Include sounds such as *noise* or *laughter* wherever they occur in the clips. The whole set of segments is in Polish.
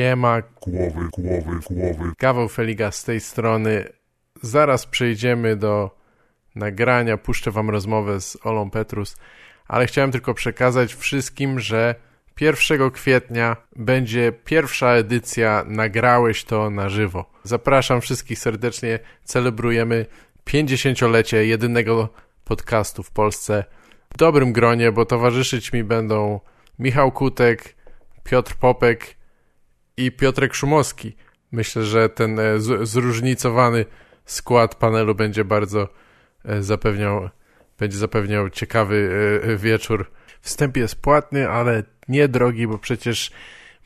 Siema, głowy, głowy, głowy. Gaweł Feliga z tej strony. Zaraz przejdziemy do nagrania, puszczę wam rozmowę z Olą Petrus, ale chciałem tylko przekazać wszystkim, że 1 kwietnia będzie pierwsza edycja Nagrałeś to na żywo. Zapraszam wszystkich serdecznie, celebrujemy 50-lecie jedynego podcastu w Polsce w dobrym gronie, bo towarzyszyć mi będą Michał Kutek, Piotr Popek i Piotrek Szumowski. Myślę, że ten e, zróżnicowany skład panelu będzie bardzo e, zapewniał, będzie zapewniał ciekawy e, wieczór. Wstęp jest płatny, ale nie drogi, bo przecież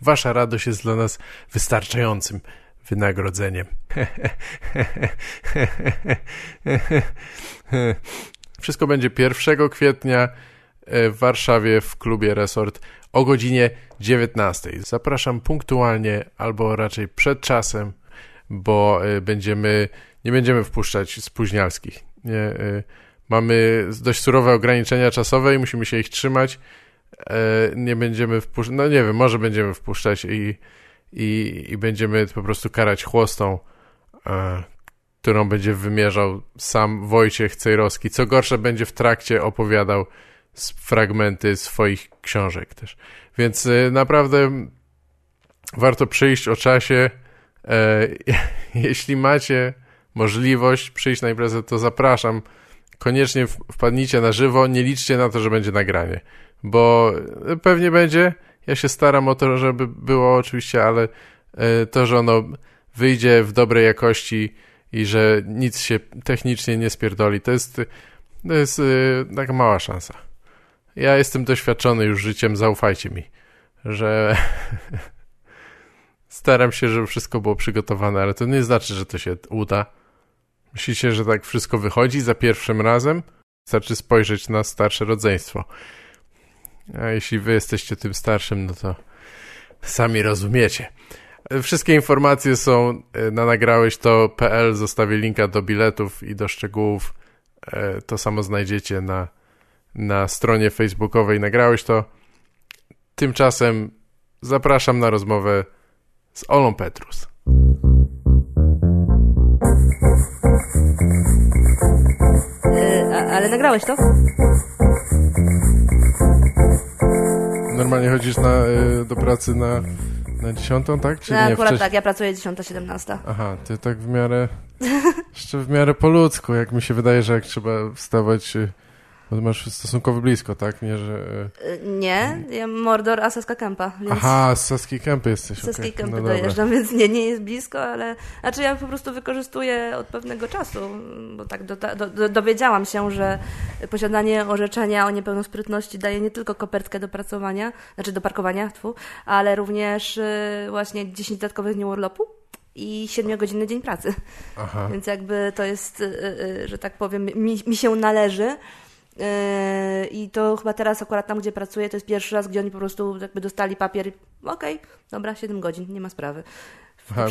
wasza radość jest dla nas wystarczającym wynagrodzeniem. *laughs* Wszystko będzie 1 kwietnia w Warszawie w klubie Resort o godzinie 19. Zapraszam punktualnie albo raczej przed czasem, bo y, będziemy, nie będziemy wpuszczać spóźnialskich. Nie, y, mamy dość surowe ograniczenia czasowe i musimy się ich trzymać. E, nie będziemy wpuszczać, no nie wiem, może będziemy wpuszczać i, i, i będziemy po prostu karać chłostą, e, którą będzie wymierzał sam Wojciech Cejrowski. Co gorsza, będzie w trakcie opowiadał fragmenty swoich książek też. Więc y, naprawdę warto przyjść o czasie. E, *laughs* jeśli macie możliwość przyjść na imprezę, to zapraszam. Koniecznie wpadnijcie na żywo, nie liczcie na to, że będzie nagranie, bo pewnie będzie. Ja się staram o to, żeby było oczywiście, ale e, to, że ono wyjdzie w dobrej jakości i że nic się technicznie nie spierdoli, to jest, to jest y, taka mała szansa. Ja jestem doświadczony już życiem, zaufajcie mi, że *laughs* staram się, żeby wszystko było przygotowane, ale to nie znaczy, że to się uda. Myślicie, że tak wszystko wychodzi za pierwszym razem? Wystarczy spojrzeć na starsze rodzeństwo. A jeśli wy jesteście tym starszym, no to sami rozumiecie. Wszystkie informacje są e, na nagrałeś to.pl. Zostawię linka do biletów i do szczegółów. E, to samo znajdziecie na na stronie facebookowej nagrałeś to. Tymczasem zapraszam na rozmowę z Olą Petrus. E, ale nagrałeś to? Normalnie chodzisz na, e, do pracy na, na dziesiątą, tak? Czy no, nie? akurat tak, ja pracuję dziesiąta, siedemnasta. Aha, ty tak w miarę, *laughs* jeszcze w miarę po ludzku, jak mi się wydaje, że jak trzeba wstawać e, bo masz stosunkowo blisko, tak? Nie, że... E, nie, ja Mordor, a Saska Kępa. Więc... Aha, z Saskiej Kępy jesteś. Z Saskiej okay. Kępy no dojeżdżam, więc nie, nie jest blisko, ale... Znaczy ja po prostu wykorzystuję od pewnego czasu, bo tak do, do, do, dowiedziałam się, że posiadanie orzeczenia o niepełnosprytności daje nie tylko kopertkę do pracowania, znaczy do parkowania, tfu, ale również y, właśnie 10 dodatkowych dni urlopu i 7-godzinny dzień pracy. Aha. Więc jakby to jest, y, y, że tak powiem, mi, mi się należy. Yy, I to chyba teraz akurat tam, gdzie pracuję, to jest pierwszy raz, gdzie oni po prostu jakby dostali papier. Okej, okay, dobra, 7 godzin, nie ma sprawy. Aha,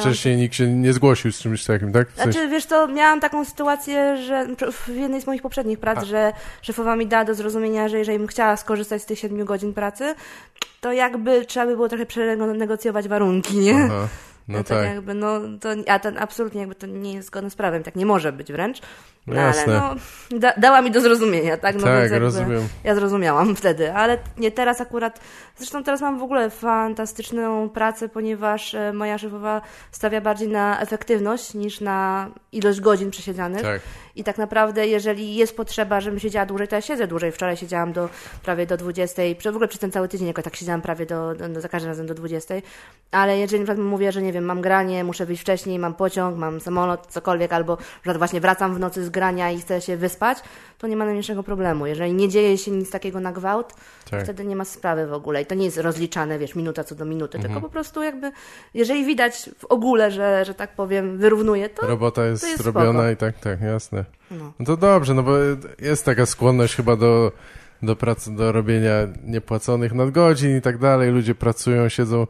wcześniej nikt się nie zgłosił z czymś takim, tak? W sensie... Znaczy, wiesz co, miałam taką sytuację, że w jednej z moich poprzednich prac, A. że szefowa mi dała do zrozumienia, że jeżeli bym chciała skorzystać z tych 7 godzin pracy, to jakby trzeba by było trochę przenegocjować warunki, nie? Aha. *laughs* No, no tak. jakby, no, to, a ten absolutnie jakby to nie jest zgodne z prawem, tak nie może być wręcz. No, no ale no, da, dała mi do zrozumienia, tak? No tak, rozumiem. Ja zrozumiałam wtedy, ale nie teraz akurat, zresztą teraz mam w ogóle fantastyczną pracę, ponieważ e, moja szefowa stawia bardziej na efektywność niż na ilość godzin przesiedzianych. Tak. I tak naprawdę, jeżeli jest potrzeba, żebym siedziała dłużej, to ja siedzę dłużej. Wczoraj siedziałam do prawie do 20, w ogóle przez ten cały tydzień jakoś tak siedziałam prawie do, do, za każdym razem do 20, ale jeżeli na przykład mówię, że nie wiem, mam granie, muszę wyjść wcześniej, mam pociąg, mam samolot, cokolwiek, albo że właśnie wracam w nocy z grania i chcę się wyspać, to nie ma najmniejszego problemu. Jeżeli nie dzieje się nic takiego na gwałt, tak. wtedy nie ma sprawy w ogóle. I to nie jest rozliczane, wiesz, minuta co do minuty, mhm. tylko po prostu jakby, jeżeli widać w ogóle, że, że tak powiem, wyrównuje, to Robota jest, to jest robiona spoko. i tak, tak, jasne. No. no to dobrze, no bo jest taka skłonność chyba do do pracy, do robienia niepłaconych nadgodzin i tak dalej. Ludzie pracują, siedzą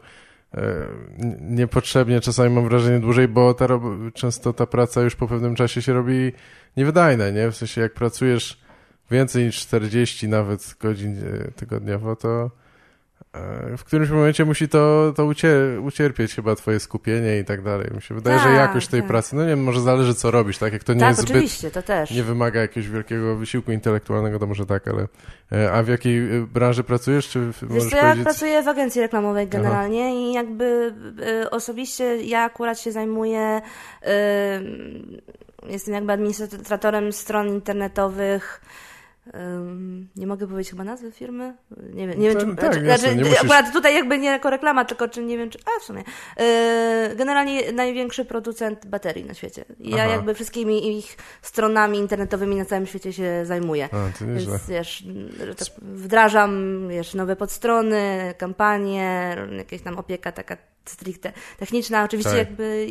niepotrzebnie czasami mam wrażenie dłużej, bo ta, często ta praca już po pewnym czasie się robi niewydajna, nie? W sensie jak pracujesz więcej niż 40 nawet godzin e, tygodniowo, to w którymś momencie musi to, to ucier ucierpieć chyba twoje skupienie i tak dalej. Mi się wydaje, tak, że jakość tej tak. pracy, no nie wiem, może zależy co robisz, tak? Jak to nie tak, jest oczywiście, to też. nie wymaga jakiegoś wielkiego wysiłku intelektualnego, to może tak, ale e, a w jakiej e, branży pracujesz? Czy Wiesz co, ja pracuję w agencji reklamowej generalnie Aha. i jakby y, osobiście ja akurat się zajmuję y, jestem jakby administratorem stron internetowych nie mogę powiedzieć chyba nazwy firmy. Nie wiem, nie wiem czy. Tak, znaczy, jasne, znaczy, musisz... Akurat tutaj jakby nie jako reklama, tylko czy nie wiem, czy. A w sumie. Yy, generalnie największy producent baterii na świecie. Ja Aha. jakby wszystkimi ich stronami internetowymi na całym świecie się zajmuję. A, Więc wiesz, tak wdrażam wiesz, nowe podstrony, kampanie, jakieś tam opieka taka stricte techniczna. Oczywiście tak. jakby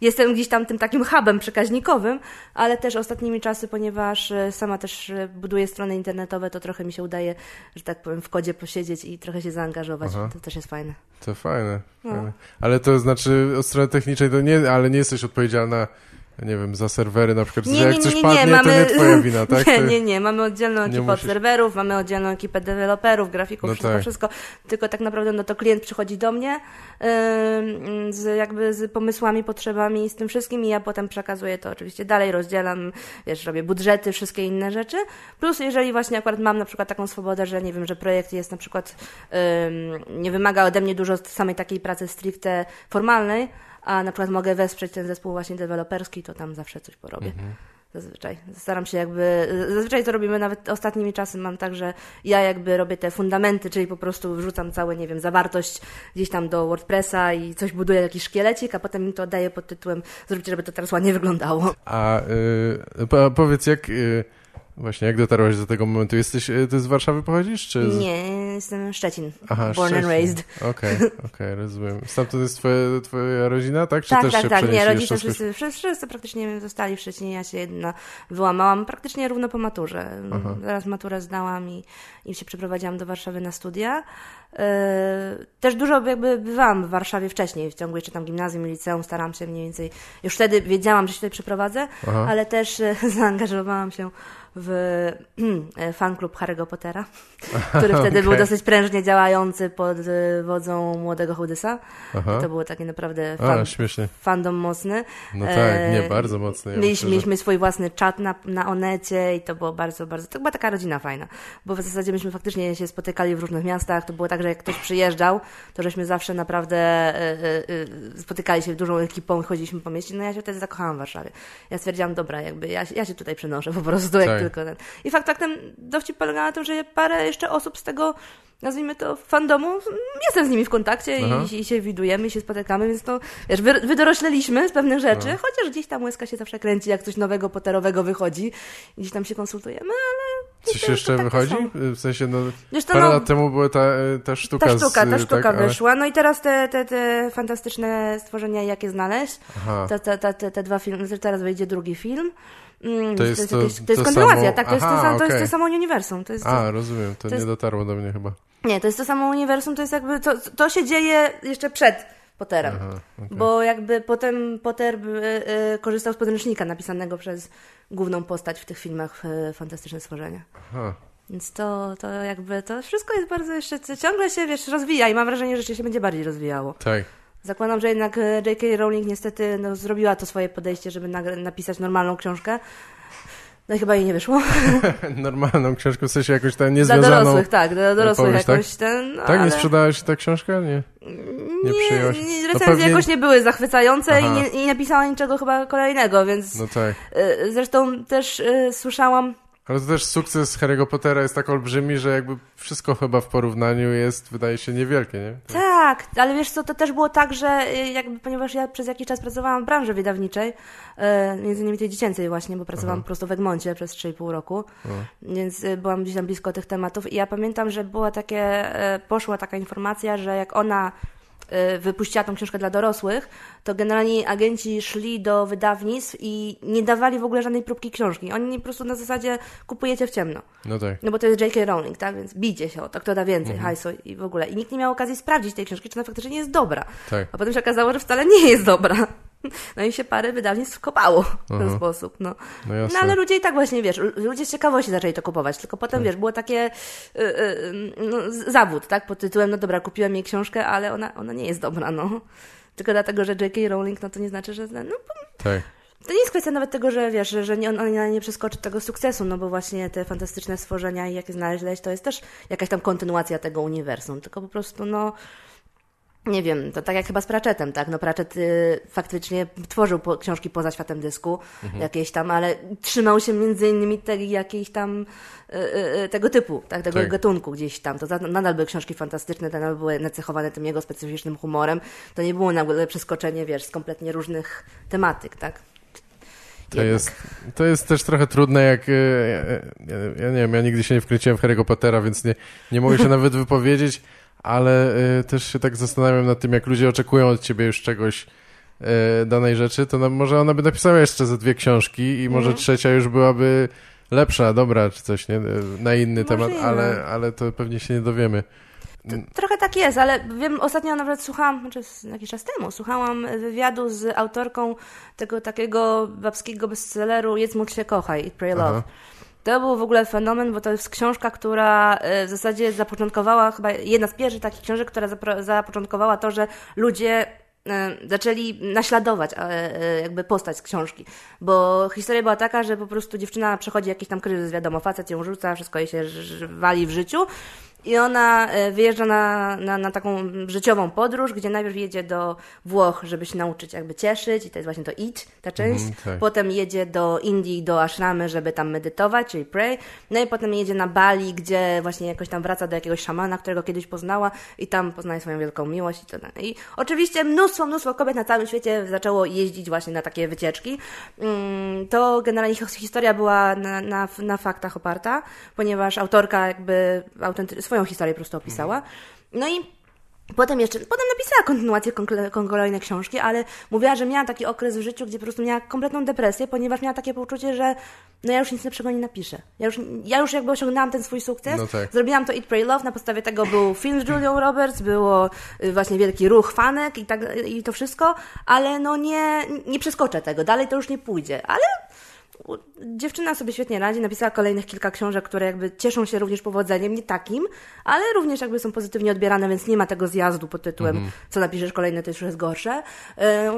jestem gdzieś tam tym takim hubem przekaźnikowym, ale też ostatnimi czasy, ponieważ e, sama też e, buduję strony internetowe, to trochę mi się udaje, że tak powiem, w kodzie posiedzieć i trochę się zaangażować. Aha. To też jest fajne. To fajne. No. fajne. Ale to znaczy od strony technicznej to nie, ale nie jesteś odpowiedzialna nie wiem, za serwery na przykład, nie, jak nie, nie, coś padnie, mamy... to nie twoja *laughs* wina, tak? Nie, nie, nie, mamy oddzielną ekipę musisz... od serwerów, mamy oddzielną ekipę deweloperów, grafików, no wszystko, tak. wszystko, tylko tak naprawdę no to klient przychodzi do mnie yy, z jakby z pomysłami, potrzebami, z tym wszystkim i ja potem przekazuję to oczywiście dalej, rozdzielam, wiesz, robię budżety, wszystkie inne rzeczy, plus jeżeli właśnie akurat mam na przykład taką swobodę, że nie wiem, że projekt jest na przykład, yy, nie wymaga ode mnie dużo samej takiej pracy stricte formalnej, a na przykład mogę wesprzeć ten zespół właśnie deweloperski, to tam zawsze coś porobię. Mhm. Zazwyczaj. Staram się jakby, zazwyczaj to robimy nawet ostatnimi czasy mam tak, że ja jakby robię te fundamenty, czyli po prostu wrzucam całą, nie wiem, zawartość gdzieś tam do WordPressa i coś buduję, jakiś szkielecik, a potem im to oddaję pod tytułem zróbcie, żeby to teraz ładnie wyglądało. A yy, powiedz, jak... Yy Właśnie, jak dotarłaś do tego momentu? Jesteś, e, ty z Warszawy pochodzisz? Czy z... Nie, jestem Szczecin. Aha, Born Szczecin. and raised. Okej, okay, okej, okay, rozumiem. Stamtąd jest twoja, twoja rodzina, tak? Czy tak, też tak, się tak. Nie, rodzice wszyscy, wszyscy, wszyscy praktycznie zostali w Szczecinie. Ja się jedna wyłamałam praktycznie równo po maturze. Aha. Zaraz maturę zdałam i, i się przeprowadziłam do Warszawy na studia. Yy, też dużo jakby bywałam w Warszawie wcześniej, w ciągu jeszcze tam gimnazjum i liceum, starałam się mniej więcej, już wtedy wiedziałam, że się tutaj przeprowadzę, Aha. ale też e, *laughs* zaangażowałam się w *clears throat* fanklub Harry'ego Pottera, *laughs* który wtedy okay. był dosyć prężnie działający pod wodzą młodego Hołdysa. To było takie naprawdę fan, A, fandom mocny. No tak, nie, bardzo mocny. Ja mieliśmy, mieliśmy swój własny czat na, na Onecie i to było bardzo, bardzo, to była taka rodzina fajna, bo w zasadzie myśmy faktycznie się spotykali w różnych miastach, to było tak, że jak ktoś przyjeżdżał, to żeśmy zawsze naprawdę e, e, e, spotykali się dużą ekipą i chodziliśmy po mieście, no ja się wtedy zakochałam w Warszawie. Ja stwierdziłam, dobra, jakby ja, ja się tutaj przenoszę po prostu, jak tak. Tylko ten. I fakt faktem dowcip polega na tym, że parę jeszcze osób z tego nazwijmy to, fandomu, jestem z nimi w kontakcie i, i, się widujemy, i się spotykamy, więc to, wiesz, wy, wydorośleliśmy z pewnych rzeczy, chociaż gdzieś tam łezka się zawsze kręci, jak coś nowego, poterowego wychodzi, gdzieś tam się konsultujemy, ale... Coś jeszcze wychodzi? W sensie, no, Wiesz, to, parę no, lat temu była ta, ta sztuka Ta sztuka, z, ta sztuka tak, wyszła, ale... no i teraz te, te, te fantastyczne stworzenia, jakie znaleźć, te, te, te, te, te dwa filmy, teraz wyjdzie drugi film, Mm, to jest, to, jest, to, jest kontynuacja, samo... tak, to, Aha, jest to, okay. to jest to samo uniwersum. To jest A, rozumiem, to, to nie jest... dotarło do mnie chyba. Nie, to jest to samo uniwersum, to jest jakby, to, to się dzieje jeszcze przed Potterem, Aha, okay. bo jakby potem Potter y, y, korzystał z podręcznika napisanego przez główną postać w tych filmach y, Fantastyczne Stworzenia. Aha. Więc to, to jakby, to wszystko jest bardzo jeszcze, ciągle się, wiesz, rozwija i mam wrażenie, że się będzie bardziej rozwijało. Tak. Zakładam, że jednak e, J.K. Rowling niestety no, zrobiła to swoje podejście, żeby napisać normalną książkę. No i chyba jej nie wyszło. *laughs* *laughs* Normalną książkę, w sensie jakoś ten niezwiązaną... Dla dorosłych, tak, dla dorosłych powieść, jakoś tak? ten... No, tak, ale... nie sprzedałeś tę książkę? Nie, nie, przyjęłaś? Nie, recenzje pewnie... jakoś nie były zachwycające i nie, nie napisała niczego chyba kolejnego, więc... No tak. E, zresztą też y, słyszałam ale to też sukces Harry'ego Pottera jest tak olbrzymi, że jakby wszystko chyba w porównaniu jest, wydaje się, niewielkie, nie? Tak, ale wiesz co, to też było tak, że y, jakby, ponieważ ja przez jakiś czas pracowałam w branży wydawniczej, y, między innymi tej dziecięcej właśnie, bo pracowałam Aha. po prostu w Egmoncie przez 3,5 roku, Aha. więc y, byłam gdzieś tam blisko tych tematów i ja pamiętam, że była takie, poszła taka informacja, że jak ona wypuściła tą książkę dla dorosłych, to generalnie agenci szli do wydawnictw i nie dawali w ogóle żadnej próbki książki. Oni po prostu na zasadzie kupujecie w ciemno. No tak. No bo to jest J.K. Rowling, tak? Więc bijcie się o to, kto da więcej mhm. hajsu i w ogóle. I nikt nie miał okazji sprawdzić tej książki, czy ona faktycznie jest dobra. Tak. A potem się okazało, że wcale nie jest dobra. *laughs* No i się parę wydawnictw kopało w ten Aha. sposób. No. No no ale ludzie i tak właśnie, wiesz, ludzie z ciekawości zaczęli to kupować, tylko potem, Tak. wiesz, było takie y, y, no, z- zawód, tak, pod tytułem, no dobra, kupiłem jej książkę, ale ona, ona nie jest dobra, no. Tylko dlatego, że J.K. Rowling, no to nie znaczy, że... No, Tak. to nie jest kwestia nawet tego, że wiesz, że, nie, ona nie, nie przeskoczy tego sukcesu, no bo właśnie te fantastyczne stworzenia i jakie znaleźć, to jest też jakaś tam kontynuacja tego uniwersum, tylko po prostu, no nie wiem, to tak jak chyba z Pratchettem, tak? No Pratchett y, faktycznie tworzył po, książki poza światem dysku, jakieś tam, ale trzymał się między innymi tej, jakiejś tam y, y, y, tego typu, tak? Tego Tak. gatunku gdzieś tam. To za- nadal były książki fantastyczne, te nadal były nacechowane tym jego specyficznym humorem. To nie było nagle przeskoczenie, wiesz, z kompletnie różnych tematyk, tak? To jest, to jest też trochę trudne, jak. Ja, ja, ja nie wiem, ja nigdy się nie wkręciłem w Harry'ego Pottera, więc nie, nie mogę się *laughs* nawet wypowiedzieć, ale e, też się tak zastanawiam nad tym, jak ludzie oczekują od ciebie już czegoś e, danej rzeczy, to no, może ona by napisała jeszcze ze dwie książki i może Mhm. trzecia już byłaby lepsza, dobra, czy coś, nie? E, Na inny temat, ale, ale to pewnie się nie dowiemy. Trochę tak jest, ale wiem, ostatnio nawet słuchałam, znaczy jakiś czas temu, słuchałam wywiadu z autorką tego takiego babskiego bestselleru Jedz, módl się, kochaj, Pray, Love. Aha. To był w ogóle fenomen, bo to jest książka, która e, w zasadzie zapoczątkowała, chyba jedna z pierwszych takich książek, która zapoczątkowała to, że ludzie e, zaczęli naśladować e, jakby postać z książki. Bo historia była taka, że po prostu dziewczyna przechodzi jakiś tam kryzys, wiadomo, facet ją rzuca, wszystko jej się wali w życiu. I ona e, wyjeżdża na, na, na taką życiową podróż, gdzie najpierw jedzie do Włoch, żeby się nauczyć jakby cieszyć, i to jest właśnie to idź, ta część. Mhm, tak. Potem jedzie do Indii, do ashramy, żeby tam medytować, czyli pray. No i potem jedzie na Bali, gdzie właśnie jakoś tam wraca do jakiegoś szamana, którego kiedyś poznała i tam poznaje swoją wielką miłość. I, to, I oczywiście mnóstwo, mnóstwo kobiet na całym świecie zaczęło jeździć właśnie na takie wycieczki. Mm, To generalnie his- historia była na, na, na faktach oparta, ponieważ autorka jakby autenty- swoją historię po prostu opisała. No i Potem jeszcze, potem napisała kontynuację kon- kon- kolejne książki, ale mówiła, że miała taki okres w życiu, gdzie po prostu miała kompletną depresję, ponieważ miała takie poczucie, że no ja już nic lepszego nie napiszę. Ja już, ja już jakby osiągnęłam ten swój sukces. No tak. Zrobiłam to Eat, Pray, Love, na podstawie tego był film z Julią Roberts, było y, właśnie wielki ruch fanek i, tak, i to wszystko, ale no nie, nie przeskoczę tego, dalej to już nie pójdzie, ale dziewczyna sobie świetnie radzi, napisała kolejnych kilka książek, które jakby cieszą się również powodzeniem, nie takim, ale również jakby są pozytywnie odbierane, więc nie ma tego zjazdu pod tytułem Mhm. co napiszesz kolejne, to już jest gorsze.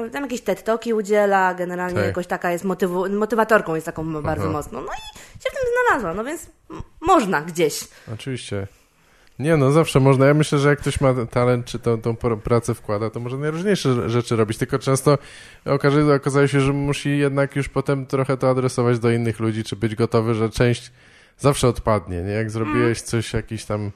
Yy, Tam jakieś TED Talki udziela, generalnie Tak. jakoś taka jest motywu, motywatorką jest taką bardzo mocno. No i się w tym znalazła, no więc można gdzieś. Oczywiście. Nie no, zawsze można. Ja myślę, że jak ktoś ma talent, czy tą, tą pracę wkłada, to może najróżniejsze rze- rzeczy robić, tylko często okaże, okazało się, że musi jednak już potem trochę to adresować do innych ludzi, czy być gotowy, że część zawsze odpadnie, nie? Jak zrobiłeś coś, jakiś tam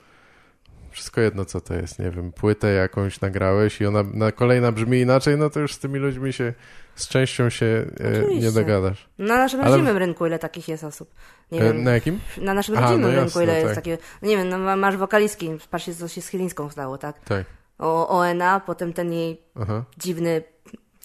wszystko jedno, co to jest, nie wiem, płytę jakąś nagrałeś i ona na kolejna brzmi inaczej, no to już z tymi ludźmi się, z częścią się e, nie dogadasz. Na naszym Ale- rodzimym rynku ile takich jest osób? Nie E, wiem. na jakim? Na naszym Aha, rodzimym no rynku jasne, ile jest tak. takie... No nie wiem, no ma- masz wokalistki, patrzcie co się z Chylińską stało, tak? Tak. O ONA, potem ten jej Aha, dziwny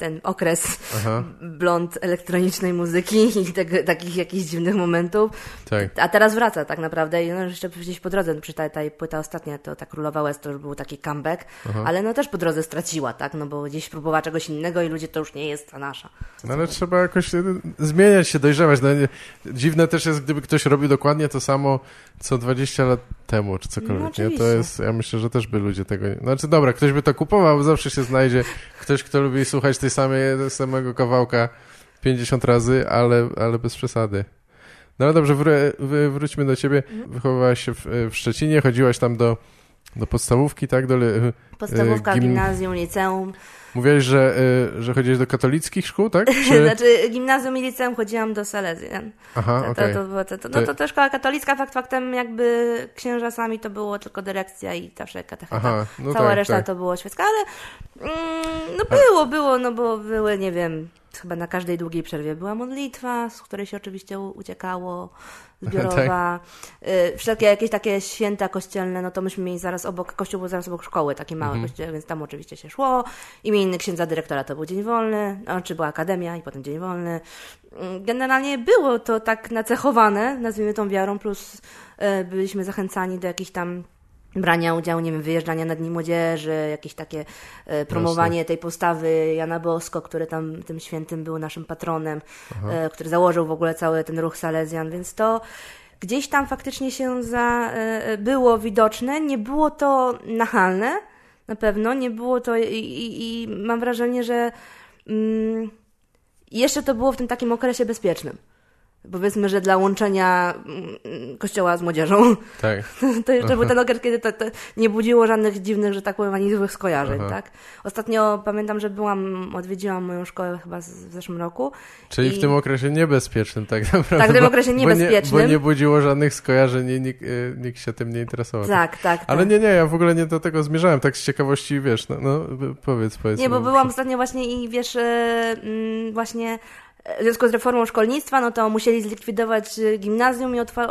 ten okres aha, blond elektronicznej muzyki i tego, takich jakichś dziwnych momentów. tak. A teraz wraca tak naprawdę i no jeszcze gdzieś po drodze, przy ta, ta płyta ostatnia, to ta Królowa West to już był taki comeback, ale no też po drodze straciła, tak, no bo gdzieś próbowała czegoś innego i ludzie to już nie jest ta nasza. No ale trzeba jakoś e, zmieniać się, dojrzewać. No, nie, dziwne też jest, gdyby ktoś robił dokładnie to samo, co 20 lat temu, czy No, cokolwiek. nie? To jest, ja myślę, że też by ludzie tego... nie- Znaczy dobra, ktoś by to kupował, zawsze się znajdzie ktoś, kto lubi słuchać tej samej, tego samego kawałka 50 razy, ale, ale bez przesady. No ale dobrze, wr- wróćmy do ciebie. Mhm. Wychowywałaś się w, w Szczecinie, chodziłaś tam do, do podstawówki, tak? Do, li- Podstawówka, gim- gimnazjum, liceum. mówiłaś, że, y, że chodziłeś do katolickich szkół, tak? *laughs* Czy... Znaczy gimnazjum i liceum chodziłam do Salezjan. Aha, To, okej. to, to, to, to, no to, to szkoła katolicka, fakt faktem jakby księża sami to było tylko dyrekcja i zawsze katecheta. Aha, no Cała tak, reszta tak. to było świecka, ale mm, no było, było, no bo były, nie wiem, chyba na każdej długiej przerwie była modlitwa, z której się oczywiście uciekało, *laughs* zbiorowa. Y, wszelkie jakieś takie święta kościelne, no to myśmy mieli zaraz obok, kościół był zaraz obok szkoły, takie małe Mhm. kościele, więc tam oczywiście się szło. Imieniny księdza dyrektora to był dzień wolny, no, czy była akademia i potem dzień wolny. Mm, Generalnie było to tak nacechowane, nazwijmy tą wiarą, plus y, byliśmy zachęcani do jakichś tam brania udziału, nie wiem, wyjeżdżania na Dni Młodzieży, jakieś takie e, promowanie Jasne. tej postawy Jana Bosko, który tam tym świętym był naszym patronem, e, który założył w ogóle cały ten ruch Salezjan, więc to gdzieś tam faktycznie się za, e, było widoczne, nie było to nachalne, na pewno, nie było to i, i, i mam wrażenie, że mm, jeszcze to było w tym takim okresie bezpiecznym powiedzmy, że dla łączenia mm, kościoła z młodzieżą. Tak. *laughs* To jeszcze Aha. był ten okres, kiedy to, to, nie budziło żadnych dziwnych, że tak powiem, ani złych skojarzeń, Aha. tak? Ostatnio pamiętam, że byłam, odwiedziłam moją szkołę chyba w zeszłym roku. Czyli i... w tym okresie niebezpiecznym tak naprawdę. Tak, w tym okresie niebezpiecznym. Bo nie, bo nie budziło żadnych skojarzeń i nikt, e, nikt, się tym nie interesował. Tak, tak. Ale tak. nie, nie, ja w ogóle nie do tego zmierzałem, tak z ciekawości, wiesz, no, no powiedz, powiedz. Nie, bo byłam ostatnio właśnie i wiesz, mm, właśnie w związku z reformą szkolnictwa, no to musieli zlikwidować y, gimnazjum i odpa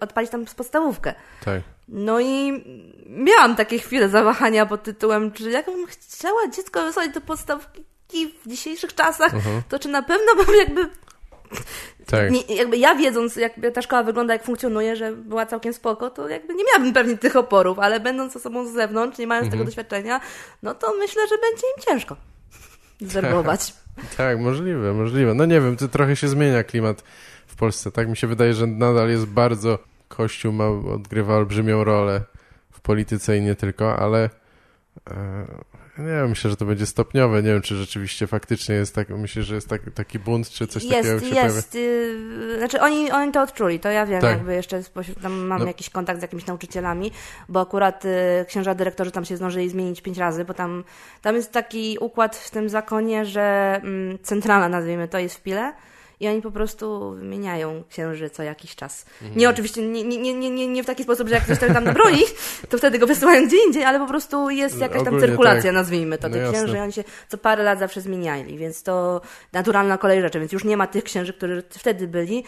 odpalić tam podstawówkę. Tak. No i miałam takie chwile zawahania pod tytułem, czy jakbym chciała dziecko wysłać do podstawki w dzisiejszych czasach, uh -huh. to czy na pewno bym jakby tak. Nie, jakby ja wiedząc, jak ta szkoła wygląda, jak funkcjonuje, że była całkiem spoko, to jakby nie miałabym pewnie tych oporów, ale będąc osobą z zewnątrz, nie mając mhm. tego doświadczenia, no to myślę, że będzie im ciężko *laughs* zwerbować. Tak, możliwe, możliwe. No nie wiem, to trochę się zmienia klimat w Polsce. Tak mi się wydaje, że nadal jest bardzo Kościół ma, odgrywa olbrzymią rolę w polityce i nie tylko, ale e, nie wiem, myślę, że to będzie stopniowe. Nie wiem, czy rzeczywiście faktycznie jest tak, myślę, że jest tak, taki bunt, czy coś jest, takiego się jest. Yy, znaczy oni, oni to odczuli, to ja wiem, tak. jakby jeszcze tam mam no. jakiś kontakt z jakimiś nauczycielami, bo akurat y, księża dyrektorzy tam się zdążyli zmienić pięć razy, bo tam, tam jest taki układ w tym zakonie, że mm, centrala, nazwijmy to, jest w Pile, i oni po prostu wymieniają księży co jakiś czas. Mhm. Nie oczywiście, nie, nie, nie, nie, nie w taki sposób, że jak ktoś tam nabroi, *laughs* to wtedy go wysyłają gdzie indziej, ale po prostu jest jakaś tam Ogólnie cyrkulacja, tak. nazwijmy to, tych no księży, oni się co parę lat zawsze zmieniali, więc to naturalna kolej rzeczy, więc już nie ma tych księży, którzy wtedy byli,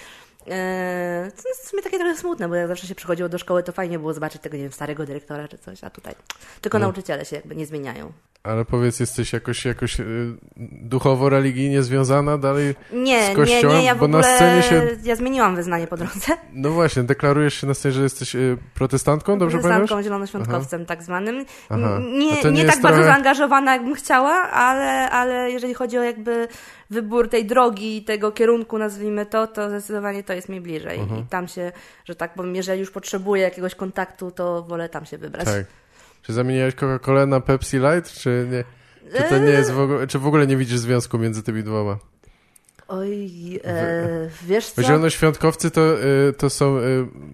to jest w sumie takie trochę smutne, bo jak zawsze się przychodziło do szkoły, to fajnie było zobaczyć tego, nie wiem, starego dyrektora czy coś, a tutaj tylko no. nauczyciele się jakby nie zmieniają. Ale powiedz, jesteś jakoś, jakoś y, duchowo, religijnie związana dalej nie, z kościołem? Nie, nie, ja w bo ogóle, na scenie się... ja zmieniłam wyznanie po drodze. No właśnie, deklarujesz się na scenie, że jesteś y, protestantką, dobrze Protestantką, pamiętasz? zielonoświątkowcem tak zwanym. Aha. Nie, nie, nie tak trochę... bardzo zaangażowana, jakbym chciała, ale, ale jeżeli chodzi o jakby wybór tej drogi i tego kierunku, nazwijmy to, to zdecydowanie to jest mi bliżej. I tam się, że tak powiem, jeżeli już potrzebuję jakiegoś kontaktu, to wolę tam się wybrać. Tak. Czy zamieniłeś Coca-Colę na Pepsi Light, czy nie? Czy to nie jest w ogóle, czy w ogóle nie widzisz związku między tymi dwoma? Oj, e, wiesz co? Zielonoświątkowcy to, e, to są e,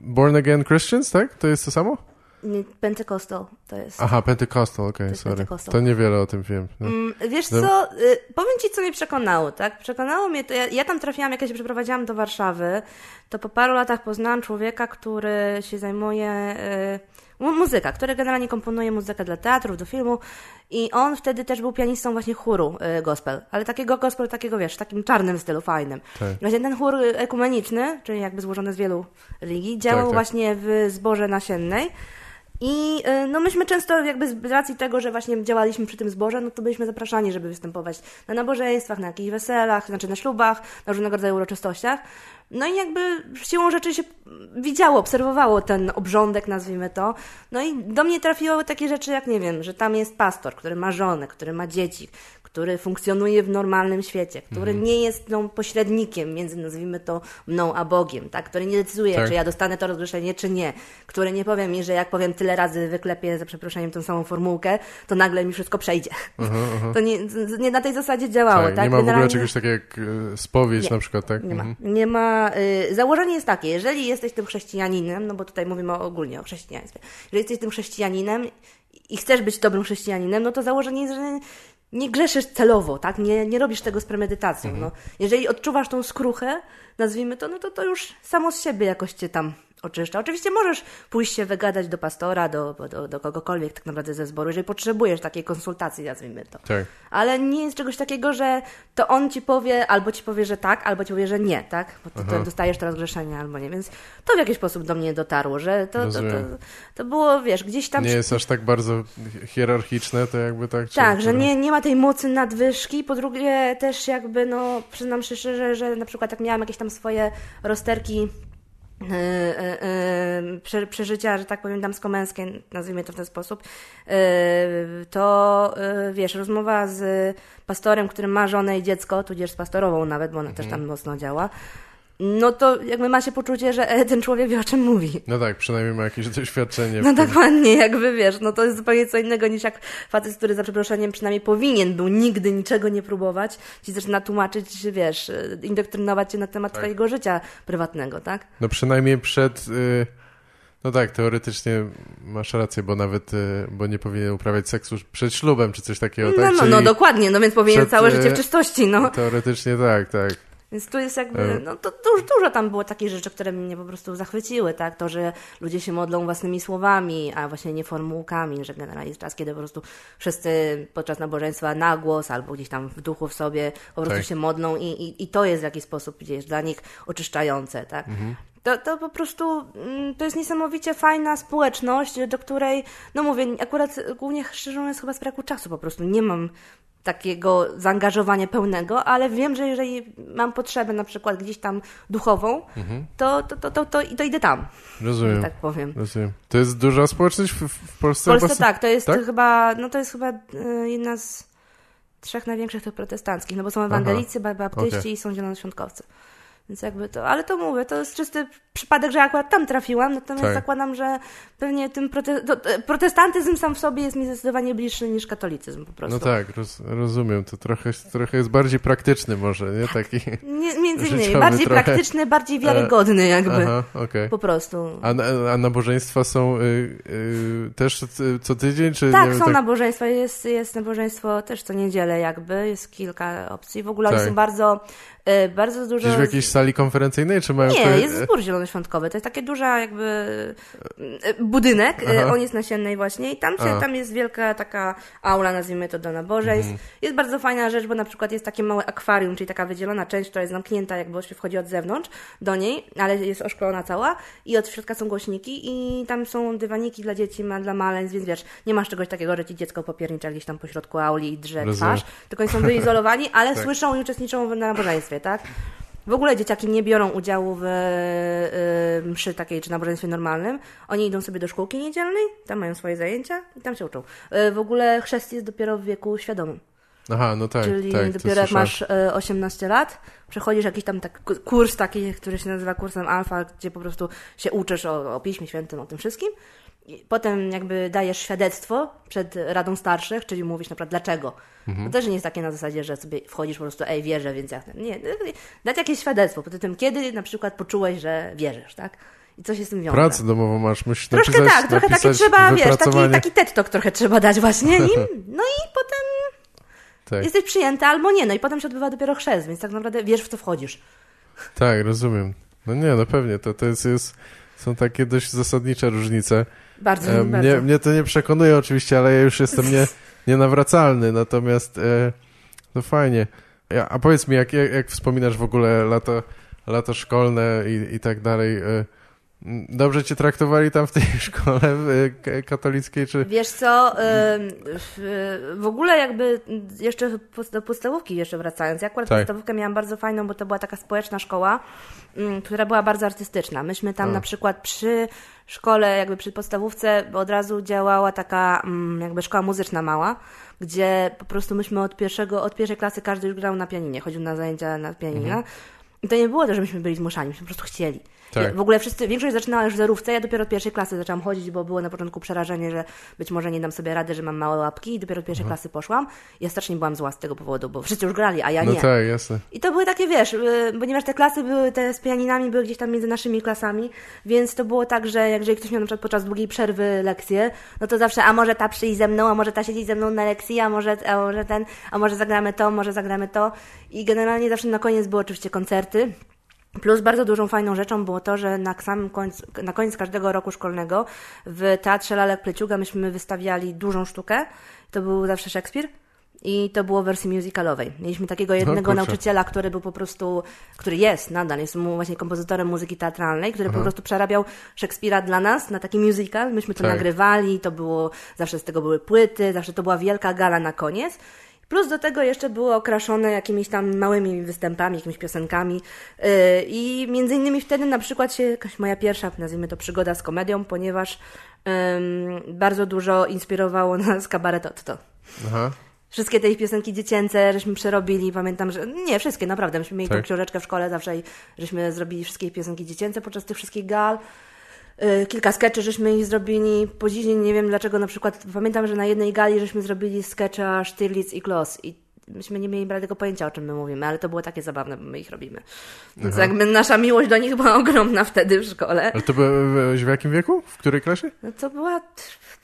born again Christians, tak? To jest to samo? Nie, Pentecostal to jest. Aha, Pentecostal, okej, okay, sorry. Pentecostal. To niewiele o tym wiem. No. Mm, wiesz no. co, y, powiem Ci, co mnie przekonało, tak? Przekonało mnie to, ja, ja, tam trafiłam, jak ja się przeprowadziłam do Warszawy, to po paru latach poznałam człowieka, który się zajmuje... Y, muzyka, który generalnie komponuje muzykę dla teatrów, do filmu i on wtedy też był pianistą właśnie chóru y, gospel, ale takiego gospel, takiego wiesz, w takim czarnym stylu, fajnym. Tak. Właśnie ten chór ekumeniczny, czyli jakby złożony z wielu religii, działał tak, tak. właśnie w zborze nasiennej i y, no myśmy często jakby z racji tego, że właśnie działaliśmy przy tym zborze, no to byliśmy zapraszani, żeby występować na nabożeństwach, na jakichś weselach, znaczy na ślubach, na różnego rodzaju uroczystościach. No i jakby siłą rzeczy się widziało, obserwowało ten obrządek, nazwijmy to. No i do mnie trafiły takie rzeczy, jak nie wiem, że tam jest pastor, który ma żonę, który ma dzieci, który funkcjonuje w normalnym świecie, który mhm. nie jest no, pośrednikiem między, nazwijmy to, mną a Bogiem, tak? który nie decyduje, tak. czy ja dostanę to rozgrzeszenie, czy nie, który nie powie mi, że jak powiem tyle razy wyklepię za przeproszeniem tą samą formułkę, to nagle mi wszystko przejdzie. *laughs* To nie, nie na tej zasadzie działało. Tak, tak? Nie ma Generalnie... w ogóle czegoś takiego jak e, spowiedź nie, na przykład, tak? Nie ma. Mhm. Nie ma y, założenie jest takie, jeżeli jesteś tym chrześcijaninem, no bo tutaj mówimy ogólnie o chrześcijaństwie, jeżeli jesteś tym chrześcijaninem i chcesz być dobrym chrześcijaninem, no to założenie jest, że nie grzeszysz celowo, tak? Nie, nie robisz tego z premedytacją. Mhm. No. Jeżeli odczuwasz tą skruchę, nazwijmy to, no to to już samo z siebie jakoś cię tam oczyszcza. Oczywiście możesz pójść się wygadać do pastora, do, do, do kogokolwiek tak naprawdę ze zboru, jeżeli potrzebujesz takiej konsultacji, nazwijmy to. Tak. Ale nie jest czegoś takiego, że to on ci powie, albo ci powie, że tak, albo ci powie, że nie, tak? Bo ty to dostajesz teraz grzeszenia, albo nie. Więc to w jakiś sposób do mnie dotarło, że to, to, to, to, było, wiesz, gdzieś tam... Nie jest aż tak bardzo hierarchiczne, to jakby tak... Tak, że nie, nie ma tej mocy nadwyżki. Po drugie też jakby, no, przyznam się szczerze, że na przykład jak miałam jakieś tam swoje rozterki przeżycia, że tak powiem, damsko-męskie, nazwijmy to w ten sposób, to wiesz, rozmowa z pastorem, który ma żonę i dziecko, tudzież z pastorową nawet, bo ona mhm. też tam mocno działa, no to jakby ma się poczucie, że *laughs* ten człowiek wie o czym mówi. No tak, przynajmniej ma jakieś doświadczenie. No dokładnie, jakby wiesz, no to jest zupełnie co innego niż jak facet, który za przeproszeniem przynajmniej powinien był nigdy niczego nie próbować, ci zaczyna tłumaczyć, wiesz, e, indoktrynować cię na temat tak. twojego życia prywatnego, tak? No przynajmniej przed... Y, no tak, teoretycznie masz rację, bo nawet, y, bo nie powinien uprawiać seksu przed ślubem, czy coś takiego, no, tak? No, no, dokładnie, no więc powinien przed, całe życie w y, czystości, no. Teoretycznie tak, tak. Więc tu jest jakby, no to dużo, dużo tam było takich rzeczy, które mnie po prostu zachwyciły, tak? To, że ludzie się modlą własnymi słowami, a właśnie nie formułkami, że generalnie jest czas, kiedy po prostu wszyscy podczas nabożeństwa na głos albo gdzieś tam w duchu w sobie po prostu tak. się modlą i, i, i to jest w jakiś sposób gdzieś dla nich oczyszczające, tak? Mhm. To, to po prostu mm, to jest niesamowicie fajna społeczność, do której, no mówię, akurat głównie szczerze mówiąc chyba z braku czasu po prostu nie mam takiego zaangażowania pełnego, ale wiem, że jeżeli mam potrzebę na przykład gdzieś tam duchową, mhm. to, to, to, to, to, to idę tam. Rozumiem. Tak powiem. Rozumiem. To jest duża społeczność w, w Polsce? W Polsce tak, to jest tak? chyba, no to jest chyba e, jedna z trzech największych tych protestanckich, no bo są ewangelicy, Aha. baptyści okay. i są zielonoświątkowcy. Więc jakby to, ale to mówię, to jest czysty przypadek, że akurat tam trafiłam, natomiast tak. zakładam, że pewnie tym prote protestantyzm sam w sobie jest mi zdecydowanie bliższy niż katolicyzm po prostu. No tak, roz, rozumiem, to trochę, trochę jest bardziej praktyczny może, nie? Taki nie, Między innymi, bardziej trochę. praktyczny, bardziej wiarygodny jakby, Aha, okay. po prostu. A, a nabożeństwa są y, y, też co tydzień? Czy tak, nie, są tak... nabożeństwa, jest, jest nabożeństwo też co niedzielę jakby, jest kilka opcji, w ogóle tak. są bardzo y, bardzo dużo... Gdzieś w jakiejś sali konferencyjnej, czy mają... Nie, jest zbór zielonoświątkowy. To jest takie duża jakby e, budynek, e, Aha. on jest nasiennej właśnie i tam, się, tam jest wielka taka aula, nazwijmy to do nabożeństw. Mhm. Jest bardzo fajna rzecz, bo na przykład jest takie małe akwarium, czyli taka wydzielona część, która jest zamknięta, jakby się wchodzi od zewnątrz do niej, ale jest oszklona cała i od środka są głośniki i tam są dywaniki dla dzieci, ma dla maleństw, więc wiesz, nie masz czegoś takiego, że ci dziecko popiernicza gdzieś tam po środku auli i drze twarz, tylko oni są wyizolowani, *laughs* ale tak. słyszą i uczestniczą w nabożeństwie, tak? W ogóle dzieciaki nie biorą udziału w y, mszy takiej czy nabożeństwie normalnym. Oni idą sobie do szkółki niedzielnej, tam mają swoje zajęcia i tam się uczą. Y, w ogóle chrzest jest dopiero w wieku świadomym. Aha, no tak. Czyli tak, dopiero jak masz y, 18 lat, przechodzisz jakiś tam tak kurs taki, który się nazywa kursem alfa, gdzie po prostu się uczysz o, o Piśmie Świętym, o tym wszystkim. Potem jakby dajesz świadectwo przed Radą Starszych, czyli mówisz na przykład dlaczego. Mhm. To też nie jest takie na zasadzie, że sobie wchodzisz po prostu, ej, wierzę, więc ja... Nie, dać jakieś świadectwo po tym, kiedy na przykład poczułeś, że wierzysz, tak? I coś się z tym wiąże. Pracę domową masz, musisz troszkę napisać, tak, trochę taki trzeba, wiesz, taki, taki TED Talk trochę trzeba dać właśnie *laughs* im. No i potem tak. jesteś przyjęty albo nie, no i potem się odbywa dopiero chrzest, więc tak naprawdę wiesz, w co wchodzisz. Tak, rozumiem. No nie, no pewnie, to, to jest, jest są takie dość zasadnicze różnice. Bardzo, e, mnie, bardzo. mnie to nie przekonuje oczywiście, ale ja już jestem nie, *laughs* nienawracalny, natomiast e, no fajnie. Ja, a powiedz mi, jak, jak, jak wspominasz w ogóle lata, lata szkolne i, i tak dalej, e, Dobrze cię traktowali tam w tej *laughs* szkole katolickiej, czy... Wiesz co, w ogóle jakby jeszcze do podstawówki jeszcze wracając, ja akurat tak. podstawówkę miałam bardzo fajną, bo to była taka społeczna szkoła, mm, która była bardzo artystyczna. Myśmy tam A. na przykład przy szkole, jakby przy podstawówce od razu działała taka mm, jakby szkoła muzyczna mała, gdzie po prostu myśmy od pierwszego, od pierwszej klasy każdy już grał na pianinie, chodził na zajęcia na pianinie. Mhm. I to nie było to, że myśmy byli zmuszani, myśmy po prostu chcieli. Tak. W ogóle wszyscy, większość zaczynała już w zerówce, ja dopiero od pierwszej klasy zaczęłam chodzić, bo było na początku przerażenie, że być może nie dam sobie rady, że mam małe łapki i dopiero od pierwszej mhm. klasy poszłam. Ja strasznie byłam zła z tego powodu, bo wszyscy już grali, a ja no nie. No tak, jasne. I to były takie, wiesz, y, ponieważ te klasy były, te z pianinami były gdzieś tam między naszymi klasami, więc to było tak, że jeżeli ktoś miał na przykład podczas długiej przerwy lekcję, no to zawsze, a może ta przyjść ze mną, a może ta siedzieć ze mną na lekcji, a może, a może ten, a może zagramy to, może zagramy to. I generalnie zawsze na koniec były oczywiście koncerty. Plus bardzo dużą fajną rzeczą było to, że na samym końcu, na koniec każdego roku szkolnego w Teatrze Lalek Pleciuga myśmy wystawiali dużą sztukę. To był zawsze Szekspir. I to było w wersji musicalowej. Mieliśmy takiego jednego no, nauczyciela, który był po prostu, który jest nadal, jest mu właśnie kompozytorem muzyki teatralnej, który Aha. po prostu przerabiał Szekspira dla nas na taki musical. Myśmy to tak. nagrywali, to było, zawsze z tego były płyty, zawsze to była wielka gala na koniec. Plus do tego jeszcze było okraszone jakimiś tam małymi występami, jakimiś piosenkami. Yy, I między innymi wtedy na przykład się jakaś moja pierwsza, nazwijmy to, przygoda z komedią, ponieważ ym, bardzo dużo inspirowało nas kabaret Otto. Aha. Wszystkie te ich piosenki dziecięce żeśmy przerobili, pamiętam, że nie, wszystkie, naprawdę, myśmy mieli Tak. tą książeczkę w szkole zawsze i żeśmy zrobili wszystkie piosenki dziecięce podczas tych wszystkich gal. Y, Kilka skeczy żeśmy ich zrobili. Później nie wiem dlaczego na przykład, pamiętam, że na jednej gali żeśmy zrobili sketcha Stirlitz i Kloss i myśmy nie mieli bladego pojęcia o czym my mówimy, ale to było takie zabawne, bo my ich robimy. Więc jakby nasza miłość do nich była *laughs* ogromna wtedy w szkole. Ale to byłeś w jakim wieku? W której klasie? No to była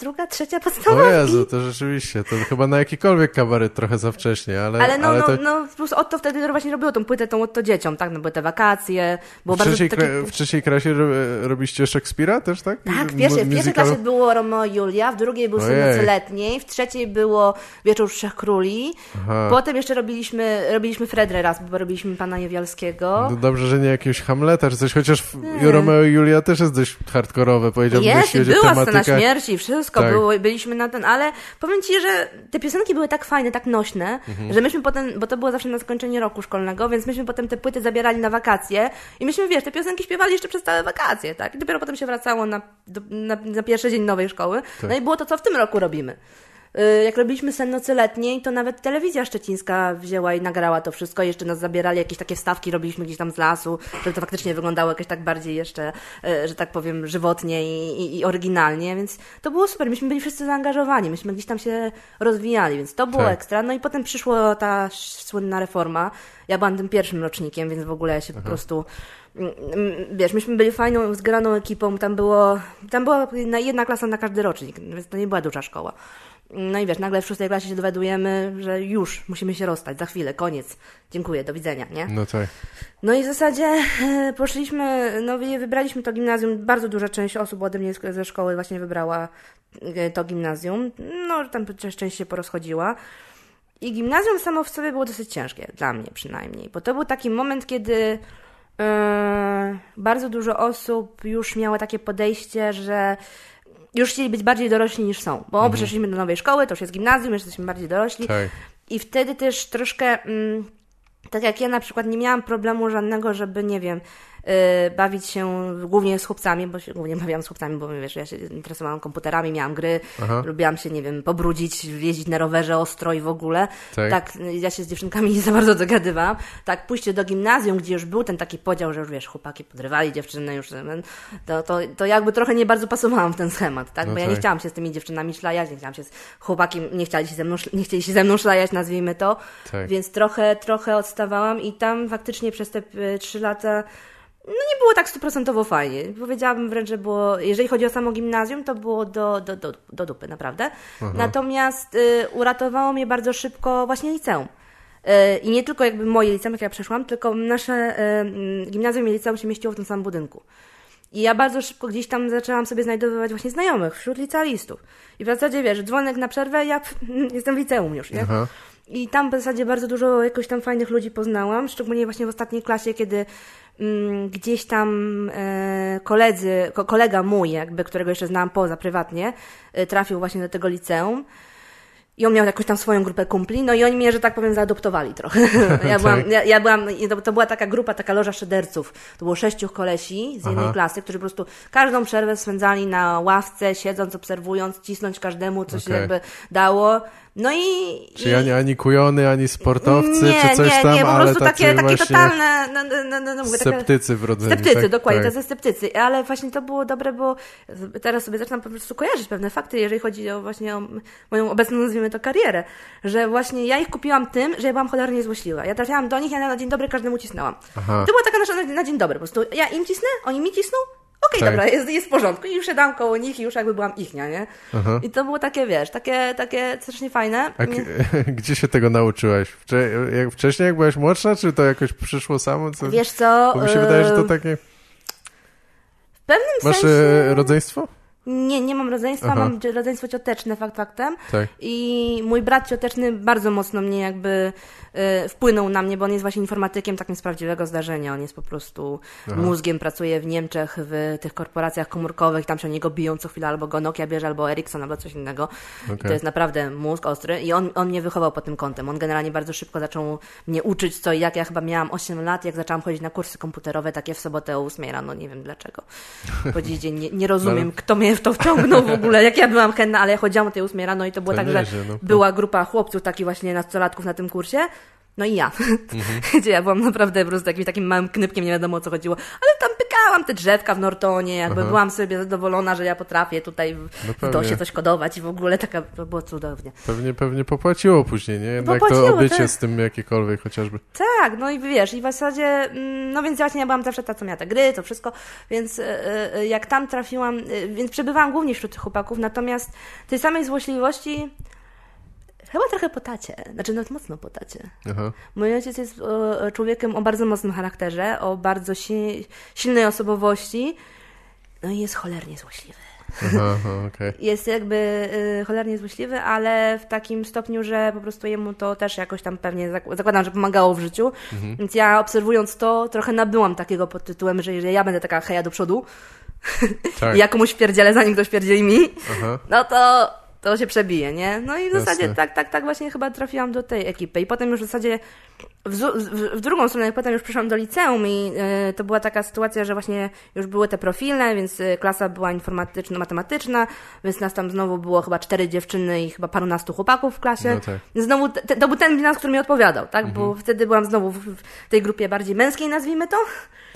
druga, trzecia O podstawówki. Jezu, to rzeczywiście, to chyba na jakikolwiek kabaret trochę za wcześnie, ale, Ale no, ale no, to no, plus Otto wtedy właśnie robiło tą płytę, tą Otto dzieciom, tak? No były te wakacje, było w, bardzo trzeciej, takie... w trzeciej klasie ro, robiście Szekspira też, tak? Tak, w pierwszej, w pierwszej klasie było Romeo i Julia, w drugiej był nocy letniej, w trzeciej było Wieczór Trzech Króli, Aha. Potem jeszcze robiliśmy, robiliśmy Fredrę raz, bo robiliśmy Pana Jowialskiego. No dobrze, że nie jakiegoś Hamleta czy coś, chociaż w Romeo i Julia też jest dość hardkorowe, powiedziałbym, Jest, jeśli była tematykę. scena śmierci, wszystko, Tak. było, byliśmy na ten, ale powiem Ci, że te piosenki były tak fajne, tak nośne, Mhm. że myśmy potem, bo to było zawsze na zakończenie roku szkolnego, więc myśmy potem te płyty zabierali na wakacje i myśmy, wiesz, te piosenki śpiewali jeszcze przez całe wakacje, tak? I dopiero potem się wracało na, do, na, na pierwszy dzień nowej szkoły. Tak. No i było to, co w tym roku robimy. Y, Jak robiliśmy sen nocy letniej, to nawet telewizja szczecińska wzięła i nagrała to wszystko. Jeszcze nas zabierali, jakieś takie wstawki robiliśmy gdzieś tam z lasu, żeby to faktycznie wyglądało jakoś tak bardziej jeszcze, y, że tak powiem, żywotnie i, i, i oryginalnie, więc to było super. Myśmy byli wszyscy zaangażowani, myśmy gdzieś tam się rozwijali, więc to było Tak. ekstra. No i potem przyszła ta słynna reforma. Ja byłam tym pierwszym rocznikiem, więc w ogóle się po prostu Mm, mm, Wiesz, myśmy byli fajną, zgraną ekipą, tam było, tam była na- jedna klasa na każdy rocznik, więc to nie była duża szkoła. No i wiesz, nagle w szóstej klasie się dowiadujemy, że już musimy się rozstać, za chwilę, koniec, dziękuję, do widzenia, nie? No tak. No i w zasadzie e, poszliśmy, no wybraliśmy to gimnazjum, bardzo duża część osób ode mnie ze szkoły właśnie wybrała e, to gimnazjum, no tam część się porozchodziła. I gimnazjum samo w sobie było dosyć ciężkie, dla mnie przynajmniej, bo to był taki moment, kiedy e, bardzo dużo osób już miało takie podejście, że już chcieli być bardziej dorośli niż są, bo przeszliśmy do nowej szkoły, to już jest gimnazjum, już jesteśmy bardziej dorośli. Tak. I wtedy też troszkę, mm, tak jak ja na przykład nie miałam problemu żadnego, żeby, nie wiem, bawić się głównie z chłopcami, bo się głównie bawiłam z chłopcami, bo wiesz, ja się interesowałam komputerami, miałam gry, Aha. lubiłam się, nie wiem, pobrudzić, jeździć na rowerze ostro i w ogóle. Tak. tak, y, ja się z dziewczynkami *laughs* nie za bardzo dogadywałam. Tak, pójście do gimnazjum, gdzie już był ten taki podział, że już wiesz, chłopaki podrywali dziewczyny, już to, to, to jakby trochę nie bardzo pasowałam w ten schemat, tak? No Bo ja nie tak. chciałam się z tymi dziewczynami szlajać, nie chciałam się z chłopaki, nie chcieli się ze mną, nie chcieli się ze mną szlajać, nazwijmy to. Tak. Więc trochę, trochę odstawałam i tam faktycznie przez te y, trzy lata no nie było tak stuprocentowo fajnie. Powiedziałabym wręcz, że było, jeżeli chodzi o samo gimnazjum, to było do, do, do, do dupy, naprawdę. Natomiast y, uratowało mnie bardzo szybko właśnie liceum. Y, I nie tylko jakby moje liceum, jak ja przeszłam, tylko nasze y, mm, gimnazjum i liceum się mieściło w tym samym budynku. I ja bardzo szybko gdzieś tam zaczęłam sobie znajdować właśnie znajomych wśród licealistów. I w zasadzie, wiesz, dzwonek na przerwę, ja pff, *laughs* jestem w liceum już, nie? Aha. I tam w zasadzie bardzo dużo jakoś tam fajnych ludzi poznałam, szczególnie właśnie w ostatniej klasie, kiedy gdzieś tam e, koledzy, ko, kolega mój, jakby, którego jeszcze znałam poza prywatnie, e, trafił właśnie do tego liceum. I on miał jakąś tam swoją grupę kumpli, no i oni mnie, że tak powiem, zaadoptowali trochę. *laughs* Ja byłam, ja, ja byłam to, była taka grupa, taka loża szyderców. To było sześciu kolesi z jednej Aha. klasy, którzy po prostu każdą przerwę spędzali na ławce, siedząc, obserwując, cisnąć każdemu, co się Okej. jakby dało. No i... Czyli i... ani, ani kujony, ani sportowcy, nie, czy coś nie, tam, nie, po prostu takie, takie totalne, no, no, no, no, no, mówię, sceptycy wrodzeni. Sceptycy, tak? dokładnie, tak. tacy sceptycy, ale właśnie to było dobre, bo teraz sobie zaczynam po prostu kojarzyć pewne fakty, jeżeli chodzi o właśnie o moją obecną, nazwijmy to, karierę, że właśnie ja ich kupiłam tym, że ja byłam cholernie złośliwa. Ja trafiałam do nich, ja na dzień dobry każdemu cisnęłam. Aha. To była taka nasza na, na dzień dobry, po prostu ja im cisnę, oni mi cisną, okej, Tak. dobra, jest, jest w porządku i już siadałam koło nich i już jakby byłam ichnia, nie? Aha. I to było takie, wiesz, takie, takie strasznie fajne. A *laughs* gdzie się tego nauczyłaś? Wcze- jak wcześniej, jak byłaś młodsza, czy to jakoś przyszło samo? Co? Wiesz co? Bo mi się wydaje, że to takie... W pewnym Masz sensie... rodzeństwo? Nie, nie mam rodzeństwa, Aha. mam rodzeństwo cioteczne fakt faktem. Tak. I mój brat cioteczny bardzo mocno mnie jakby e, wpłynął na mnie, bo on jest właśnie informatykiem takim z prawdziwego zdarzenia. On jest po prostu mózgiem, pracuje w Niemczech, w tych korporacjach komórkowych, tam się o niego biją co chwilę, albo go Nokia bierze, albo Ericsson, albo coś innego. I Okej. to jest naprawdę mózg ostry i on, on mnie wychował pod tym kątem. On generalnie bardzo szybko zaczął mnie uczyć co i jak. Ja chyba miałam 8 lat, jak zaczęłam chodzić na kursy komputerowe, takie w sobotę o 8 rano, nie wiem dlaczego. Po dziś dzień nie, nie rozumiem, kto mnie w to wciągnął w ogóle, jak ja byłam chętna, ale ja chodziłam o tej 8 rano i to było To tak, że no. była grupa chłopców, takich właśnie nastolatków na tym kursie. No i ja, Mhm. *laughs* gdzie ja byłam naprawdę po prostu takim, takim małym knypkiem, nie wiadomo o co chodziło, ale tam pykałam te drzewka w Nortonie, jakby byłam sobie zadowolona, że ja potrafię tutaj w, No. DOSie coś kodować i w ogóle taka, to było cudownie. Pewnie, pewnie popłaciło później, nie? Jednak Popłaciło, to obycie tak. z tym jakiekolwiek chociażby. Tak, no i wiesz, i w zasadzie, mm, no więc właśnie ja byłam zawsze ta, co miała te gry, to wszystko, więc e, e, jak tam trafiłam, więc przebywałam głównie wśród tych chłopaków, natomiast tej samej złośliwości chyba trochę po tacie, znaczy nawet mocno po tacie. Aha. Mój ojciec jest e, człowiekiem o bardzo mocnym charakterze, o bardzo si silnej osobowości, no i jest cholernie złośliwy. Aha, okej. *laughs* Jest jakby y, cholernie złośliwy, ale w takim stopniu, że po prostu jemu to też jakoś tam pewnie zak- zakładam, że pomagało w życiu. Mhm. Więc ja obserwując to, trochę nabyłam takiego pod tytułem, że jeżeli ja będę taka heja do przodu, *laughs* Tak. i ja komuś pierdzielę, zanim ktoś pierdzieli mi, Aha. no to to się przebije, nie? No i w zasadzie Jasne. tak, tak, tak właśnie chyba trafiłam do tej ekipy. I potem już w zasadzie w, w, w drugą stronę, potem już przyszłam do liceum i y, to była taka sytuacja, że właśnie już były te profilne, więc y, klasa była informatyczna, matematyczna, więc nas tam znowu było chyba cztery dziewczyny i chyba parunastu chłopaków w klasie. No tak. Znowu te, to był ten bilans, który mi odpowiadał, tak? Bo wtedy byłam znowu w, w tej grupie bardziej męskiej, nazwijmy to.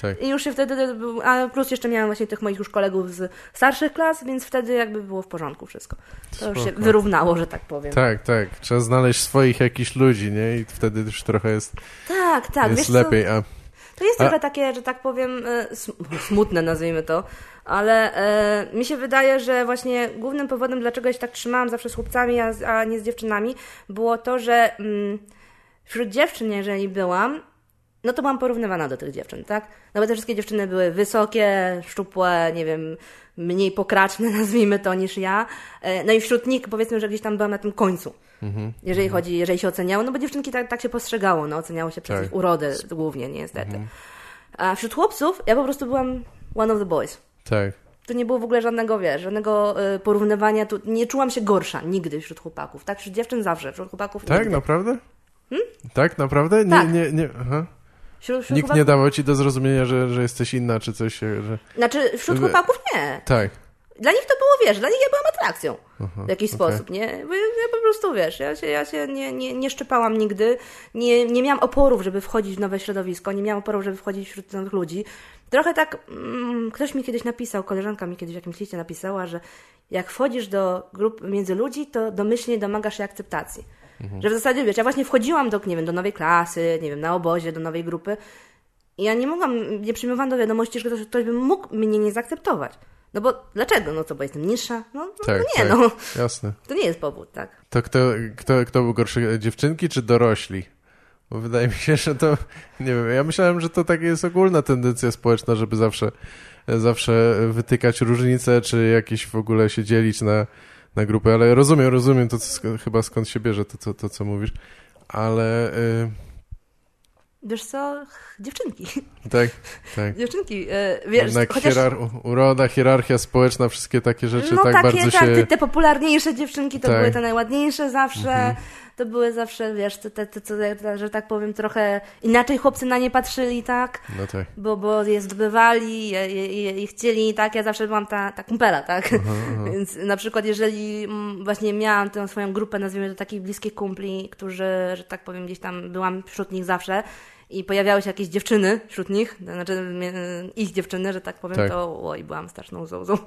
Tak. I już się wtedy, a plus jeszcze miałam właśnie tych moich już kolegów z starszych klas, więc wtedy jakby było w porządku wszystko. To już się Spoko. wyrównało, że tak powiem. Tak, tak. Trzeba znaleźć swoich jakichś ludzi, nie? I wtedy już trochę jest, tak, tak jest wiesz lepiej. A, To jest A- trochę takie, że tak powiem, e, sm- smutne nazwijmy to, ale e, mi się wydaje, że właśnie głównym powodem, dlaczego ja się tak trzymałam zawsze z chłopcami, a, a nie z dziewczynami, było to, że mm, wśród dziewczyn, jeżeli byłam, no to byłam porównywana do tych dziewczyn, tak? No bo te wszystkie dziewczyny były wysokie, szczupłe, nie wiem, mniej pokraczne, *laughs* nazwijmy to, niż ja. E, No i wśród nich powiedzmy, że gdzieś tam byłam na tym końcu. Jeżeli chodzi, jeżeli się oceniało, no bo dziewczynki tak, tak się postrzegało, no oceniało się przez Tak. ich urodę głównie, niestety. A wśród chłopców ja po prostu byłam one of the boys. tak. Tu nie było w ogóle żadnego, wiesz, żadnego y, porównywania, tu nie czułam się gorsza nigdy wśród chłopaków, tak? Wśród dziewczyn zawsze, wśród chłopaków Tak, nigdy. naprawdę? Tak, naprawdę? Nie, Tak. nie, nie. Aha. Wśród, wśród Nikt chłopaków... nie dawał ci do zrozumienia, że, że jesteś inna, czy coś, się- że... Znaczy, wśród chłopaków nie. Tak. Dla nich to było, wiesz, dla nich ja byłam atrakcją w jakiś okej. sposób, nie? Bo ja, ja po prostu, wiesz, ja się, ja się nie, nie, nie szczepałam nigdy, nie, nie miałam oporów, żeby wchodzić w nowe środowisko, nie miałam oporów, żeby wchodzić wśród nowych ludzi. Trochę tak, mm, ktoś mi kiedyś napisał, koleżanka mi kiedyś w jakimś liście napisała, że jak wchodzisz do grup między ludzi, to domyślnie domagasz się akceptacji. Że w zasadzie, wiesz, ja właśnie wchodziłam do, nie wiem, do nowej klasy, nie wiem, na obozie, do nowej grupy i ja nie mogłam, nie przyjmowałam do wiadomości, że ktoś, ktoś by mógł mnie nie zaakceptować. No bo dlaczego? No co, bo jestem niższa? No, no Tak, nie, tak. no. Jasne. To nie jest powód, tak. To kto, kto, kto był gorszy, dziewczynki czy dorośli? Bo wydaje mi się, że to, nie wiem, ja myślałem, że to taka jest ogólna tendencja społeczna, żeby zawsze, zawsze wytykać różnice, czy jakieś w ogóle się dzielić na, na grupy, ale rozumiem, rozumiem to, co, chyba skąd się bierze to, to, to co mówisz, ale y, Wiesz co? Dziewczynki. tak, tak. *laughs* Dziewczynki, e, wiesz, Jednak chociaż... hierar uroda, hierarchia społeczna, wszystkie takie rzeczy no tak takie, bardzo tak, się... te, te popularniejsze dziewczynki to Tak. były te najładniejsze zawsze. Mhm. To były zawsze, wiesz, te, te, te, co, że tak powiem, trochę inaczej chłopcy na nie patrzyli, tak? No tak. bo, bo je zdobywali je, je, je, i chcieli, tak, ja zawsze byłam ta, ta kumpela, tak, *laughs* więc na przykład jeżeli mm, właśnie miałam tę swoją grupę, nazwijmy to takich bliskich kumpli, którzy, że tak powiem, gdzieś tam byłam wśród nich zawsze i pojawiały się jakieś dziewczyny wśród nich, znaczy mnie- ich dziewczyny, że tak powiem, Tak. to oj, byłam straszną zołzą. *laughs*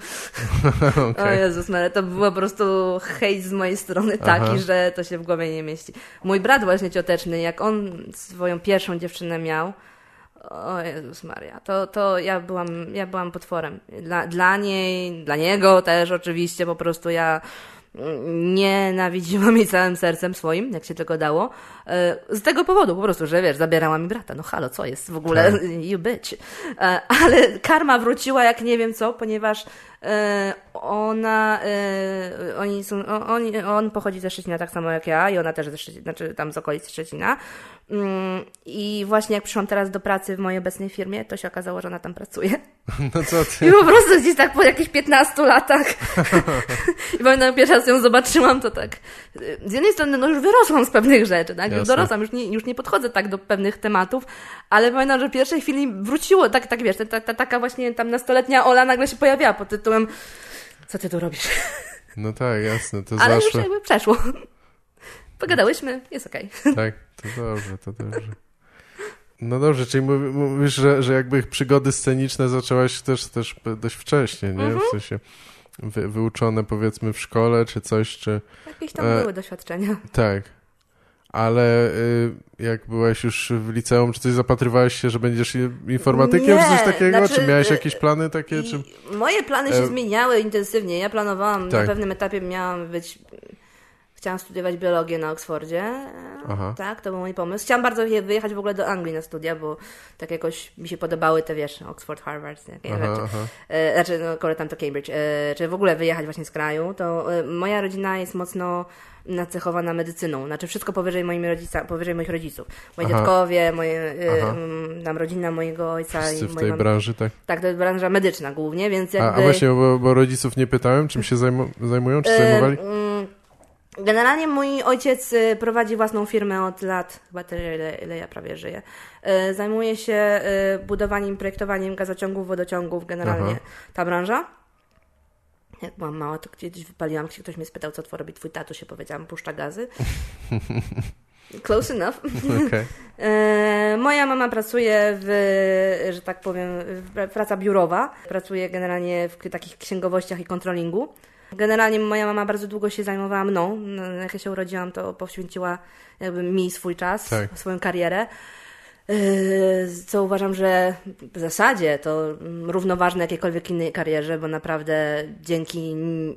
O Okej. Jezus Maria, to był po prostu hejt z mojej strony taki, Aha. że to się w głowie nie mieści. Mój brat właśnie cioteczny, jak on swoją pierwszą dziewczynę miał, o Jezus Maria, to, to ja, byłam, ja byłam potworem. Dla, dla niej, dla niego też oczywiście, po prostu ja nienawidziłam jej całym sercem swoim, jak się tylko dało. E, z tego powodu po prostu, że wiesz, zabierała mi brata. No halo, co jest w ogóle? Tak. *laughs* You bitch. E, ale karma wróciła jak nie wiem co, ponieważ ona, oni są, on, on pochodzi ze Szczecina tak samo jak ja i ona też ze Szczecina, znaczy tam z okolicy Szczecina. Mm, I właśnie jak przyszłam teraz do pracy w mojej obecnej firmie, to się okazało, że ona tam pracuje. *laughs* No co ty? I po prostu gdzieś tak po jakichś 15 latach. *laughs* I pamiętam, pierwszy raz ją zobaczyłam, to tak. Z jednej strony, no już wyrosłam z pewnych rzeczy, tak? Już dorosłam, już nie, już nie podchodzę tak do pewnych tematów, ale pamiętam, że w pierwszej chwili wróciło, tak, tak wiesz, ta, ta, ta taka właśnie tam nastoletnia Ola nagle się pojawiała pod tytułem Co ty tu robisz? *laughs* No tak, jasne, to Ale zawsze... już jakby przeszło. Pogadałyśmy, jest okej. Okay. Tak, to dobrze, to dobrze. No dobrze, czyli mówisz, że, że jakby przygody sceniczne zaczęłaś też, też dość wcześnie, nie? Mhm. W sensie wy, wyuczone powiedzmy w szkole, czy coś, czy... Jakieś tam e, były doświadczenia. Tak. Ale y, jak byłaś już w liceum, czy coś zapatrywałeś się, że będziesz informatykiem, nie, czy coś takiego? Znaczy, czy miałeś jakieś plany takie? Czy... Moje plany się e... zmieniały intensywnie. Ja planowałam, tak. na pewnym etapie miałam być Chciałam studiować biologię na Oksfordzie. Aha. Tak, to był mój pomysł. Chciałam bardzo wyjechać w ogóle do Anglii na studia, bo tak jakoś mi się podobały te, wiesz, Oxford, Harvard, takie aha, rzeczy. Aha. E, znaczy, no, tam to Cambridge. E, czy w ogóle wyjechać właśnie z kraju, to e, moja rodzina jest mocno nacechowana medycyną. Znaczy wszystko powyżej, rodzica, powyżej moich rodziców. Moi Aha. dziadkowie, moje, e, tam rodzina mojego ojca. Wszyscy i w tej branży, tak? Tak, to jest branża medyczna głównie, więc jakby... A, a właśnie, bo, bo rodziców nie pytałem, czym się zajmują, czy zajmowali? Mm, Generalnie mój ojciec y, prowadzi własną firmę od lat, chyba tyle, ile, ile ja prawie żyję. Y, zajmuje się y, budowaniem, projektowaniem gazociągów, wodociągów, generalnie Aha. ta branża. Jak byłam mała, to kiedyś wypaliłam się, ktoś mnie spytał, co to robi twój tatuś, powiedziałam, puszcza gazy. *laughs* Close enough. Okay. *laughs* Moja mama pracuje w, że tak powiem, praca biurowa. Pracuje generalnie w takich księgowościach i kontrolingu. Generalnie moja mama bardzo długo się zajmowała mną. No, jak ja się urodziłam, to poświęciła jakby mi swój czas, tak. swoją karierę. Yy, co uważam, że w zasadzie to równoważne jakiejkolwiek innej karierze, bo naprawdę dzięki,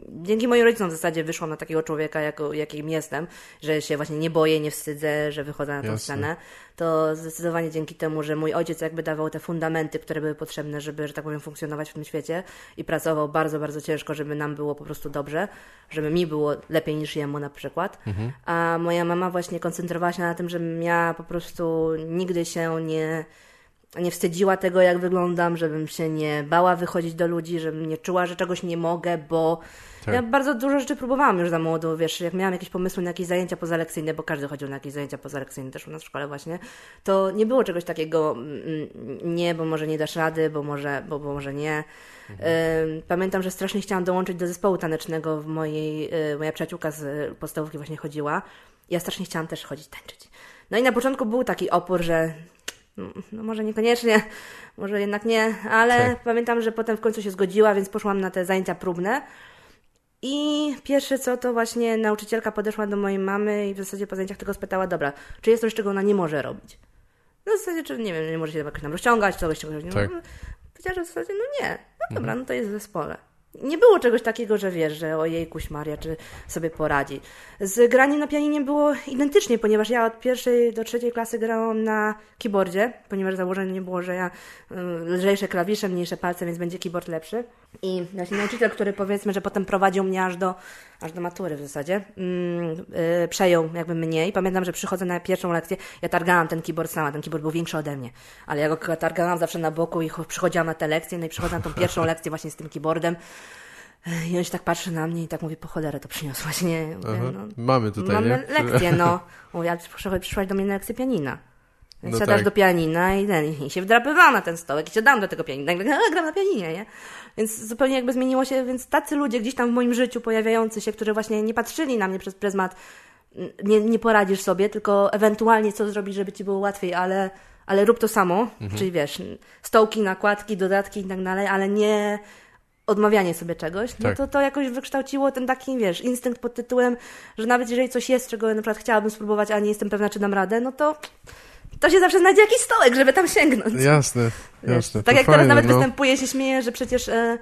dzięki moim rodzicom w zasadzie wyszłam na takiego człowieka, jako, jakim jestem, że się właśnie nie boję, nie wstydzę, że wychodzę na tę scenę. To zdecydowanie dzięki temu, że mój ojciec jakby dawał te fundamenty, które były potrzebne, żeby, że tak powiem, funkcjonować w tym świecie i pracował bardzo, bardzo ciężko, żeby nam było po prostu dobrze, żeby mi było lepiej niż jemu na przykład. Mhm. A moja mama właśnie koncentrowała się na tym, żebym ja po prostu nigdy się się nie, nie wstydziła tego, jak wyglądam, żebym się nie bała wychodzić do ludzi, żebym nie czuła, że czegoś nie mogę, bo tak. ja bardzo dużo rzeczy próbowałam już za młodo, wiesz, jak miałam jakieś pomysły na jakieś zajęcia pozalekcyjne, bo każdy chodził na jakieś zajęcia pozalekcyjne też u nas w szkole właśnie, to nie było czegoś takiego, mm, mm, nie, bo może nie dasz rady, bo może, bo, bo może nie. Mhm. Pamiętam, że strasznie chciałam dołączyć do zespołu tanecznego w mojej, y, moja przyjaciółka z podstawówki właśnie chodziła. Ja strasznie chciałam też chodzić tańczyć. No i na początku był taki opór, że no może niekoniecznie, może jednak nie, ale tak. pamiętam, że potem w końcu się zgodziła, więc poszłam na te zajęcia próbne. I pierwsze co, to właśnie nauczycielka podeszła do mojej mamy i w zasadzie po zajęciach tylko spytała, dobra, czy jest coś, czego ona nie może robić? No w zasadzie, czy nie wiem, nie może się jakoś tam rozciągać, czegoś, czego nie tak. może. Powiedziała, że w zasadzie, no nie, no dobra, mhm. no to jest w zespole. Nie było czegoś takiego, że wiesz, że ojej, kuś Maria, czy sobie poradzi. Z graniem na pianinie było identycznie, ponieważ ja od pierwszej do trzeciej klasy grałam na keyboardzie, ponieważ założenie nie było, że ja y, lżejsze klawisze, mniejsze palce, więc będzie keyboard lepszy. I właśnie nauczyciel, który powiedzmy, że potem prowadził mnie aż do, aż do matury w zasadzie, yy, przejął jakby mnie i pamiętam, że przychodzę na pierwszą lekcję, ja targałam ten keyboard sama, ten keyboard był większy ode mnie, ale ja go targałam zawsze na boku i przychodziłam na te lekcje, no i przychodzę na tą pierwszą lekcję właśnie z tym keyboardem, i on się tak patrzy na mnie i tak mówi, po cholerę to przyniosłaś, nie? Mówię, no, mamy tutaj, mamy nie? lekcję, no. *laughs* Mówię, ale przyszłaś do mnie na lekcję pianina. Więc no siadasz tak. do pianina i, ten, i się wdrapywałam na ten stołek i siadam do tego pianina. I tak, gram na pianinie, nie? Więc zupełnie jakby zmieniło się, więc tacy ludzie gdzieś tam w moim życiu pojawiający się, którzy właśnie nie patrzyli na mnie przez pryzmat nie, nie poradzisz sobie, tylko ewentualnie co zrobić, żeby ci było łatwiej, ale, ale rób to samo, mhm. czyli wiesz, stołki, nakładki, dodatki i tak dalej, ale nie odmawianie sobie czegoś, no tak. to to jakoś wykształciło ten taki, wiesz, instynkt pod tytułem, że nawet jeżeli coś jest, czego na przykład chciałabym spróbować, a nie jestem pewna, czy dam radę, no to to się zawsze znajdzie jakiś stołek, żeby tam sięgnąć. Jasne, jasne. Wiesz, tak jak fajne, teraz nawet no. występuję, się śmieję, że przecież e,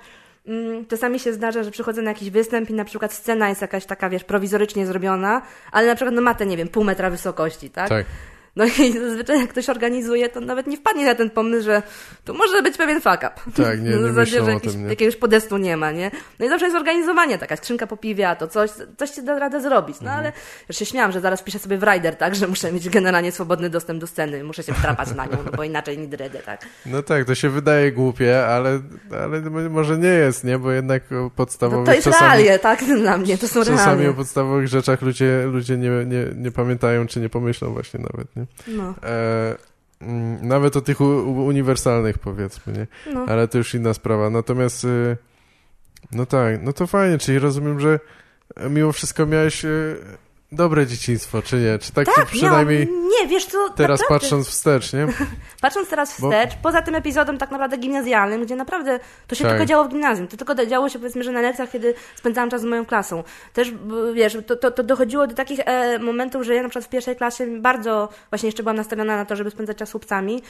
mm, czasami się zdarza, że przychodzę na jakiś występ i na przykład scena jest jakaś taka, wiesz, prowizorycznie zrobiona, ale na przykład no ma te, nie wiem, pół metra wysokości, tak? Tak. No i *laughs* zazwyczaj jak ktoś organizuje, to nawet nie wpadnie na ten pomysł, że tu może być pewien fuck up. Tak, nie- nie zasadzie, że jakiś, tym, nie? jakiegoś podestu nie ma, nie? No i zawsze jest organizowanie, taka skrzynka po piwie, a to coś, coś się da radę zrobić. No Mhm. ale już się śmiałam, że zaraz piszę sobie w rider, tak, że muszę mieć generalnie swobodny dostęp do sceny, muszę się wtrapać na nią, no bo inaczej nie dredę, tak. No tak, to się wydaje głupie, ale, ale może nie jest, nie? Bo jednak o No podstawowych to jest czasami, realie, tak, *laughs* dla mnie, to są czasami realie. o podstawowych rzeczach ludzie, ludzie nie, nie, nie pamiętają, czy nie pomyślą właśnie nawet, nie? No, E, mm, nawet o tych u, uniwersalnych powiedzmy, nie? no. Ale to już inna sprawa. Natomiast y, no tak, no to fajnie, czyli rozumiem, że mimo wszystko miałeś y, dobre dzieciństwo, czy nie? Czy tak, Tak, przynajmniej miałam, nie, wiesz co, teraz naprawdę, patrząc wstecz, nie? *laughs* Patrząc teraz Bo- wstecz, poza tym epizodem tak naprawdę gimnazjalnym, gdzie naprawdę to się Tak. tylko działo w gimnazjum, to tylko działo się powiedzmy, że na lekcjach, kiedy spędzałam czas z moją klasą. Też, wiesz, to, to, to dochodziło do takich e, momentów, że ja na przykład w pierwszej klasie bardzo właśnie jeszcze byłam nastawiona na to, żeby spędzać czas z chłopcami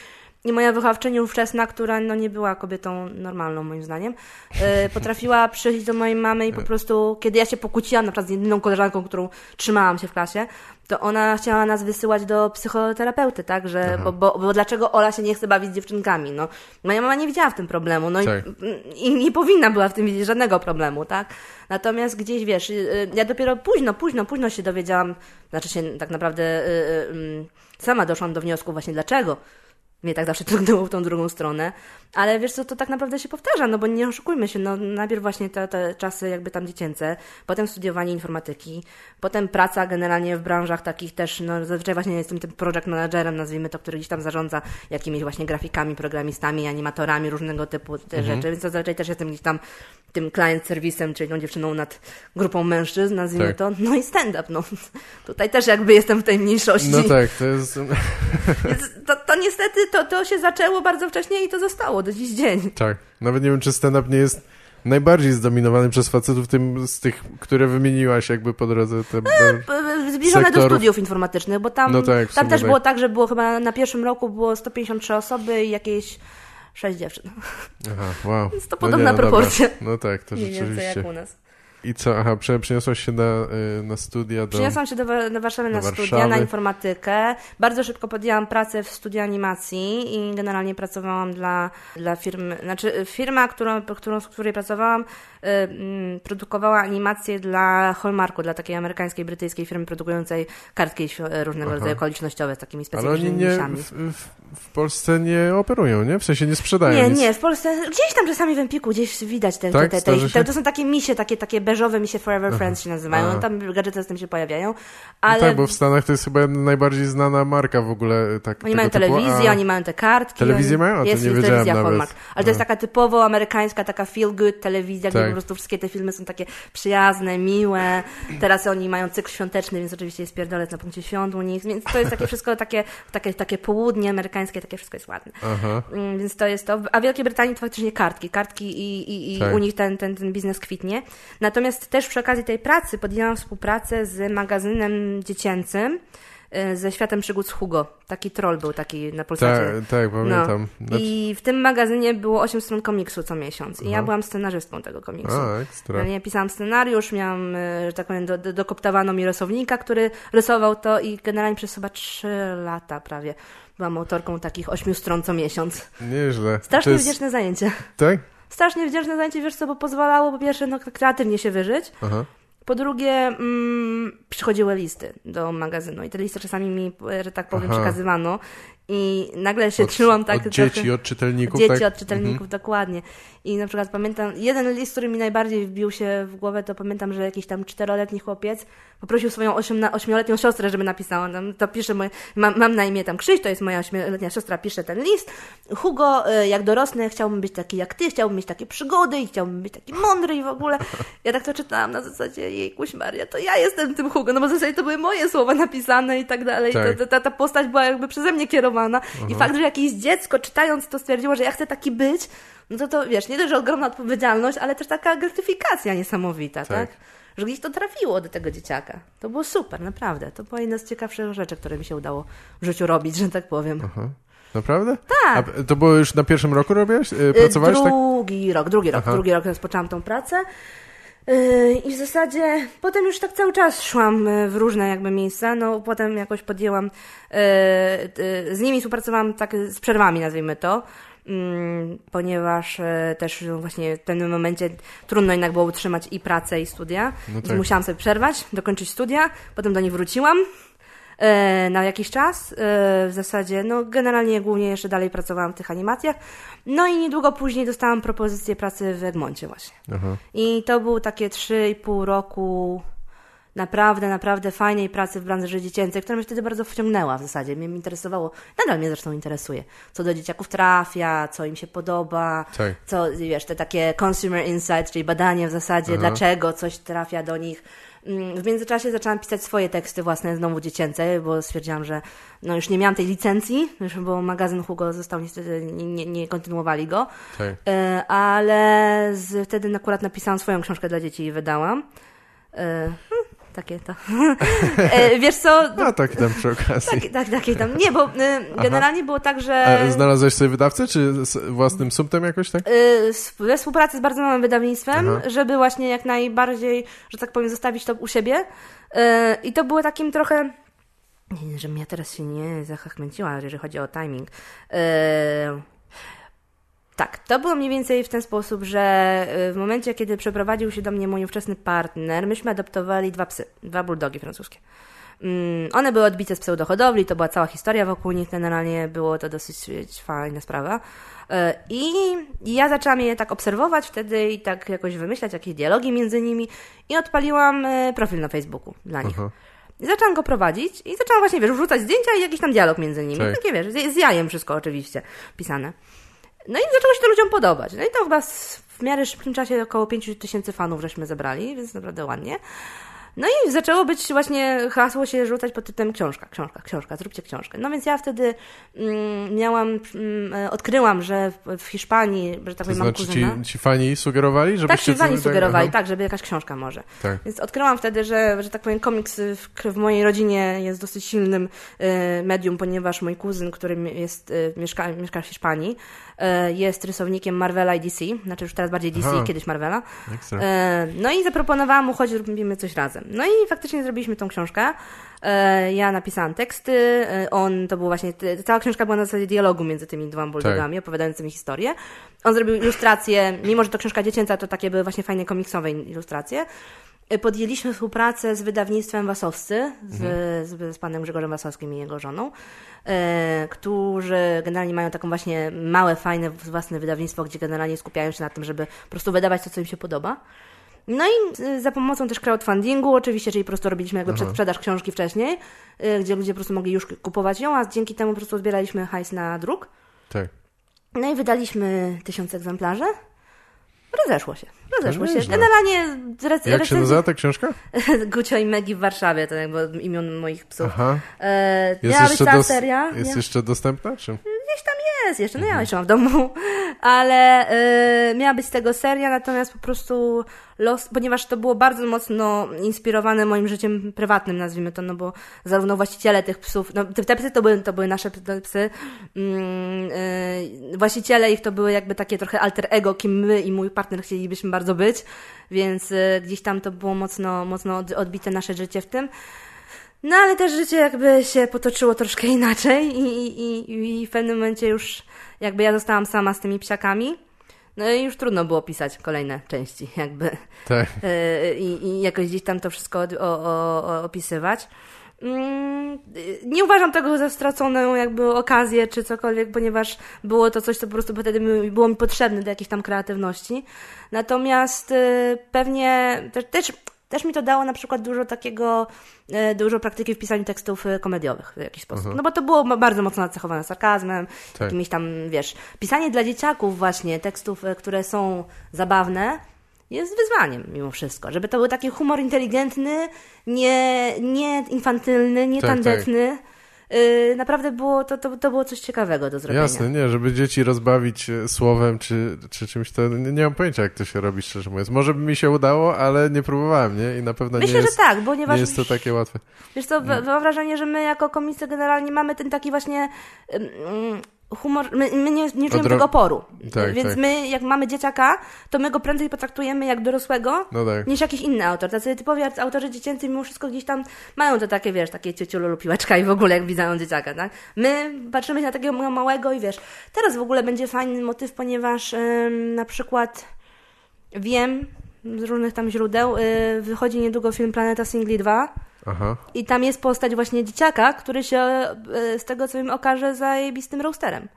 i moja wychowawczyni ówczesna, która no nie była kobietą normalną moim zdaniem, e, potrafiła przyjść do mojej mamy i po prostu, kiedy ja się pokłóciłam na przykład z jedyną koleżanką, którą trzymałam się w klasie, to ona chciała nas wysyłać do psychoterapeuty, tak, że, bo, bo, bo dlaczego Ola się nie chce bawić z dziewczynkami, no. Moja mama nie widziała w tym problemu, no Tak. i, i nie powinna była w tym widzieć żadnego problemu, tak. Natomiast gdzieś, wiesz, y, y, ja dopiero późno, późno, późno się dowiedziałam, znaczy się tak naprawdę y, y, ym, sama doszłam do wniosku właśnie dlaczego mnie tak zawsze *laughs* ciągnęło w tą drugą stronę, ale wiesz co, to tak naprawdę się powtarza, no bo nie oszukujmy się, no najpierw właśnie te, te czasy jakby tam dziecięce, potem studiowanie informatyki, potem praca generalnie w branżach takich też, no zazwyczaj właśnie jestem tym project managerem, nazwijmy to, który gdzieś tam zarządza jakimiś właśnie grafikami, programistami, animatorami, różnego typu te rzeczy, więc zazwyczaj też jestem gdzieś tam tym client serwisem, czyli tą dziewczyną nad grupą mężczyzn, nazwijmy Tak. to, no i stand-up, no tutaj też jakby jestem w tej mniejszości. No tak, to jest... *laughs* Więc to, to niestety to, to się zaczęło bardzo wcześnie i to zostało do dziś dzień. Tak. Nawet nie wiem, czy stand-up nie jest najbardziej zdominowany przez facetów, tym z tych, które wymieniłaś jakby po drodze. Te, P- Zbliżone do Sektorów. studiów informatycznych, bo tam, No tak, tam też tak. było tak, że było chyba na pierwszym roku było 153 osoby i jakieś 6 dziewczyn. Aha, wow. Więc to No podobna nie, no proporcja. Dobra. No tak, to Mniej więcej jak u nas. I co, aha, prze- przeniosłaś się na, y, na studia do... Przyniosłam się do, do Warszawy na Do studia, Warszawy. na informatykę. Bardzo szybko podjęłam pracę w studiu animacji i generalnie pracowałam dla, dla firmy, znaczy firma, którą, którą, w której pracowałam, y, mm, produkowała animacje dla Hallmarku, dla takiej amerykańskiej, brytyjskiej firmy produkującej kartki różnego Aha. rodzaju okolicznościowe z takimi Ale oni specyficznymi nie, w, w, w Polsce nie operują, nie? W sensie nie sprzedają Nie, nic. nie, w Polsce, gdzieś tam czasami w Empiku, gdzieś widać te, Tak? te, te, te, to są takie misie, takie, takie beżowe misie Forever Friends się nazywają, Aha. tam gadżety z tym się pojawiają, No ale tak, bo w Stanach to jest chyba najbardziej znana marka w ogóle. Tak, oni mają typu, telewizję, a... oni mają te kartki. Telewizję oni... mają? A jest, nie jest telewizja nawet. Hallmark. Ale to jest taka typowo amerykańska, taka feel good telewizja, gdzie Tak. po prostu wszystkie te filmy są takie przyjazne, miłe. Teraz oni mają cykl świąteczny, więc oczywiście jest pierdolec na punkcie świąt u nich, więc to jest takie wszystko takie, takie, takie południe amerykańskie, takie wszystko jest ładne. Aha, Mm, Więc to jest to. A w Wielkiej Brytanii to faktycznie kartki. Kartki i, i, i Tak. u nich ten, ten, ten biznes kwitnie. Natomiast też przy okazji tej pracy podjęłam współpracę z magazynem dziecięcym y, ze Światem Przygód z Hugo. Taki troll był taki na Polsacie. tak, tak, pamiętam. Znaczy... I w tym magazynie było 8 stron komiksu co miesiąc. I ja Aha. byłam scenarzystką tego komiksu. A, ekstra. Ja pisałam scenariusz, miałam, y, że tak powiem, do, do, dokoptowano mi rysownika, który rysował to i generalnie przez chyba 3 lata prawie byłam autorką takich 8 stron co miesiąc. Nieźle. Strasznie jest... wdzięczne zajęcie. Tak? Strasznie wdzięczne zajęcie, wiesz co, bo pozwalało po pierwsze no, kreatywnie się wyżyć, Aha. po drugie mm, przychodziły listy do magazynu i te listy czasami mi, że tak powiem, Aha. przekazywano i nagle się Od, czułam tak od trochę... dzieci, od czytelników, Dzieci tak? od czytelników, dokładnie. I na przykład pamiętam, jeden list, który mi najbardziej wbił się w głowę, to pamiętam, że jakiś tam czteroletni chłopiec poprosił swoją ośmioletnią siostrę, żeby napisała. Tam, to pisze moje, mam, mam na imię tam Krzyś, to jest moja ośmioletnia siostra, pisze ten list. Hugo, y, jak dorosnę, chciałbym być taki jak ty, chciałbym mieć takie przygody i chciałbym być taki mądry i w ogóle. Ja tak to czytałam na zasadzie, jejkuś Maria, to ja jestem tym Hugo, no bo w zasadzie to były moje słowa napisane i tak dalej. Tak. To, ta, ta postać była jakby przeze mnie kierowana. I fakt, że jakieś dziecko czytając to stwierdziło, że ja chcę taki być, no to to wiesz, nie dość, że ogromna odpowiedzialność, ale też taka gratyfikacja niesamowita, tak? Tak. Że gdzieś to trafiło do tego dzieciaka. To było super, naprawdę. To była jedna z ciekawszych rzeczy, które mi się udało w życiu robić, że tak powiem. Aha. Naprawdę? Tak. A to było już na pierwszym roku robiłeś? Yy, pracowałeś tak? drugi rok, drugi rok, Aha. drugi rok rozpoczęłam tą pracę. Yy, I w zasadzie potem już tak cały czas szłam yy, w różne jakby miejsca, no potem jakoś podjęłam, yy, z nimi współpracowałam tak z przerwami nazwijmy to, mm, ponieważ też no, właśnie w pewnym momencie trudno jednak było utrzymać i pracę i studia, No więc tak. musiałam sobie przerwać, dokończyć studia, potem do nich wróciłam na jakiś czas. E, w zasadzie, no generalnie głównie jeszcze dalej pracowałam w tych animacjach. No i niedługo później dostałam propozycję pracy w Egmoncie właśnie. Aha. I to był takie 3,5 roku naprawdę, naprawdę fajnej pracy w branży dziecięcej, która mnie wtedy bardzo wciągnęła w zasadzie. Mnie interesowało, nadal mnie zresztą interesuje, co do dzieciaków trafia, co im się podoba, Tak. co, wiesz, te takie consumer insight, czyli badanie w zasadzie, Aha. dlaczego coś trafia do nich. W międzyczasie zaczęłam pisać swoje teksty własne, znowu dziecięce, bo stwierdziłam, że no już nie miałam tej licencji, bo magazyn Hugo został niestety, nie, nie, nie kontynuowali go, Tak. E, ale z, wtedy akurat napisałam swoją książkę dla dzieci i wydałam. E, hmm, takie to. *laughs* E, Wiesz co? A tak tam przy okazji. Tak, tak, takie tam. Nie, bo e, generalnie było tak, że A znalazłeś sobie wydawcę, czy z własnym sumptem jakoś, tak? sp- we współpracy z bardzo małym wydawnictwem, Aha. żeby właśnie jak najbardziej, że tak powiem, zostawić to u siebie. E, I to było takim trochę. Nie, żebym ja teraz się nie zachachmęciła, jeżeli chodzi o timing. Tak, to było mniej więcej w ten sposób, że y, w momencie, kiedy przeprowadził się do mnie mój ówczesny partner, myśmy adoptowali dwa psy, dwa bulldogi francuskie. Mm, One były odbite z pseudohodowli, to była cała historia wokół nich, generalnie było to dosyć fajna sprawa. Y, I ja zaczęłam je tak obserwować wtedy i tak jakoś wymyślać jakieś dialogi między nimi i odpaliłam y, profil na Facebooku dla nich. Aha. I zaczęłam go prowadzić i zaczęłam właśnie, wiesz, wrzucać zdjęcia i jakiś tam dialog między nimi. Tak. Takie, wiesz, z, z jajem wszystko oczywiście pisane. No i zaczęło się to ludziom podobać. No i to chyba w miarę szybkim czasie około 5 tysięcy fanów żeśmy zebrali, więc naprawdę ładnie. No i zaczęło być właśnie hasło się rzucać pod tytułem książka, książka, książka, zróbcie książkę. No więc ja wtedy mm, miałam, mm, e, odkryłam, że w, w Hiszpanii, że tak powiem, mam znaczy kuzyna. ci, ci fani sugerowali, Tak, żebyście... ci fani coś- sugerowali, aha. tak, żeby jakaś książka może. Tak. Więc odkryłam wtedy, że, że tak powiem, komiks w, w mojej rodzinie jest dosyć silnym e, medium, ponieważ mój kuzyn, który jest, e, mieszka, mieszka w Hiszpanii, jest rysownikiem Marvela i DC, znaczy już teraz bardziej DC, Aha. kiedyś Marvela. Ekstra. E, no i zaproponowałam mu, chodź, robimy coś razem. No i faktycznie zrobiliśmy tą książkę. E, ja napisałam teksty, e, on, to był właśnie, cała książka była na zasadzie dialogu między tymi dwoma bulldogami, opowiadającymi historię. On zrobił ilustracje, mimo że to książka dziecięca, to takie były właśnie fajne komiksowe ilustracje. E, Podjęliśmy współpracę z wydawnictwem Wasowscy, z, z, z panem Grzegorzem Wasowskim i jego żoną, e, którzy generalnie mają taką właśnie małe, fajne własne wydawnictwo, gdzie generalnie skupiają się na tym, żeby po prostu wydawać to, co im się podoba. No i y, za pomocą też crowdfundingu, oczywiście, czyli po prostu robiliśmy jakby przedsprzedaż książki wcześniej, y, gdzie ludzie po prostu mogli już kupować ją, a dzięki temu po prostu zbieraliśmy hajs na druk. Tak. No i wydaliśmy tysiąc egzemplarzy. Rozeszło się. Rozeszło się. Generalnie rec- Jak się nazywa ta książka? *laughs* Gucio i Megi w Warszawie, to jakby imion moich psów. Aha. E, Jest jeszcze, dos- seria. jest nie? jeszcze dostępna? Czy? Gdzieś tam jest jeszcze, no ja jeszcze mam w domu, *laughs* ale y, miała być z tego seria, natomiast po prostu los, ponieważ to było bardzo mocno inspirowane moim życiem prywatnym, nazwijmy to, no bo zarówno właściciele tych psów, no te, te psy to były, to były nasze psy, mm, y, właściciele ich to były jakby takie trochę alter ego, kim my i mój partner chcielibyśmy bardzo być, więc y, gdzieś tam to było mocno, mocno od, odbite nasze życie w tym. No ale też życie jakby się potoczyło troszkę *laughs* inaczej i, i, i, i w pewnym momencie już jakby ja zostałam sama z tymi psiakami. No i już trudno było pisać kolejne części jakby Tak. yy, *laughs* i, i jakoś gdzieś tam to wszystko o, o, o, opisywać. Mm, Nie uważam tego za straconą jakby okazję czy cokolwiek, ponieważ było to coś, co po prostu wtedy było mi potrzebne do jakiejś tam kreatywności. Natomiast yy, pewnie też, też, też mi to dało na przykład dużo takiego, yy, dużo praktyki w pisaniu tekstów yy, komediowych w jakiś sposób. No bo to było bardzo mocno nacechowane sarkazmem, Tak. jakimiś tam, wiesz, pisanie dla dzieciaków właśnie tekstów, yy, które są zabawne, jest wyzwaniem mimo wszystko. Żeby to był taki humor inteligentny, nie, nie infantylny, nie Tak, tandetny. Yy, naprawdę było, to, to, to było coś ciekawego do zrobienia. Jasne, nie, żeby dzieci rozbawić e, słowem czy, czy czymś, to nie, nie mam pojęcia, jak to się robi, szczerze mówiąc. Może by mi się udało, ale nie próbowałem, nie? I na pewno Myślę, nie jest, że tak, ponieważ nie jest to takie łatwe. Wiesz co, mam wrażenie, że my jako komicy generalnie mamy ten taki właśnie ym, ym, humor, my, my nie, nie czujemy Odro- tego oporu. Tak, Więc tak. my, jak mamy dzieciaka, to my go prędzej potraktujemy jak dorosłego, No tak. niż jakiś inny autor. Tacy typowi autorzy dziecięcy mimo wszystko gdzieś tam mają to takie, wiesz, takie ciociulu lub piłeczka i w ogóle jak widzą dzieciaka, tak? My patrzymy się na takiego ma- małego i wiesz, teraz w ogóle będzie fajny motyw, ponieważ ym, na przykład wiem z różnych tam źródeł, y, wychodzi niedługo film Planeta Singli 2 Aha. i tam jest postać właśnie dzieciaka, który się y, z tego co wiem okaże zajebistym roasterem.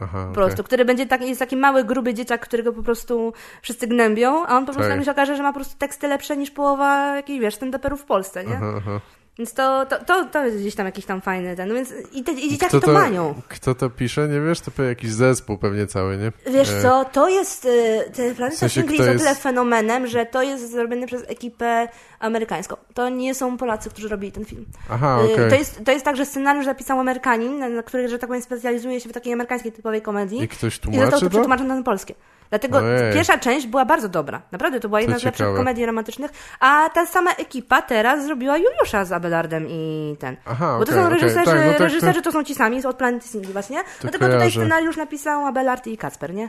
Aha, Po prostu, który będzie taki, jest taki mały, gruby dzieciak, którego po prostu wszyscy gnębią, a on po prostu Tak. tak. się okaże, że ma po prostu teksty lepsze niż połowa jakichś, wiesz, stand-uperów w Polsce, nie? Aha, aha. Więc to, to, to, to jest gdzieś tam jakiś tam fajny ten, no więc i, te, i dzieciaki Kto to, mają. Kto to pisze, nie wiesz? To pewnie jakiś zespół pewnie cały, nie? Wiesz E, co, to jest, y, ten Planeta W sensie, Singli jest o tyle fenomenem, że to jest zrobione przez ekipę amerykańską. To nie są Polacy, którzy robili ten film. Aha, Y, okej. To, jest, to jest tak, że scenariusz zapisał Amerykanin, który, że tak powiem, specjalizuje się w takiej amerykańskiej typowej komedii. I ktoś I został tłumaczy to to? przetłumaczone na polskie. Dlatego Ojej. pierwsza część była bardzo dobra. Naprawdę, to była jedna To z lepszych ciekawe. komedii romantycznych. A ta sama ekipa teraz zrobiła Juliusza z Abelardem i ten. Aha, Bo to okej, są reżyserzy, Tak, no tak, reżyserzy to są ci sami, od Planety Singli właśnie. Dlatego tutaj kojarzę. scenariusz napisał Abelard i Kacper, nie?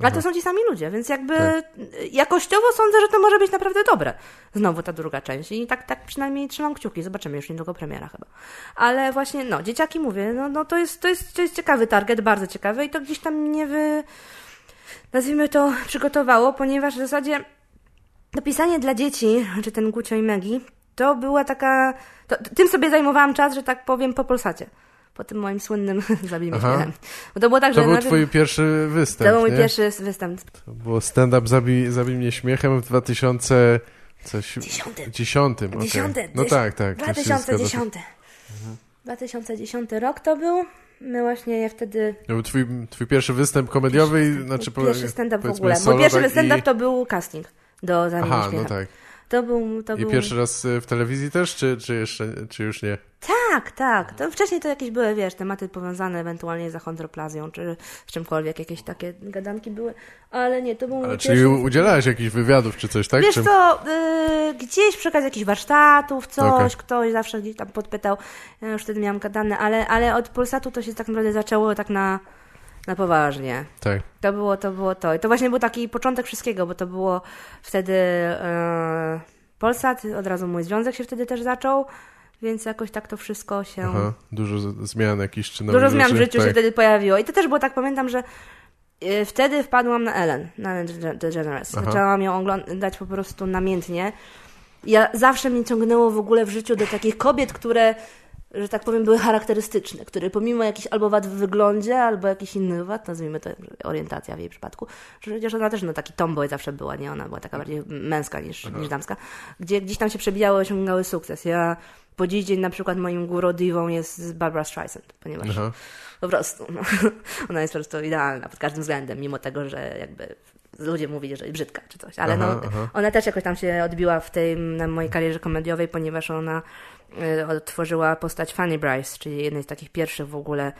Ale to są ci sami ludzie, więc jakby Tak. jakościowo sądzę, że to może być naprawdę dobre. Znowu ta druga część. I tak, tak przynajmniej trzymam kciuki. Zobaczymy już niedługo premiera chyba. Ale właśnie, no, dzieciaki mówię, no, no to, jest, to, jest, to jest ciekawy target, bardzo ciekawy i to gdzieś tam nie wy... Nazwijmy to przygotowało, ponieważ w zasadzie to pisanie dla dzieci, czy ten Gucio i Megi, to była taka... To, tym sobie zajmowałam czas, że tak powiem, po Polsacie. Po tym moim słynnym *laughs* zabijmy śmiechem. Bo to było tak, To że... był najpierw- twój pierwszy występ, to był mój pierwszy występ. To było stand-up Zabij, Zabij mnie śmiechem w 2000... Coś... Dziesiątym. Dziesiątym, okej. Dziesiąty, No tak, tak. to się zgadza. 2010. 2010 rok to był. My właśnie ja wtedy. To był twój, twój pierwszy występ komediowy, i- znaczy pierwszy stand-up w ogóle. Mój pierwszy tak, stand-up i... to był casting do Zamieni Aha, no tak. To był. To I był... pierwszy raz y, w telewizji też, czy, czy jeszcze, czy już nie? Tak, tak. To wcześniej to jakieś były, wiesz, tematy powiązane ewentualnie z achondroplazją, czy z czymkolwiek, jakieś takie gadanki były, ale nie, to był Ale pierwszy... czyli udzielałeś jakichś wywiadów, czy coś, tak? Wiesz czy... co, y, gdzieś przy okazji jakichś warsztatów, coś, Okej. ktoś zawsze gdzieś tam podpytał, ja już wtedy miałam gadane, ale, ale od Polsatu to się tak naprawdę zaczęło tak na, na poważnie. Tak. To było, to było to. I to właśnie był taki początek wszystkiego, bo to było wtedy e, Polsat, od razu mój związek się wtedy też zaczął, więc jakoś tak to wszystko się... Aha, dużo zmian jakichś, czy Dużo zmian w życiu tak. się wtedy pojawiło. I to też było tak, pamiętam, że y, wtedy wpadłam na Ellen, na Ellen Dege- DeGeneres. Aha. Zaczęłam ją oglądać po prostu namiętnie. Ja zawsze mnie ciągnęło w ogóle w życiu do takich kobiet, które, że tak powiem, były charakterystyczne, które pomimo jakichś albo wad w wyglądzie, albo jakichś innych wad, nazwijmy to orientacja w jej przypadku, że przecież ona też no, taki tomboy zawsze była, nie? Ona była taka bardziej męska niż, niż damska, gdzie gdzieś tam się przebijały, osiągały sukces. Ja po dziś dzień na przykład moim guru diwą jest Barbara Streisand, ponieważ Aha. po prostu. No. *laughs* Ona jest po prostu idealna pod każdym względem, mimo tego, że jakby ludzie mówili, że jest brzydka czy coś. Ale Aha, no, aha. ona też jakoś tam się odbiła w tej na mojej karierze komediowej, ponieważ ona odtworzyła postać Fanny Bryce, czyli jednej z takich pierwszych w ogóle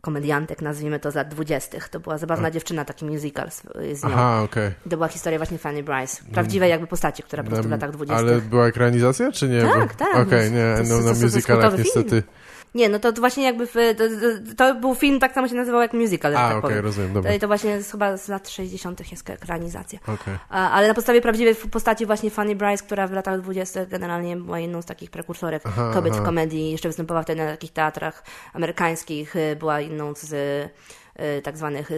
komediantek, nazwijmy to z lat dwudziestych. To była zabawna dziewczyna, taki musical z, z nią. Aha, okej. To była historia właśnie Fanny Bryce. Prawdziwej jakby postaci, która po prostu w latach dwudziestych. Ale była ekranizacja, czy nie? Tak, Bo- tak. Okej, To nie, no, na jest musicalach kultowy film. Nie, no to, to właśnie jakby w, to, to, był film, tak samo się nazywał jak musical, A, tak okej, powiem. rozumiem, dobra. To właśnie jest chyba z lat 60. jest ekranizacja. A, ale na podstawie prawdziwej postaci właśnie Fanny Bryce, która w latach 20. generalnie była jedną z takich prekursorek Aha, kobiet aha. w komedii. Jeszcze występowała wtedy na takich teatrach amerykańskich. y, Była jedną z y, y, tak zwanych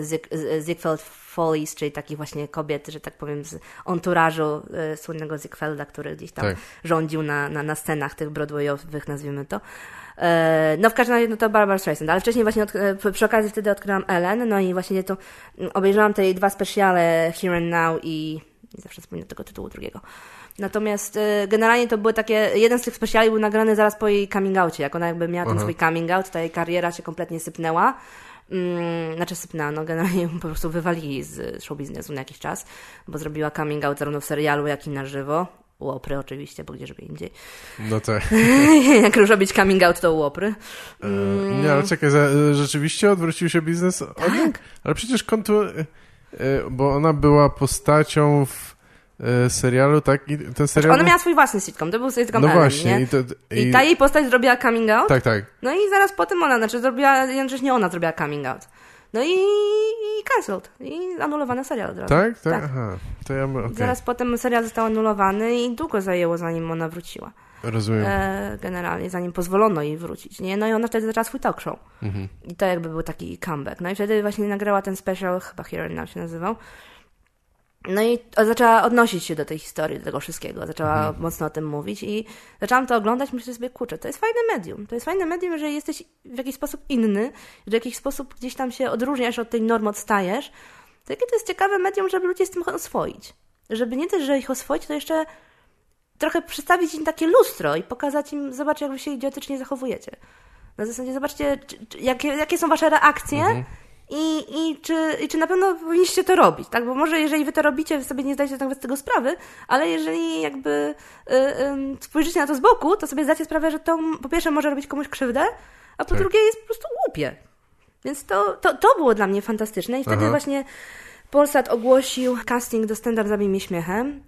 Ziegfeld Follies, czyli takich właśnie kobiet, że tak powiem, z enturażu y, słynnego Ziegfelda, który gdzieś tam Tak. rządził na, na, na scenach tych broadwayowych, nazwijmy to. E, No w każdym razie no to Barbara Streisand, ale wcześniej właśnie od, e, przy okazji wtedy odkryłam Ellen, no i właśnie to mm, obejrzałam te jej dwa specjale Here and Now i nie zawsze wspominam tego tytułu drugiego. Natomiast e, generalnie to były takie, jeden z tych specjali był nagrany zaraz po jej coming outie, jak ona jakby miała ten Aha. swój coming out, ta jej kariera się kompletnie sypnęła. Mm, znaczy sypnęła, no generalnie po prostu wywalili z show biznesu na jakiś czas, bo zrobiła coming out zarówno w serialu, jak i na żywo. Łopry oczywiście, bo gdzie żeby indziej. No tak. *laughs* Jak już robić coming out, to łopry. E, Nie, ale czekaj, e, rzeczywiście odwrócił się biznes Tak. niej? Ale przecież kontu... e, Bo ona była postacią w serialu, tak? I ten serial... Ona miała swój własny sitcom, to był sitcom No Ellen, właśnie. nie? I, to, I ta jej postać zrobiła coming out, Tak, tak. no i zaraz potem ona, znaczy zrobiła, jednocześnie ona zrobiła coming out. No i, i cancelled. I anulowano serial od razu. Tak? Tak? Tak. Aha. To ja... Okay. Zaraz potem serial został anulowany i długo zajęło, zanim ona wróciła. Rozumiem. E, generalnie, zanim pozwolono jej wrócić, nie? No i ona wtedy zaczęła swój talk show. Mhm. I to jakby był taki comeback. No i wtedy właśnie nagrała ten special, chyba Hero Now się nazywał. No i zaczęła odnosić się do tej historii, do tego wszystkiego. Zaczęła mocno o tym mówić i zaczęłam to oglądać. Myślę sobie, kurczę, to jest fajne medium. To jest fajne medium, jeżeli jesteś w jakiś sposób inny, że w jakiś sposób gdzieś tam się odróżniasz od tej normy, odstajesz. To jakie to jest ciekawe medium, żeby ludzie z tym oswoić. Żeby nie też, że ich oswoić, to jeszcze trochę przedstawić im takie lustro i pokazać im, zobacz, jak wy się idiotycznie zachowujecie. Na zasadzie, zobaczcie, czy, czy, jakie, jakie są wasze reakcje i, i, czy, i czy na pewno powinniście to robić, tak? Bo może jeżeli wy to robicie, sobie nie zdajecie nawet z tego sprawy, ale jeżeli jakby y, y, spojrzycie na to z boku, to sobie zdacie sprawę, że to po pierwsze może robić komuś krzywdę, a po Tak. drugie jest po prostu głupie. Więc to, to, to było dla mnie fantastyczne i wtedy Aha. właśnie Polsat ogłosił casting do Stand Up Zabij mnie śmiechem.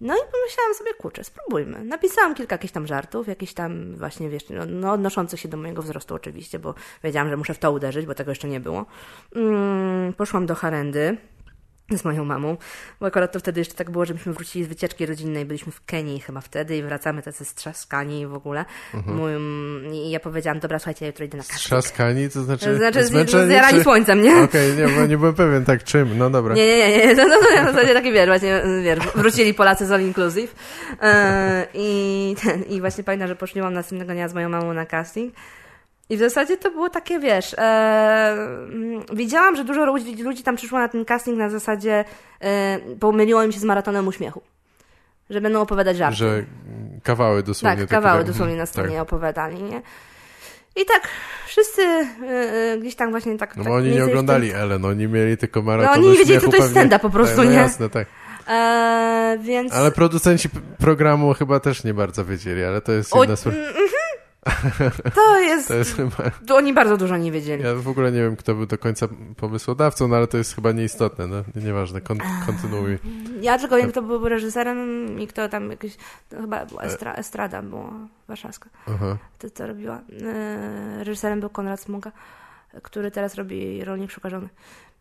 No i pomyślałam sobie, kurczę, spróbujmy. Napisałam kilka jakichś tam żartów, jakichś tam właśnie, wiesz, no, no odnoszących się do mojego wzrostu oczywiście, bo wiedziałam, że muszę w to uderzyć, bo tego jeszcze nie było. Mm, poszłam do Harendy z moją mamą, bo akurat to wtedy jeszcze tak było, że myśmy wrócili z wycieczki rodzinnej, byliśmy w Kenii chyba wtedy i wracamy tacy strzaskani w ogóle. Mój, I ja powiedziałam, dobra, słuchajcie, ja jutro idę na casting. Trzaskani, to znaczy... Znaczy, z- zmęczeni, zjarani czy- słońcem, nie? Okej, nie, bo nie byłem pewien, tak czym, no dobra. Nie, nie, nie, *laughs* no, no, no, na zasadzie taki wiesz, właśnie, wiesz, wrócili Polacy z All Inclusive e, i, ten, i właśnie pamiętam, że poszliłam następnego dnia z moją mamą na casting i w zasadzie to było takie, wiesz, e, mm, widziałam, że dużo ludzi, ludzi tam przyszło na ten casting na zasadzie e, pomyliło im się z maratonem uśmiechu, że będą opowiadać żarty. Że kawały dosłownie. Tak, kawały tak, dosłownie na scenie tak. opowiadali, nie? I tak wszyscy y, y, gdzieś tam właśnie tak... No tak bo oni mniej nie w tym- oglądali Ellen, oni mieli tylko maraton oni nie wiedzieli, co to jest stand-up po prostu, tak, *laughs* no nie? jasne, tak. E, więc... Ale producenci programu chyba też nie bardzo wiedzieli, ale to jest O, inna sprawa. mm, mhm. To jest... To jest chyba... Oni bardzo dużo nie wiedzieli. Ja w ogóle nie wiem, kto był do końca pomysłodawcą, no ale to jest chyba nieistotne, no nieważne, kon kontynuuj. Ja tylko wiem, kto był reżyserem i kto tam jakiś... To chyba była Estra, Estrada, była warszawska. Aha. To co robiła. E, reżyserem był Konrad Smuga, który teraz robi Rolnik Szukarzony.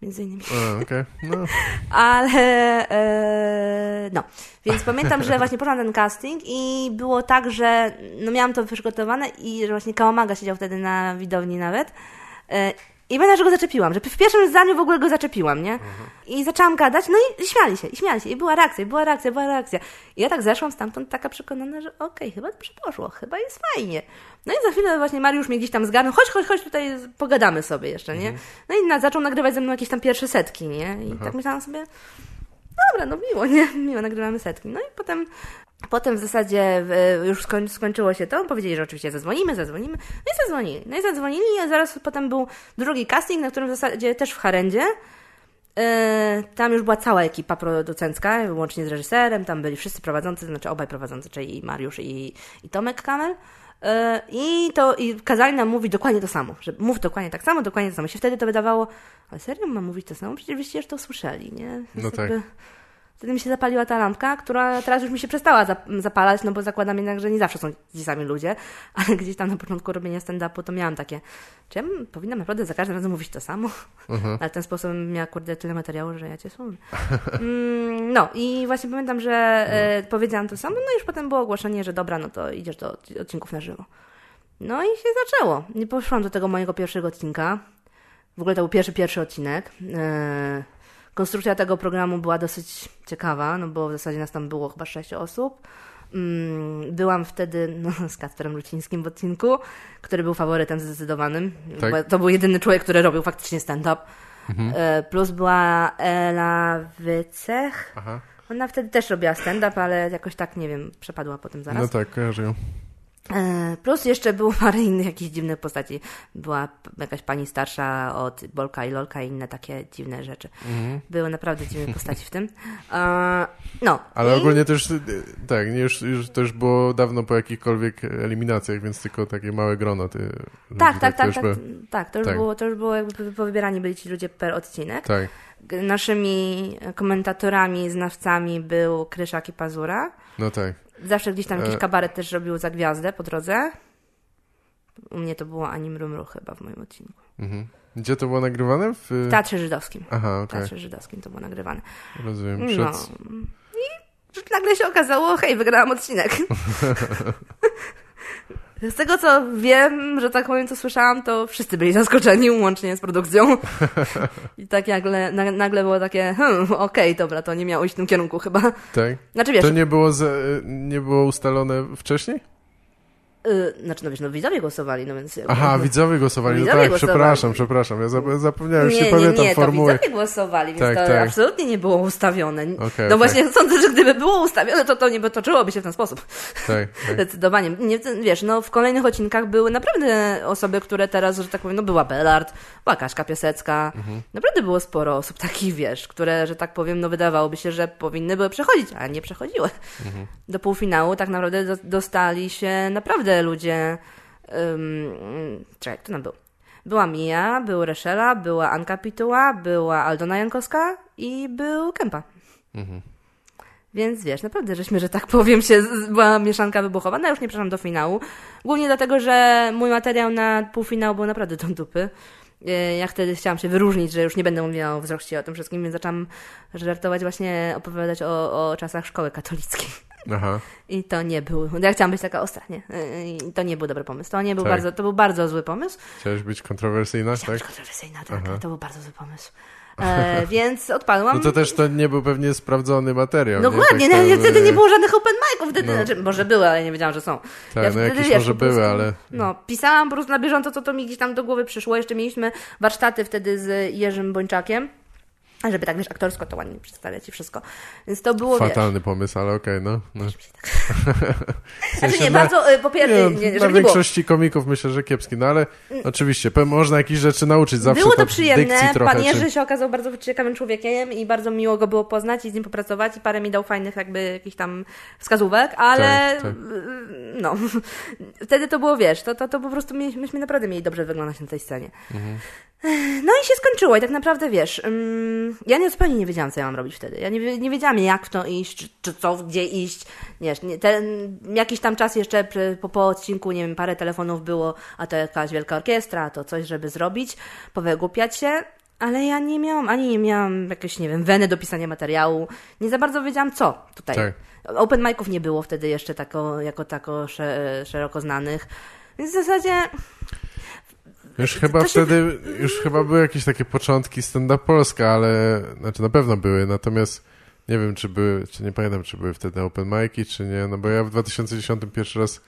Między innymi. A, okej, no. *laughs* Ale e, no, więc pamiętam, że właśnie poszłam na ten casting i było tak, że no miałam to przygotowane i że właśnie Kałamaga siedział wtedy na widowni nawet. E, I pamiętam, że go zaczepiłam, że w pierwszym zdaniu w ogóle go zaczepiłam, nie? I zaczęłam gadać, no i śmiali się, i śmiali się, i była reakcja, i była reakcja, była reakcja. I ja tak zeszłam stamtąd taka przekonana, że okej, chyba dobrze poszło, chyba jest fajnie. No i za chwilę właśnie Mariusz mnie gdzieś tam zgarnął, chodź, chodź, chodź, tutaj pogadamy sobie jeszcze, nie? No i na, zaczął nagrywać ze mną jakieś tam pierwsze setki, nie? I tak myślałam sobie, dobra, no miło, nie? *laughs* Miło, nagrywamy setki. No i potem, potem w zasadzie już skoń, skończyło się to. Powiedzieli, że oczywiście zadzwonimy, zadzwonimy. No i zadzwonili. No i zadzwonili, a zaraz potem był drugi casting, na którym w zasadzie też w Harendzie. E, Tam już była cała ekipa producencka, łącznie z reżyserem, tam byli wszyscy prowadzący, znaczy obaj prowadzący, czyli i Mariusz i, i Tomek Kamel. E, I to i kazali nam mówić dokładnie to samo, że mów dokładnie tak samo, dokładnie to samo. Się wtedy to wydawało, ale serio mam mówić to samo? Przecież wyście już to słyszeli, nie? No tak. Wtedy mi się zapaliła ta lampka, która teraz już mi się przestała zap- zapalać, no bo zakładam jednak, że nie zawsze są ci sami ludzie, *laughs* ale gdzieś tam na początku robienia stand-upu to miałam takie, czy ja powinnam naprawdę za każdym razem mówić to samo? Mhm. *laughs* Ale w ten sposób miała, kurde, tyle materiału, że ja cię służę. Mm, no i właśnie pamiętam, że e, powiedziałam to samo, no i już potem było ogłoszenie, że dobra, no to idziesz do odc- odcinków na żywo. No i się zaczęło. Nie poszłam do tego mojego pierwszego odcinka. W ogóle to był pierwszy, pierwszy odcinek. E, konstrukcja tego programu była dosyć ciekawa, no bo w zasadzie nas tam było chyba sześć osób. Mm, Byłam wtedy no, *laughs* z Kacperem Lucińskim w odcinku, który był faworytem zdecydowanym. Tak. Bo To był jedyny człowiek, który robił faktycznie stand-up. Mhm. E, Plus była Ela Wycech. Aha. Ona wtedy też robiła stand-up, ale jakoś tak, nie wiem, przepadła potem zaraz. No tak, kojarzę ją. E, Plus jeszcze było *laughs* parę innych jakichś dziwnych postaci. Była jakaś pani starsza od Bolka i Lolka i inne takie dziwne rzeczy. Mhm. Były naprawdę dziwne postaci w tym. E, No. Ale I- ogólnie y, tak, już, już, to już było dawno po jakichkolwiek eliminacjach, więc tylko takie małe grono. Ty, Tak, tak, tak, tak, było- tak. To już tak. było, to już było jakby powybierani byli ci ludzie per odcinek. Tak, Naszymi komentatorami, znawcami był Kryszak i Pazura. no tak. Zawsze gdzieś tam jakiś E. kabaret też robił za gwiazdę po drodze. U mnie to było Anim Rumru chyba w moim odcinku. Mhm. Gdzie to było nagrywane? W W Teatrze Żydowskim. Aha, W okej, Teatrze Żydowskim to było nagrywane. rozumiem. Przed... No. I nagle się okazało, hej, wygrałam odcinek. *laughs* Z tego co wiem, że tak powiem, co słyszałam, to wszyscy byli zaskoczeni, łącznie z produkcją. *laughs* I tak nagle, na, nagle było takie, hmm, okej, dobra, to nie miało iść w tym kierunku chyba. Tak? Znaczy wiesz, To nie było, za, nie było ustalone wcześniej? Y, znaczy no wiesz, no widzowie głosowali, no więc... Aha, widzowie głosowali. No Widzowie tak, głosowali. przepraszam, przepraszam. Ja zap- zapomniałem, już nie, nie, nie, pamiętam nie, to formuły. widzowie głosowali, więc Tak, to tak. absolutnie nie było ustawione. Okej, no okej. właśnie, sądzę, że gdyby było ustawione, to to nie toczyłoby się w ten sposób. Tak, *laughs* tak. Zdecydowanie. Nie, wiesz, no w kolejnych odcinkach były naprawdę osoby, które teraz, że tak powiem, no była Bellard, była Kaśka Piasecka. Mhm. Naprawdę było sporo osób takich, wiesz, które, że tak powiem, no wydawałoby się, że powinny były przechodzić, ale nie przechodziły. Mhm. Do półfinału tak naprawdę do, dostali się naprawdę ludzie... Um, czekaj, kto tam był? Była Mia, był Reszela, była Anka Pituła, była Aldona Jankowska i był Kępa. Mhm. Więc wiesz, naprawdę żeśmy, że tak powiem, się była mieszanka wybuchowa. No już nie przeszłam do finału. Głównie dlatego, że mój materiał na półfinał był naprawdę do dupy. E, Ja wtedy chciałam się wyróżnić, że już nie będę mówiła o wzroście o tym wszystkim, więc zaczęłam żartować, właśnie opowiadać o, o czasach szkoły katolickiej. Aha, I to nie był. Ja chciałam być taka ostra, nie? E, I to nie był dobry pomysł. To nie był Tak. bardzo, to był bardzo zły pomysł. chciałeś być kontrowersyjna, Chciałam tak? być kontrowersyjna, tak, Aha. to był bardzo zły pomysł. E, *laughs* więc odpadłam. No to też to nie był pewnie sprawdzony materiał, nie? Dokładnie, Tak, no, to- wtedy nie było żadnych open mic'ów, wtedy, No. znaczy, może były, ale nie wiedziałam, że są. Tak, Ja no wtedy, jakieś wiesz, może prostu, były, ale... No, pisałam po prostu na bieżąco, to, to mi gdzieś tam do głowy przyszło. Jeszcze mieliśmy warsztaty wtedy z Jerzym Bończakiem, żeby tak, wiesz, aktorsko to ładnie przedstawiać i wszystko. Więc to było, wiesz... Fatalny pomysł, ale okej, no. no. *laughs* W Znaczy nie, na- bardzo, y, po pierwsze, Nie, nie, na nie większości komików myślę, że kiepski, no ale oczywiście, pe- można jakieś rzeczy nauczyć zawsze. Było to przyjemne. Trochę, Pan Jerzy czy... się okazał bardzo ciekawym człowiekiem i bardzo miło go było poznać i z nim popracować i parę mi dał fajnych jakby jakichś tam wskazówek, ale Tak, tak. y, no, *laughs* wtedy to było, wiesz, to, to, to po prostu myśmy naprawdę mieli dobrze wyglądać na tej scenie. Mhm. No i się skończyło i tak naprawdę, wiesz, ym, ja nie, zupełnie nie wiedziałam, co ja mam robić wtedy. Ja nie, nie wiedziałam, jak w to iść, czy, czy co, gdzie iść. Wiesz, nie, ten, jakiś tam czas jeszcze po, po odcinku, nie wiem, parę telefonów było, a to jakaś wielka orkiestra, a to coś, żeby zrobić, powygłupiać się. Ale ja nie miałam, ani nie miałam jakiejś, nie wiem, weny do pisania materiału. Nie za bardzo wiedziałam, co tutaj. Tak. Open mic'ów nie było wtedy jeszcze tako, jako tako sze, szeroko znanych. Więc w zasadzie Już chyba to się- wtedy, już chyba były jakieś takie początki stand-up Polska, ale, znaczy na pewno były, natomiast nie wiem, czy były, czy nie pamiętam, czy były wtedy open mic'i, czy nie, no bo ja w 2010 pierwszy raz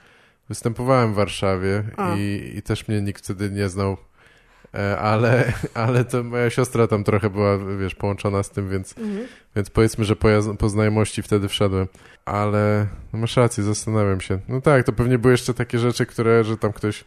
występowałem w Warszawie i, i też mnie nikt wtedy nie znał, E, ale, *laughs* ale to moja siostra tam trochę była, wiesz, połączona z tym, więc, więc powiedzmy, że po, po znajomości wtedy wszedłem. Ale no masz rację, zastanawiam się. No tak, to pewnie były jeszcze takie rzeczy, które, że tam ktoś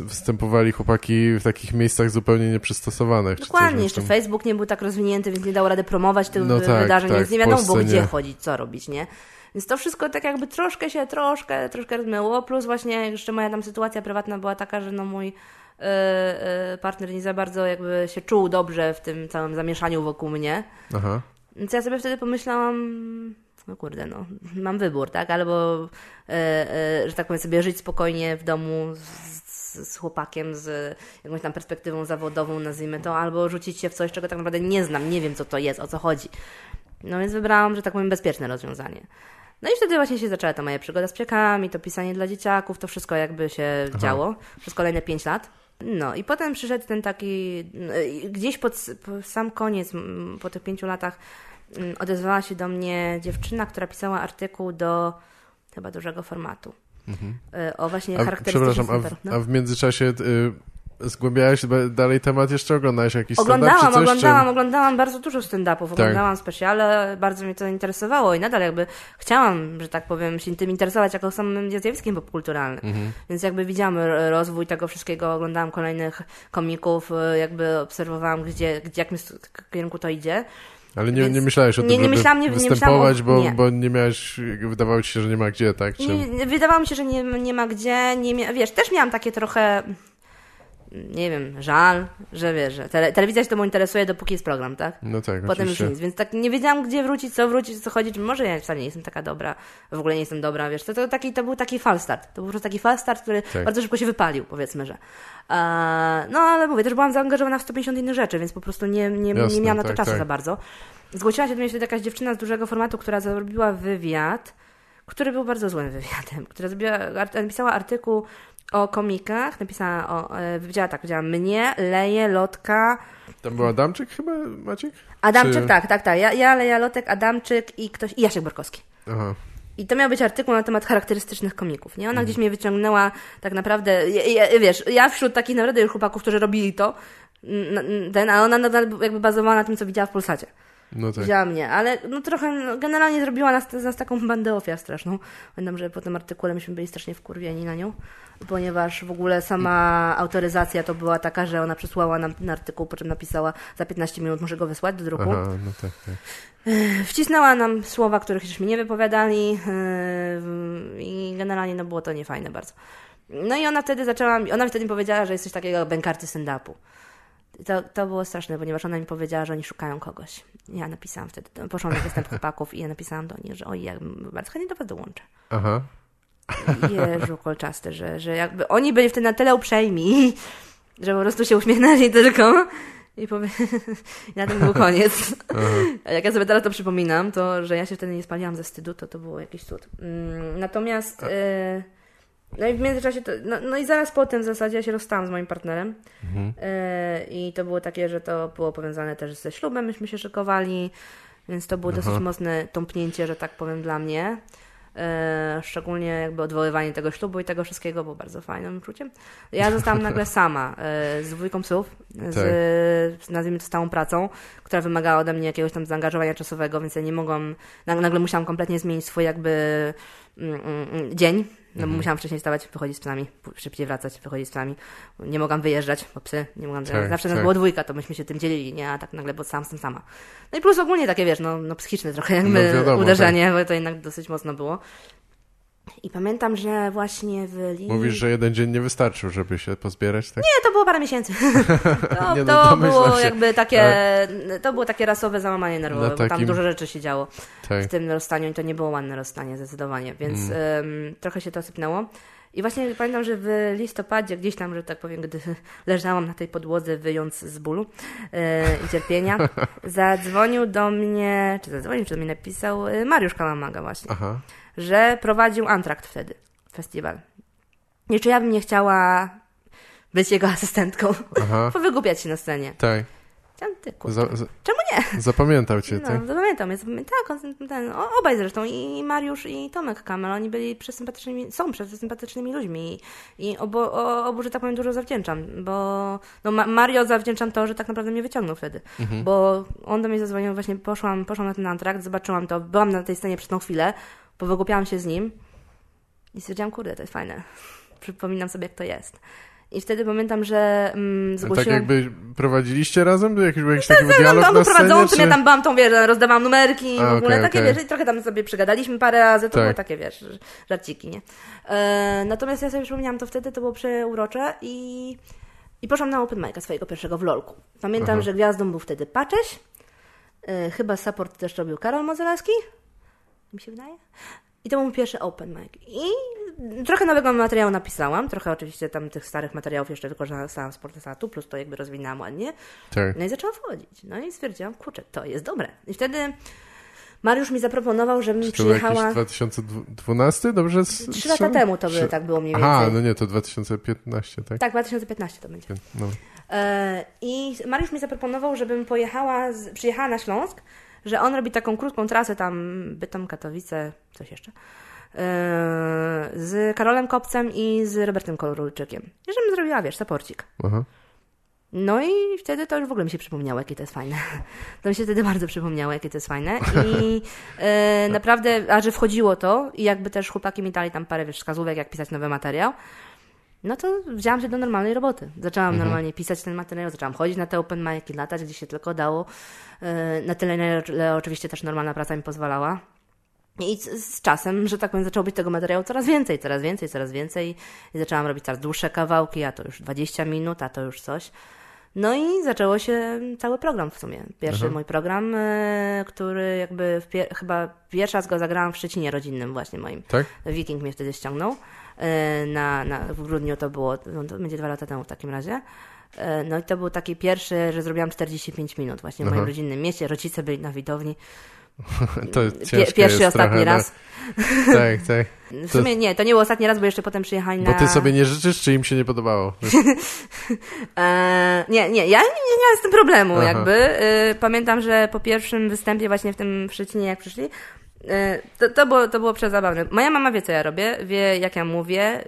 występowali chłopaki w takich miejscach zupełnie nieprzystosowanych. Dokładnie, jeszcze tam- Facebook nie był tak rozwinięty, więc nie dało rady promować tych No tak, wydarzeń, tak, więc nie wiadomo było gdzie nie. chodzić, co robić, nie? Więc to wszystko tak jakby troszkę się, troszkę, troszkę rozmyło, plus właśnie jeszcze moja tam sytuacja prywatna była taka, że no mój e, e, partner nie za bardzo jakby się czuł dobrze w tym całym zamieszaniu wokół mnie. Aha. Więc ja sobie wtedy pomyślałam, no kurde, no, mam wybór, tak? Albo, e, że tak powiem, sobie żyć spokojnie w domu z, z, z chłopakiem, z jakąś tam perspektywą zawodową, nazwijmy to, albo rzucić się w coś, czego tak naprawdę nie znam, nie wiem, co to jest, o co chodzi. No więc wybrałam, że tak powiem, bezpieczne rozwiązanie. No i wtedy właśnie się zaczęła ta moja przygoda z przekami, to pisanie dla dzieciaków, to wszystko jakby się działo przez kolejne pięć lat. No i potem przyszedł ten taki, y, gdzieś pod, po sam koniec, po tych pięciu latach, mm, odezwała się do mnie dziewczyna, która pisała artykuł do chyba dużego formatu. Y, O właśnie A, charakterystycznych przepraszam. No. a w międzyczasie y, zgłębiałeś dalej temat jeszcze? Oglądałeś jakiś stand-up Oglądałam, coś? oglądałam, czy... oglądałam bardzo dużo stand-upów, oglądałam specjale, bardzo mnie to interesowało i nadal jakby chciałam, że tak powiem, się tym interesować jako samym zjawiskiem popkulturalnym. Mhm. Więc jakby widziałam rozwój tego wszystkiego, oglądałam kolejnych komików, y, jakby obserwowałam, gdzie, gdzie jakim kierunku to idzie. Ale nie, nie myślałeś o nie- tym, nie myślałam, nie- nie występować, myślałam o- bo, nie. bo nie miałeś, wydawało ci się, że nie ma gdzie, tak? Czy... Nie, wydawało mi się, że nie, nie ma gdzie, nie mia... wiesz, też miałam takie trochę nie wiem, żal, że wiesz, że tele, telewizja się temu interesuje, dopóki jest program, tak? No tak, Potem oczywiście. już nic, więc tak nie wiedziałam, gdzie wrócić, co wrócić, co chodzić. Może ja wcale nie jestem taka dobra, w ogóle nie jestem dobra, wiesz. To, to, taki, to był taki falstart. To był po prostu taki falstart, który Tak. bardzo szybko się wypalił, powiedzmy, że. E, no ale mówię, też byłam zaangażowana w 150 innych rzeczy, więc po prostu nie, nie, Jasne, nie miałam na to tak, czasu tak. za bardzo. Zgłosiła się do mnie wtedy jakaś dziewczyna z dużego formatu, która zrobiła wywiad, który był bardzo złym wywiadem, która zrobiła, napisała artykuł o komikach, napisała o, e, powiedziała tak, powiedziała mnie, Leje, Lotka, Tam był Adamczyk chyba, Maciek? Adamczyk, Czy- tak, tak, tak, ja, ja Leja, Lotek, Adamczyk i ktoś, i Jasiek Borkowski. Aha. I to miał być artykuł na temat charakterystycznych komików, nie? Ona Mhm. gdzieś mnie wyciągnęła tak naprawdę, ja, ja, wiesz, ja wśród takich naprawdę już chłopaków, którzy robili to, ten, a ona nadal jakby bazowała na tym, co widziała w Polsacie. No tak. Mnie, ale no trochę, no, generalnie zrobiła nas, z nas taką bandę ofiar straszną. Pamiętam, że po tym artykule myśmy byli strasznie wkurwieni na nią, ponieważ w ogóle sama autoryzacja to była taka, że ona przysłała nam ten artykuł, po czym napisała za 15 minut muszę go wysłać do druku. Aha, no tak, tak. Wcisnęła nam słowa, których żeśmy nie wypowiadali yy, i generalnie no było to niefajne bardzo. No i ona wtedy zaczęła, ona wtedy mi powiedziała, że jest coś takiego jak bękarty stand-upu. To, to było straszne, ponieważ ona mi powiedziała, że oni szukają kogoś. Ja napisałam wtedy, poszłam na występ chłopaków i ja napisałam do nich, że oj, ja bardzo chętnie do was dołączę. Aha. Jeżu kolczasty, że, że jakby oni byli wtedy na tyle uprzejmi, że po prostu się uśmiechnęli tylko i powie... *laughs* Na tym był koniec. A Jak ja sobie teraz to przypominam, to że ja się wtedy nie spaliłam ze wstydu, to to było jakiś cud. Mm, Natomiast... e, No i w międzyczasie, to, no, no i zaraz potem w zasadzie ja się rozstałam z moim partnerem. E, i to było takie, że to było powiązane też ze ślubem, myśmy się szykowali, więc to było dosyć mocne tąpnięcie, że tak powiem, dla mnie. E, szczególnie jakby odwoływanie tego ślubu i tego wszystkiego było bardzo fajnym uczuciem. Ja zostałam *laughs* nagle sama e, z dwójką psów, z, z nazwijmy to stałą pracą, która wymagała ode mnie jakiegoś tam zaangażowania czasowego, więc ja nie mogłam, nag- nagle musiałam kompletnie zmienić swój jakby mm, mm, mm, dzień, no bo musiałam wcześniej wstawać, wychodzić z psami, szybciej wracać, wychodzić z psami. Nie mogłam wyjeżdżać, bo psy, nie mogłam, Tak, zawsze nas tak. było dwójka, to myśmy się tym dzielili, nie, a tak nagle, bo sam jestem sama. No i plus ogólnie takie, wiesz, no, no psychiczne trochę jakby No wiadomo, uderzenie, bo to jednak dosyć mocno było. I pamiętam, że właśnie w Lidl... Mówisz, że jeden dzień nie wystarczył, żeby się pozbierać, tak? Nie, to było parę miesięcy. *laughs* To, Nie no, to było się. jakby takie, to było takie rasowe załamanie nerwowe, Na bo tam takim- dużo rzeczy się działo Tak. w tym rozstaniu i to nie było ładne rozstanie zdecydowanie, więc Mm. trochę się to sypnęło. I właśnie pamiętam, że w listopadzie gdzieś tam, że tak powiem, gdy *laughs* leżałam na tej podłodze wyjąc z bólu e, i cierpienia, *laughs* zadzwonił do mnie, czy zadzwonił, czy do mnie napisał e, Mariusz Kałamaga właśnie, Aha. Że prowadził Antrakt wtedy, festiwal. I czy ja bym nie chciała być jego asystentką, *laughs* powygłupiać się na scenie. Tak. Ty, Za, za, czemu nie? zapamiętał cię, No, tak? zapamiętam, tak, on- ten, o- obaj zresztą, i Mariusz, i Tomek Kamel, oni byli przesympatycznymi, są przesympatycznymi ludźmi i, i obo, o, obu, że tak powiem, dużo zawdzięczam, bo no, Ma- Mario zawdzięczam to, że tak naprawdę mnie wyciągnął wtedy, Mhm. bo on do mnie zadzwonił, właśnie poszłam, poszłam na ten antrakt, zobaczyłam to, byłam na tej scenie przez tą chwilę, powygłupiałam się z nim i stwierdziłam, kurde, to jest fajne, *laughs* przypominam sobie, jak to jest. I wtedy pamiętam, że mm, Tak zgłosiłam... jakby prowadziliście razem? Jakiś, jakiś taki No, dialog on na scenie? prowadzącym, Czy... ja tam byłam tą, wiesz, rozdawałam numerki i w ogóle okej, takie, okej. wiesz, i trochę tam sobie przygadaliśmy parę razy, to Tak. były takie, wiesz, żarciki, nie? E, natomiast ja sobie przypomniałam to wtedy, to było przeurocze i, i poszłam na open mic'a swojego pierwszego w LOLku. Pamiętam, Aha. że gwiazdą był wtedy Pacześ, e, chyba support też robił Karol Mozelewski, mi się wydaje. I to był mój pierwszy open mic. I trochę nowego materiału napisałam, trochę oczywiście tam tych starych materiałów jeszcze wykorzystałam z Portesatu, plus to jakby rozwinęłam ładnie. Tak. No i zaczęłam wchodzić. No i stwierdziłam, kurczę, to jest dobre. I wtedy Mariusz mi zaproponował, żebym To był przyjechała... jakiś 2012, dobrze? Trzy lata temu to by tak było mniej więcej. Aha, no nie, to 2015, tak? Tak, 2015 to będzie. No. E, I Mariusz mi zaproponował, żebym pojechała, z, przyjechała na Śląsk, że on robi taką krótką trasę tam, Bytom, Katowice, coś jeszcze, e, z Karolem Kopcem i z Robertem Korulczykiem. I żebym zrobiła, wiesz, saporcik. Aha. No i wtedy to już w ogóle mi się przypomniało, jakie to jest fajne. *laughs* To mi się wtedy bardzo przypomniało, jakie to jest fajne. I *laughs* e, naprawdę, a że wchodziło to i jakby też chłopaki mi dali tam parę wiesz, wskazówek, jak pisać nowy materiał, no to wzięłam się do normalnej roboty. Zaczęłam normalnie pisać ten materiał, zaczęłam chodzić na te open mic'i, latać, gdzie się tylko dało. E, na tyle, na ile oczywiście też normalna praca mi pozwalała. I z, z, czasem, że tak powiem, zaczęło być tego materiału coraz więcej, coraz więcej, coraz więcej. I zaczęłam robić coraz dłuższe kawałki, a to już 20 minut, a to już coś. No i zaczęło się cały program w sumie. Pierwszy Aha. mój program, y, który jakby pier chyba pierwszy raz go zagrałam w Szczecinie rodzinnym właśnie moim. Tak? Wiking mnie wtedy ściągnął. Y, na, na, w grudniu to było, no to będzie dwa lata temu w takim razie. Y, no i to był taki pierwszy, że zrobiłam 45 minut właśnie w moim rodzinnym mieście. Rodzice byli na widowni. *laughs* To Pierwszy ostatni raz. No. *laughs* Tak, tak. W sumie nie, to nie był ostatni raz, bo jeszcze potem przyjechali na... Bo ty sobie nie życzysz, czy im się nie podobało? *laughs* e, nie, nie, ja nie, miałem z tym problemu Aha. jakby. E, pamiętam, że po pierwszym występie właśnie w tym w Szczecinie, jak przyszli, e, to, to, było, to było przezabawne. Moja mama wie, co ja robię, wie, jak ja mówię. E,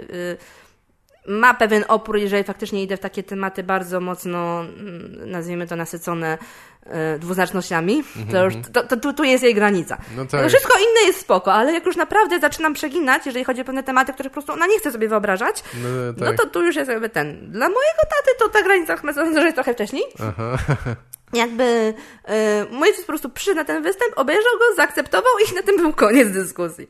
ma pewien opór, jeżeli faktycznie idę w takie tematy bardzo mocno, mm, nazwijmy to, nasycone e, dwuznacznościami, to już to, to, tu, tu jest jej granica. No tak. Wszystko inne jest spoko, ale jak już naprawdę zaczynam przeginać, jeżeli chodzi o pewne tematy, które po prostu ona nie chce sobie wyobrażać, no, no tak. no to tu już jest jakby ten. Dla mojego taty to ta granica chyba jest trochę wcześniej. Aha. *laughs* jakby e, mój ojciec po prostu przyszedł na ten występ, obejrzał go, zaakceptował i na tym był koniec dyskusji.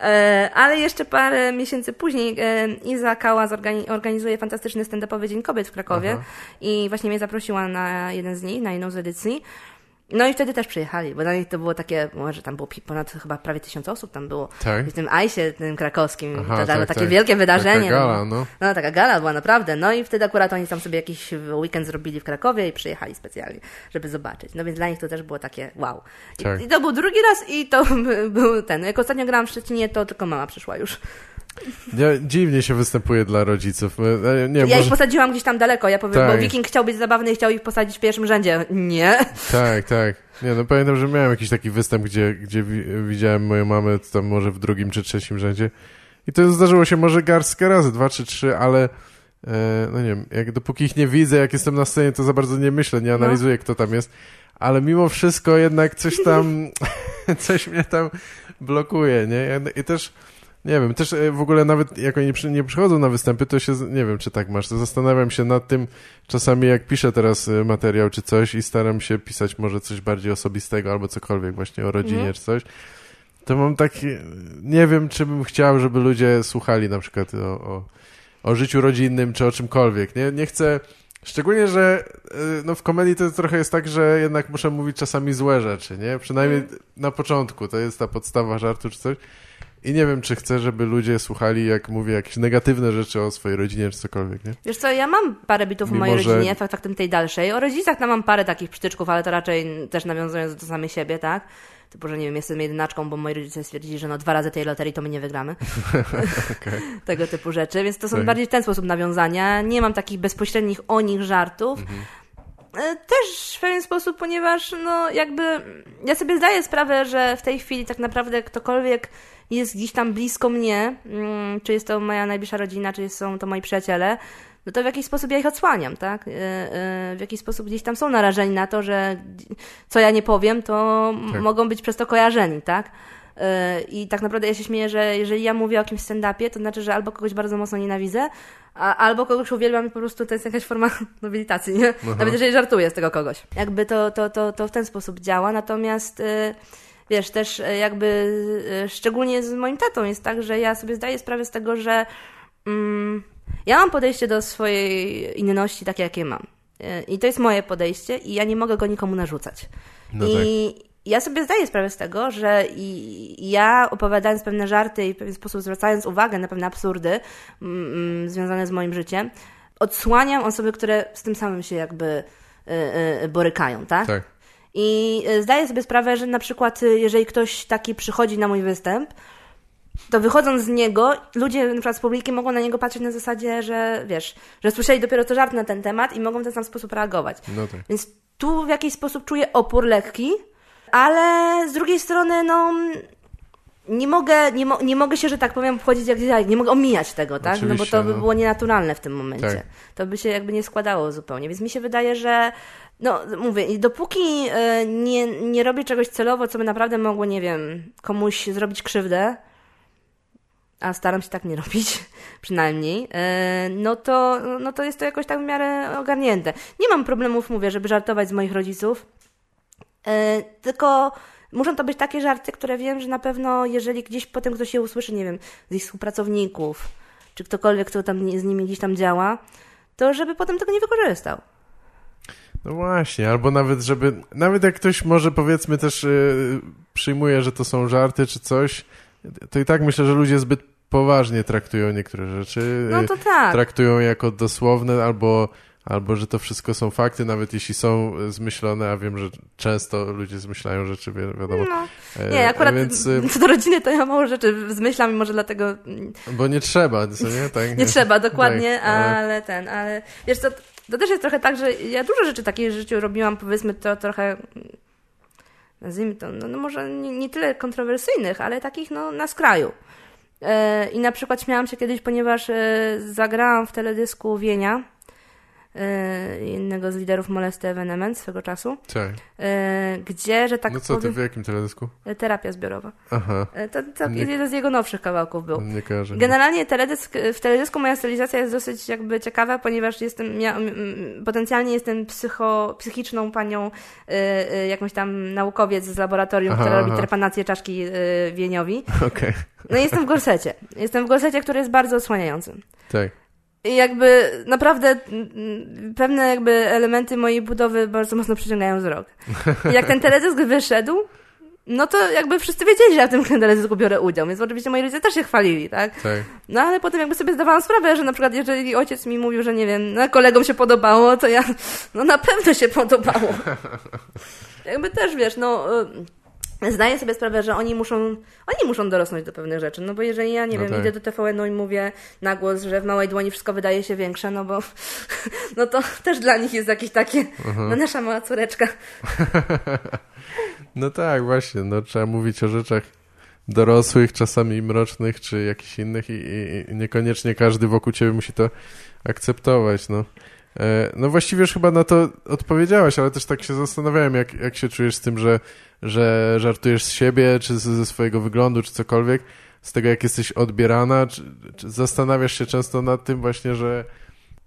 E, ale jeszcze parę miesięcy później e, Iza Kała organizuje fantastyczny stand-upowy Dzień Kobiet w Krakowie Aha. i właśnie mnie zaprosiła na jeden z nich, na jedną z edycji. No i wtedy też przyjechali, bo dla nich to było takie, może tam było ponad chyba prawie tysiąc osób tam było. Tak. W tym Ajsie, tym krakowskim. Aha, to tak, takie tak. wielkie wydarzenie. Taka gala, no. no. taka gala była naprawdę. No i wtedy akurat oni tam sobie jakiś weekend zrobili w Krakowie i przyjechali specjalnie, żeby zobaczyć. No więc dla nich to też było takie wow. I, tak. i to był drugi raz i to *laughs* był ten. Jak ostatnio grałam w Szczecinie, to tylko mama przyszła już. Dziwnie się występuje dla rodziców. E, nie, ja może... ich posadziłam gdzieś tam daleko. Ja powiem, tak. bo Wiking chciał być zabawny i chciał ich posadzić w pierwszym rzędzie. Nie. Tak, tak. Nie, no pamiętam, że miałem jakiś taki występ, gdzie, gdzie widziałem moją mamę tam może w drugim czy trzecim rzędzie. I to zdarzyło się może garstkę razy, dwa czy trzy, ale e, no nie wiem, jak dopóki ich nie widzę, jak jestem na scenie, to za bardzo nie myślę, nie analizuję, no. kto tam jest. Ale mimo wszystko jednak coś tam, *laughs* coś mnie tam blokuje, nie? I też nie wiem, też e, w ogóle nawet jak oni nie przychodzą na występy, to się, nie wiem, czy tak masz, zastanawiam się nad tym czasami, jak piszę teraz e, materiał czy coś i staram się pisać może coś bardziej osobistego albo cokolwiek właśnie o rodzinie mhm. czy coś, to mam taki, nie wiem, czy bym chciał, żeby ludzie słuchali na przykład o, o, o życiu rodzinnym czy o czymkolwiek, nie? Nie chcę... Szczególnie, że e, no, w komedii to trochę jest tak, że jednak muszę mówić czasami złe rzeczy, nie? Przynajmniej mm. na początku, to jest ta podstawa żartu czy coś. I nie wiem, czy chcę, żeby ludzie słuchali, jak mówię, jakieś negatywne rzeczy o swojej rodzinie, czy cokolwiek, nie? Wiesz co, ja mam parę bitów Mimo, w mojej że... rodzinie, faktem tej dalszej. O rodzicach tam mam parę takich przytyczków, ale to raczej też nawiązując do samej siebie, tak? Typu, że nie wiem, jestem jedynaczką, bo moi rodzice stwierdzili, że no dwa razy tej loterii to my nie wygramy. *laughs* *laughs* okay. Tego typu rzeczy, więc to są tak. bardziej w ten sposób nawiązania. Nie mam takich bezpośrednich o nich żartów. Mhm. E, też w pewien sposób, ponieważ no jakby ja sobie zdaję sprawę, że w tej chwili tak naprawdę ktokolwiek jest gdzieś tam blisko mnie, mm, czy jest to moja najbliższa rodzina, czy są to moi przyjaciele, no to w jakiś sposób ja ich odsłaniam, tak? E, e, w jakiś sposób gdzieś tam są narażeni na to, że co ja nie powiem, to tak. mogą być przez to kojarzeni, tak? E, I tak naprawdę ja się śmieję, że jeżeli ja mówię o jakimś stand-upie, to znaczy, że albo kogoś bardzo mocno nienawidzę, a, albo kogoś uwielbiam i po prostu to jest jakaś forma *laughs* nobilitacji, nie? Aha. Nawet jeżeli żartuję z tego kogoś. Jakby to, to, to, to w ten sposób działa, natomiast wiesz, też e, jakby e, szczególnie z moim tatą jest tak, że ja sobie zdaję sprawę z tego, że mm, ja mam podejście do swojej inności takie, jakie mam. E, I to jest moje podejście i ja nie mogę go nikomu narzucać. No I tak. ja sobie zdaję sprawę z tego, że i ja opowiadając pewne żarty i w pewien sposób zwracając uwagę na pewne absurdy mm, mm związane z moim życiem, odsłaniam osoby, które z tym samym się jakby y, y, borykają, tak? Tak. I e, zdaję sobie sprawę, że na przykład e, jeżeli ktoś taki przychodzi na mój występ, to wychodząc z niego, ludzie na przykład z publiki mogą na niego patrzeć na zasadzie, że wiesz, że słyszeli dopiero co żart na ten temat i mogą w ten sam sposób reagować. No tak. Więc tu w jakiś sposób czuję opór lekki, ale z drugiej strony, no nie mogę, nie, mo nie mogę się, że tak powiem, wchodzić jak dalej, nie mogę omijać tego, tak? Oczywiście, no bo to by no. było nienaturalne w tym momencie. Tak. To by się jakby nie składało zupełnie. Więc mi się wydaje, że no, mówię, dopóki e, nie, nie robię czegoś celowo, co by naprawdę mogło, nie wiem, komuś zrobić krzywdę, a staram się tak nie *laughs* robić, przynajmniej, e, no to, no to jest to jakoś tak w miarę ogarnięte. Nie mam problemów, mówię, żeby żartować z moich rodziców, e, tylko muszą to być takie żarty, które wiem, że na pewno, jeżeli gdzieś potem ktoś je usłyszy, nie wiem, z ich współpracowników, czy ktokolwiek, kto tam z nimi gdzieś tam działa, to żeby potem tego nie wykorzystał. No właśnie, albo nawet, żeby, nawet jak ktoś może powiedzmy też yy, przyjmuje, że to są żarty czy coś, to i tak myślę, że ludzie zbyt poważnie traktują niektóre rzeczy. No to tak. Traktują jako dosłowne albo, albo że to wszystko są fakty, nawet jeśli są zmyślone, a wiem, że często ludzie zmyślają rzeczy, wi wiadomo. No. Nie, akurat więc... co do rodziny to ja mało rzeczy zmyślam i może dlatego... Bo nie trzeba, co nie? Tak. *laughs* nie trzeba, dokładnie, tak, ale ten, ale wiesz co, to też jest trochę tak, że ja dużo rzeczy takich w życiu robiłam, powiedzmy to trochę nazwijmy to, no, no może nie, nie, tyle kontrowersyjnych, ale takich no, na skraju. E, I na przykład śmiałam się kiedyś, ponieważ e, zagrałam w teledysku Wienia, jednego z liderów Molesty Evenement swego czasu. Tak. Gdzie, że tak No co, powiem, ty w jakim teledysku? Terapia zbiorowa. Aha. To, to nie, jeden z jego nowszych kawałków był. Nie kojarzę. Generalnie teledysk, w teledysku moja stylizacja jest dosyć jakby ciekawa, ponieważ jestem, ja, potencjalnie jestem psycho, psychiczną panią, jakąś tam naukowiec z laboratorium, aha, która aha. robi trepanację czaszki wieniowi. *laughs* Okej. Okay. No i jestem w gorsecie. Jestem w gorsecie, który jest bardzo osłaniającym. Tak. I jakby naprawdę pewne jakby elementy mojej budowy bardzo mocno przyciągają wzrok. I jak ten *laughs* teledysk wyszedł, no to jakby wszyscy wiedzieli, że ja w tym *laughs* teledysku biorę udział, więc oczywiście moi rodzice też się chwalili, tak? tak? No ale potem jakby sobie zdawałam sprawę, że na przykład jeżeli ojciec mi mówił, że nie wiem, no kolegom się podobało, to ja, no na pewno się podobało. *laughs* jakby też, wiesz, no y, zdaję sobie sprawę, że oni muszą, oni muszą dorosnąć do pewnych rzeczy, no bo jeżeli ja, nie no wiem, tak. idę do TVN-u i mówię na głos, że w małej dłoni wszystko wydaje się większe, no bo *laughs* no to też dla nich jest jakieś takie, uh-huh. no nasza mała córeczka. *laughs* no tak, właśnie, no trzeba mówić o rzeczach dorosłych, czasami mrocznych, czy jakichś innych i, i, i niekoniecznie każdy wokół ciebie musi to akceptować, no. E, no właściwie już chyba na to odpowiedziałaś, ale też tak się zastanawiałem, jak, jak się czujesz z tym, że, że żartujesz z siebie, czy ze swojego wyglądu, czy cokolwiek, z tego, jak jesteś odbierana, czy, czy zastanawiasz się często nad tym właśnie, że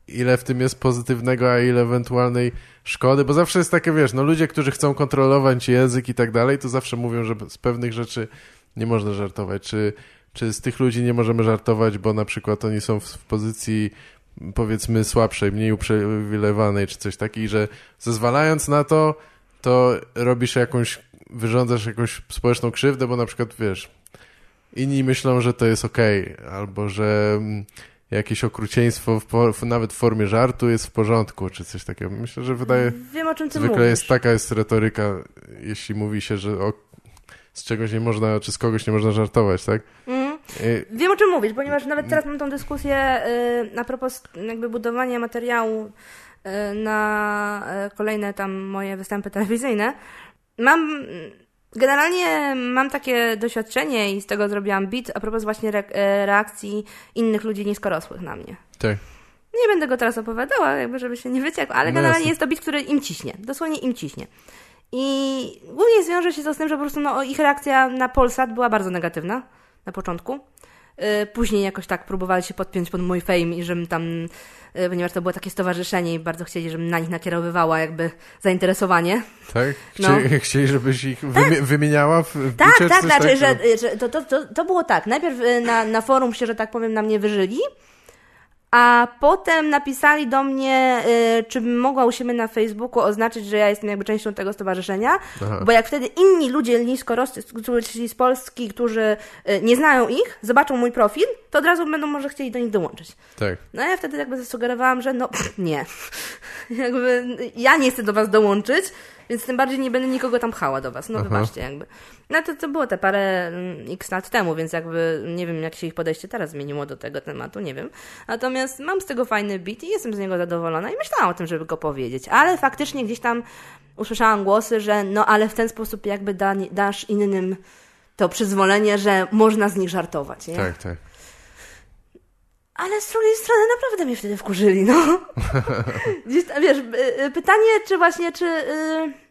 ile w tym jest pozytywnego, a ile ewentualnej szkody, bo zawsze jest takie, wiesz, no ludzie, którzy chcą kontrolować język i tak dalej, to zawsze mówią, że z pewnych rzeczy nie można żartować, czy, czy z tych ludzi nie możemy żartować, bo na przykład oni są w, w pozycji powiedzmy słabszej, mniej uprzywilejowanej czy coś takiego, że zezwalając na to, to robisz jakąś, wyrządzasz jakąś społeczną krzywdę, bo na przykład, wiesz, inni myślą, że to jest okej, okay, albo że mm, jakieś okrucieństwo w, nawet w formie żartu jest w porządku, czy coś takiego. Myślę, że wydaje... Wiem, o czym ty Zwykle mówisz. jest taka jest retoryka, jeśli mówi się, że o, z czegoś nie można, czy z kogoś nie można żartować, tak? Mm Y, Wiem o czym mówisz, ponieważ nawet teraz mam tą dyskusję y, a propos jakby budowania materiału y, na kolejne tam moje występy telewizyjne. Mam Generalnie mam takie doświadczenie i z tego zrobiłam bit a propos właśnie re reakcji innych ludzi niskorosłych na mnie. Tak. Nie będę go teraz opowiadała, jakby żeby się nie wyciekło, ale no generalnie jest to bit, który im ciśnie. Dosłownie im ciśnie. I głównie wiąże się to z tym, że po prostu no, ich reakcja na Polsat była bardzo negatywna na początku. Y, później jakoś tak próbowali się podpiąć pod mój fame i żebym tam, ponieważ to było takie stowarzyszenie i bardzo chcieli, żebym na nich nakierowywała jakby zainteresowanie. Tak? No. Chcieli, żebyś ich tak. wymieniała w Tak, tak, znaczy, że, że to, to, to, to było tak. Najpierw y, na, na forum się, że tak powiem, na mnie wyżyli, a potem napisali do mnie, y, czy bym mogła u siebie na Facebooku oznaczyć, że ja jestem jakby częścią tego stowarzyszenia, Aha. bo jak wtedy inni ludzie niskoroscy, czyli z Polski, którzy y, nie znają ich, zobaczą mój profil, to od razu będą może chcieli do nich dołączyć. Tak. No ja wtedy jakby zasugerowałam, że no *laughs* nie. jakby ja nie chcę do was dołączyć, więc tym bardziej nie będę nikogo tam pchała do was. No Aha. wybaczcie jakby. No to, to było te parę mm, x lat temu, więc jakby nie wiem, jak się ich podejście teraz zmieniło do tego tematu, nie wiem. Natomiast mam z tego fajny beat i jestem z niego zadowolona i myślałam o tym, żeby go powiedzieć. Ale faktycznie gdzieś tam usłyszałam głosy, że no ale w ten sposób jakby da, dasz innym to przyzwolenie, że można z nich żartować. Nie? Tak, tak. Ale z drugiej strony naprawdę mnie wtedy wkurzyli, no. *laughs* Gdzieś, wiesz, y, y, pytanie, czy właśnie, czy... Yy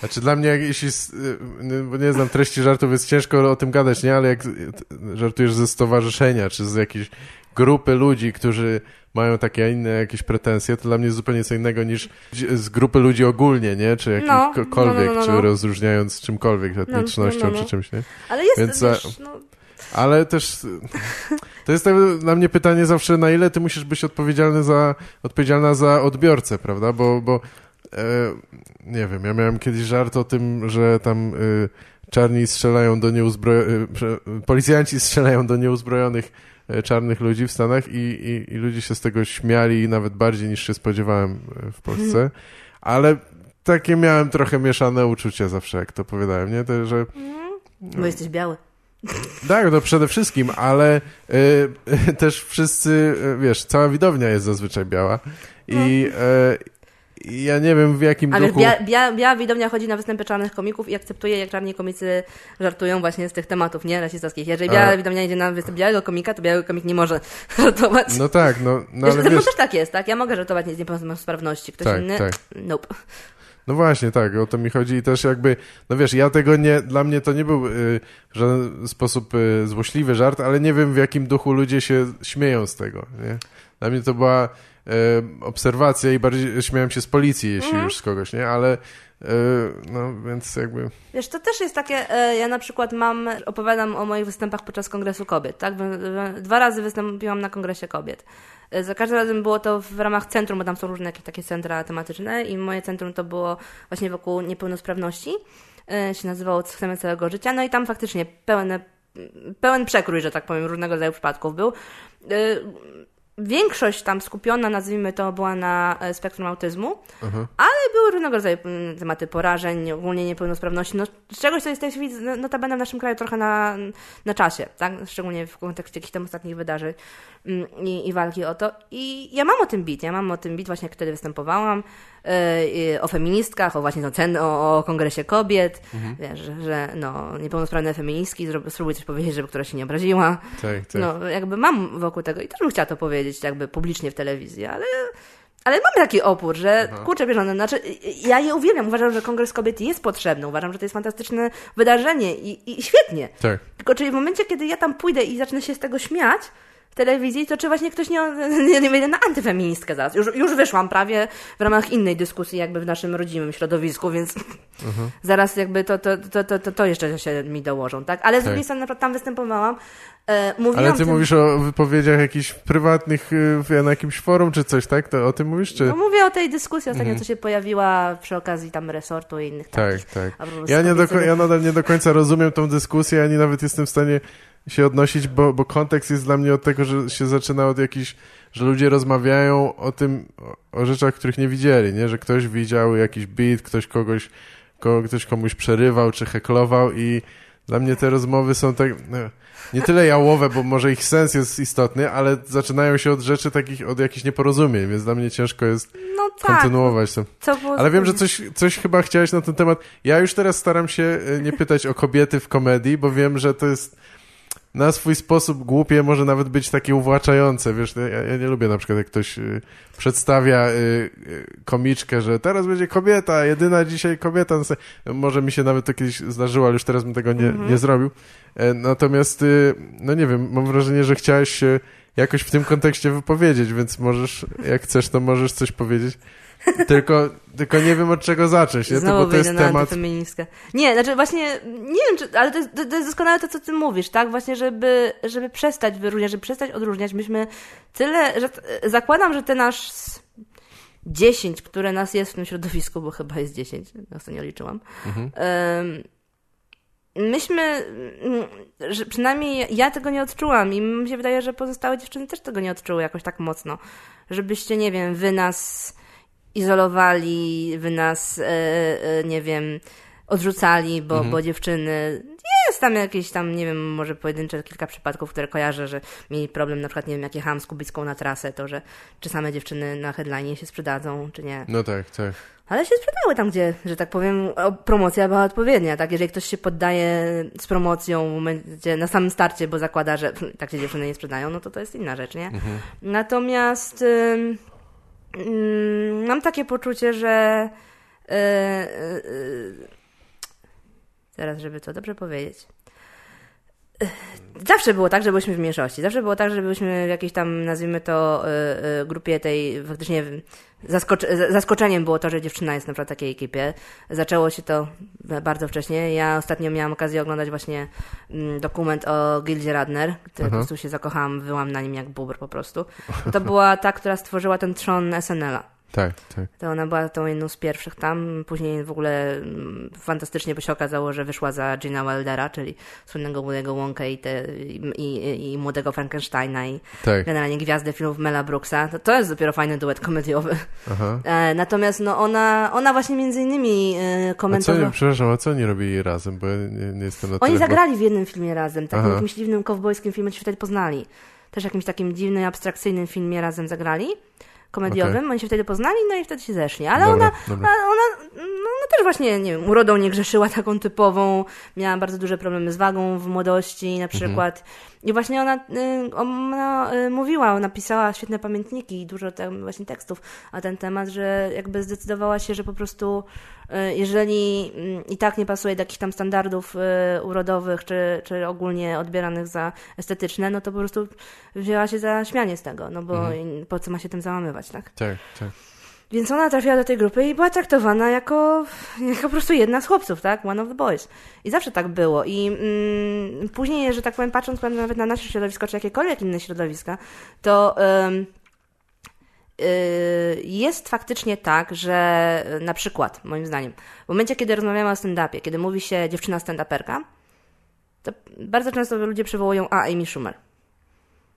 Znaczy dla mnie, jak, jeśli, y, bo nie znam treści żartów, jest ciężko o tym gadać, nie? Ale jak żartujesz ze stowarzyszenia, czy z jakiejś grupy ludzi, którzy mają takie a inne jakieś pretensje, to dla mnie jest zupełnie co innego niż z grupy ludzi ogólnie, nie? Czy No, jakichkolwiek, no, no, no, no. czy rozróżniając czymkolwiek, etnicznością, no, no. czy czymś, nie? Ale jest, Więc wiesz, no, Ale też *laughs* to jest tak dla mnie pytanie zawsze, na ile ty musisz być odpowiedzialny za, odpowiedzialna za odbiorcę, prawda? Bo, bo nie wiem, ja miałem kiedyś żart o tym, że tam y, czarni strzelają do nieuzbrojonych, policjanci strzelają do nieuzbrojonych e, czarnych ludzi w Stanach i, i, i ludzie się z tego śmiali nawet bardziej niż się spodziewałem e, w Polsce, ale takie miałem trochę mieszane uczucia zawsze, jak to opowiadałem, nie? To, że bo jesteś biały. tak, no przede wszystkim, ale y, *laughs* też wszyscy, wiesz, cała widownia jest zazwyczaj biała i y, i ja nie wiem w jakim A wiesz, duchu... bia, bia, biała widownia chodzi na występy czarnych komików i akceptuje, jak czarni komicy żartują właśnie z tych tematów, nie? Rasistowskich. Jeżeli biała A. widownia idzie na występ białego komika, to biały komik nie może *laughs* żartować. No tak, no, no wiesz, ale wiesz, też tak jest, tak? Ja mogę żartować z niepełnosprawności. Ktoś Tak, inny? tak. Nope. no właśnie, tak, o to mi chodzi i też jakby, no wiesz, ja tego nie, dla mnie to nie był y, w żaden sposób y, złośliwy żart, ale nie wiem w jakim duchu ludzie się śmieją z tego, nie? Dla mnie to była y, obserwacja i bardziej śmiałem się z policji, jeśli Mhm. już z kogoś, nie? Ale, y, no więc jakby... Wiesz, to też jest takie, e, ja na przykład mam, opowiadam o moich występach podczas Kongresu Kobiet, tak? Dwa razy wystąpiłam na Kongresie Kobiet. E, Za każdym razem było to w ramach centrum, bo tam są różne jakieś takie centra tematyczne i moje centrum to było właśnie wokół niepełnosprawności. E, się nazywało Chcemy całego życia. No i tam faktycznie pełen, pełen przekrój, że tak powiem, różnego rodzaju przypadków był. Większość tam skupiona, nazwijmy to, była na e, spektrum autyzmu, Aha. ale były różnego rodzaju mm, tematy porażeń, ogólnie niepełnosprawności, no, czegoś, co jest w tej chwili no, notabene w naszym kraju trochę na, na czasie, tak? szczególnie w kontekście jakichś tam ostatnich wydarzeń mm, i, i walki o to. I ja mam o tym bit, ja mam o tym bit właśnie, jak wtedy występowałam, o feministkach, o właśnie no, cen, o, o kongresie kobiet, wiesz, że, no, niepełnosprawne feministki, spróbuj coś powiedzieć, żeby która się nie obraziła. Tak, tak. No, jakby mam wokół tego i też bym chciała to powiedzieć jakby publicznie w telewizji, ale, ale mamy taki opór, że kurczę, wiesz, no, znaczy, ja je uwielbiam, uważam, że Kongres Kobiet jest potrzebny, uważam, że to jest fantastyczne wydarzenie i, i świetnie. Tak. Tylko czy w momencie, kiedy ja tam pójdę i zacznę się z tego śmiać w telewizji, to czy właśnie ktoś nie, nie, nie na antyfeministkę zaraz. Już, już wyszłam prawie w ramach innej dyskusji jakby w naszym rodzimym środowisku, więc zaraz jakby to, to, to, to, to, jeszcze się mi dołożą, tak? Ale z drugiej strony na przykład tam występowałam, mówiłam Ale ty tym, mówisz o wypowiedziach jakichś prywatnych y, na jakimś forum czy coś, tak? To o tym mówisz, czy... No mówię o tej dyskusji ostatnio, Mhm. co się pojawiła przy okazji tam resortu i innych Tak, takich. tak. Ja, nie do, ja nadal nie do końca rozumiem tą dyskusję, ani nawet jestem w stanie się odnosić, bo, bo kontekst jest dla mnie od tego, że się zaczyna od jakichś, że ludzie rozmawiają o tym, o, o rzeczach, których nie widzieli, nie? Że ktoś widział jakiś beat, ktoś kogoś, ko, ktoś komuś przerywał, czy heklował i dla mnie te rozmowy są tak, no, nie tyle jałowe, bo może ich sens jest istotny, ale zaczynają się od rzeczy takich, od jakichś neporozumień, więc dla mnie ciężko jest No tak, kontynuować to. Ale wiem, że coś, coś chyba chciałeś na ten temat. Ja już teraz staram się e, nie pytać o kobiety w komedii, bo wiem, że to jest na swój sposób głupie, może nawet być takie uwłaczające. Wiesz, ja, ja nie lubię na przykład, jak ktoś y, przedstawia y, y, komiczkę, że teraz będzie kobieta, jedyna dzisiaj kobieta. No Może mi się nawet to kiedyś zdarzyło, ale już teraz bym tego nie, nie zrobił. E, natomiast, y, no nie wiem, mam wrażenie, że chciałeś się jakoś w tym kontekście wypowiedzieć, więc możesz, jak chcesz, to możesz coś powiedzieć. Tylko, tylko nie wiem od czego zacząć, nie? To, bo to jest temat. Nie, znaczy właśnie, nie wiem, czy, ale to jest, to jest doskonale to, co ty mówisz, tak? Właśnie, żeby, żeby przestać wyróżniać, żeby przestać odróżniać. Myśmy tyle, że zakładam, że te nasz 10, które nas jest w tym środowisku, bo chyba jest 10, ostatnio liczyłam. Mhm. em, Myśmy, mm, że przynajmniej ja tego nie odczułam i mi się wydaje, że pozostałe dziewczyny też tego nie odczuły jakoś tak mocno. Żebyście, nie wiem, wy nas izolowali, wy nas, e, e, nie wiem, odrzucali, bo, bo dziewczyny. Jest tam jakieś tam, nie wiem, może pojedyncze kilka przypadków, które kojarzę, że mieli problem, na przykład, nie wiem, jak jechałam z Kubicką na trasę, to że czy same dziewczyny na headline się sprzedadzą, czy nie. No tak, tak. Ale się sprzedały tam, gdzie, że tak powiem, promocja była odpowiednia, tak? Jeżeli ktoś się poddaje z promocją w momencie, na samym starcie, bo zakłada, że tak się dziewczyny nie sprzedają, no to to jest inna rzecz, nie? Natomiast ym, ym, mam takie poczucie, że e, e, teraz, żeby to dobrze powiedzieć. Zawsze było tak, że byliśmy w mniejszości. Zawsze było tak, że byliśmy w jakiejś tam, nazwijmy to, y, y, grupie tej faktycznie zaskoc- zaskoczeniem było to, że dziewczyna jest na przykład w takiej ekipie. Zaczęło się to bardzo wcześnie. Ja ostatnio miałam okazję oglądać właśnie mm, dokument o Gildzie Radner, który po prostu się zakochałam, wyłam na nim jak bubr po prostu. To była ta, która stworzyła ten trzon SNL-a. Tak, tak. To ona była tą jedną z pierwszych tam. Później w ogóle mm, fantastycznie by się okazało, że wyszła za Gina Wildera, czyli słynnego młodego Wonka i, te, i, i, i młodego Frankensteina i Tak. generalnie gwiazdę filmów Mela Brooksa. To, to jest dopiero fajny duet komediowy. Aha. E, natomiast no ona, ona właśnie między innymi e, A co, komentowała... oni- przepraszam, a co oni robili razem, bo ja nie, nie jestem na Oni tyle... zagrali w jednym filmie razem, takim Aha. jakimś dziwnym kowbojskim filmie, się wtedy poznali. Też jakimś takim dziwnym, abstrakcyjnym filmie razem zagrali. Komediowym, Okej. oni się wtedy poznali, no i wtedy się zeszli. Ale Dobra, ona, dobra. ona, no, też właśnie, nie wiem, urodą nie grzeszyła taką typową, miała bardzo duże problemy z wagą w młodości na przykład. I właśnie ona, y, ona y, mówiła, napisała świetne pamiętniki i dużo tam właśnie tekstów na ten temat, że jakby zdecydowała się, że po prostu jeżeli mm, i tak nie pasuje do jakichś tam standardów y, urodowych, czy, czy ogólnie odbieranych za estetyczne, no to po prostu wzięła się za śmianie z tego, no bo po co ma się tym załamywać, tak? Tak, tak. Więc ona trafiła do tej grupy i była traktowana jako, jako po prostu jedna z chłopców, tak? One of the boys. I zawsze tak było. I mm, później, że tak powiem, patrząc powiem, nawet na nasze środowisko, czy jakiekolwiek inne środowiska, to ym, jest faktycznie tak, że y, na przykład, moim zdaniem, w momencie, kiedy rozmawiamy o stand-upie, kiedy mówi się dziewczyna stand-uperka, to bardzo często ludzie przywołują A. Amy Schumer.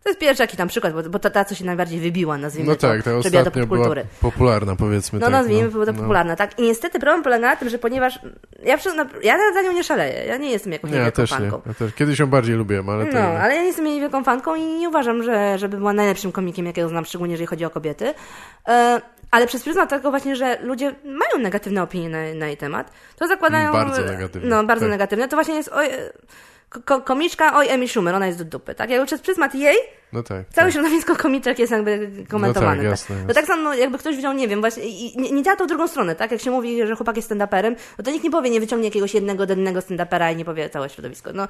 To jest pierwszy jaki tam przykład, bo, bo to ta, co się najbardziej wybiła, nazwijmy No to, tak, ta ostatnio była popularna, powiedzmy No tak. nazwijmy, to no. popularne, tak? I niestety problem polega na tym, że ponieważ ja, przy- na- ja za nią nie szaleję, ja nie jestem jakąś Nie, ja wielką też nie. fanką. Ja też. Kiedyś ją bardziej lubiłem, ale to... No, ale ja nie jestem jej wielką fanką i nie uważam, że, żeby była najlepszym komikiem, jakiego znam, szczególnie jeżeli chodzi o kobiety. E, ale przez pryzmat tego właśnie, że ludzie mają negatywne opinie na, na jej temat, to zakładają... Bardzo negatywne, No, bardzo tak. negatywne. To właśnie jest oj, ko, komiczka Oj Amy Schumer, ona jest do dupy, tak? Jakby przez pryzmat jej No tak. Całe tak. środowisko komiczek jest jakby komentowane. No tak, jasne, No jasne. tak samo jakby ktoś wziął, nie wiem, właśnie i, nie, nie działa to w drugą stronę, tak? Jak się mówi, że chłopak jest stand-uperem, no to nikt nie powie, nie wyciągnie jakiegoś jednego, dennego stand-upera i nie powie całe środowisko. No,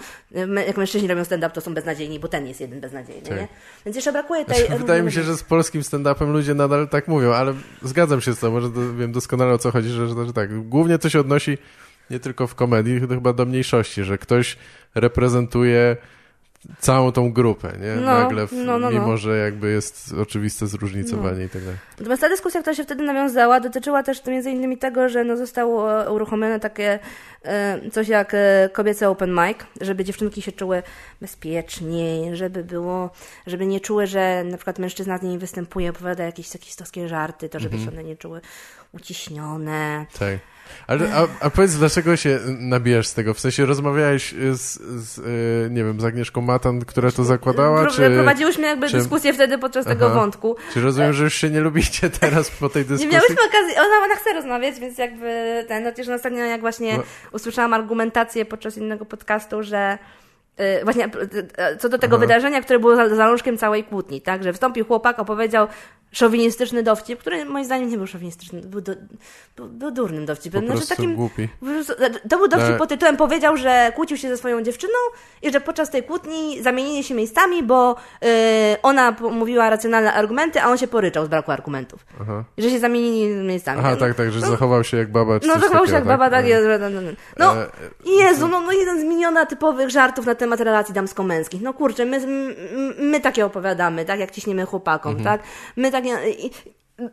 jak mężczyźni robią stand-up, to są beznadziejni, bo ten jest jeden beznadziejny, Tak. nie? Więc jeszcze brakuje tej... Znaczy, wydaje mi się, że z polskim stand-upem ludzie nadal tak mówią, ale zgadzam się z tobą, że wiem doskonale o co chodzi, że, że, że tak. Głównie to się odnosi nie tylko w komedii, to chyba do mniejszości, że ktoś reprezentuje całą tą grupę, nie? No, Nagle, w, no, no, no. mimo że jakby jest oczywiste zróżnicowanie i tak dalej. Natomiast ta dyskusja, która się wtedy nawiązała, dotyczyła też między innymi tego, że no zostało e, uruchomione takie e, coś jak e, kobiece open mic, żeby dziewczynki się czuły bezpieczniej, żeby było, żeby nie czuły, że na przykład mężczyzna z nimi występuje, opowiada jakieś sekistowskie żarty, to żeby się one nie czuły uciśnione. Tak. Ale, a, a powiedz, dlaczego się nabijasz z tego? W sensie rozmawiałeś z, z y, nie wiem, z Agnieszką Matan, która to zakładała, Pro- czy... Prowadziłyśmy jakby czy- dyskusję wtedy podczas tego Aha. wątku. Czy rozumiem, że już się nie lubicie *laughs* teraz po tej Nie dyskusji? miałyśmy okazji, ona, ona chce rozmawiać, więc jakby ten, chociaż ostatnio jak właśnie No. usłyszałam argumentację podczas innego podcastu, że y, właśnie y, y, co do tego Aha. wydarzenia, które było za- zalążkiem całej kłótni, tak, że wstąpił chłopak, opowiedział szowinistyczny dowcip, który moim zdaniem nie był szowinistyczny, był, do, był, był durnym Po dowcipem. prostu Znaczy takim, głupi. po prostu- to był dowcip Ale- pod tytułem powiedział, że kłócił się ze swoją dziewczyną i że podczas tej kłótni zamienili się miejscami, bo y, ona po- mówiła racjonalne argumenty, a on się poryczał z braku argumentów. Aha, Że się zamienili miejscami. Aha No, tak, tak, że zachował się jak baba, czy No, zachował się jak baba, tak E, jest. No, no, no. no e, Jezu, no, no jeden z miliona typowych żartów na temat relacji damsko-męskich. No kurczę, my, my, my takie opowiadamy, tak, jak ciśniemy chłopakom, Mhm. tak? My takie... I,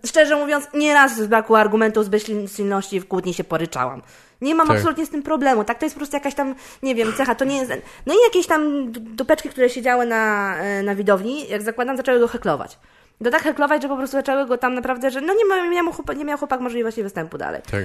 szczerze mówiąc, nieraz z braku argumentów, z bezsilności w kłótni się poryczałam. Nie mam Tak. absolutnie z tym problemu, tak? To jest po prostu jakaś tam, nie wiem, cecha, to nie jest... No i jakieś tam dupeczki, które siedziały na, e, na widowni, jak zakładam, zaczęły go heklować. To tak heklować, że po prostu zaczęły go tam naprawdę, że no nie, ma, nie, miał, chłopak, nie miał chłopak możliwości występu dalej. Tak.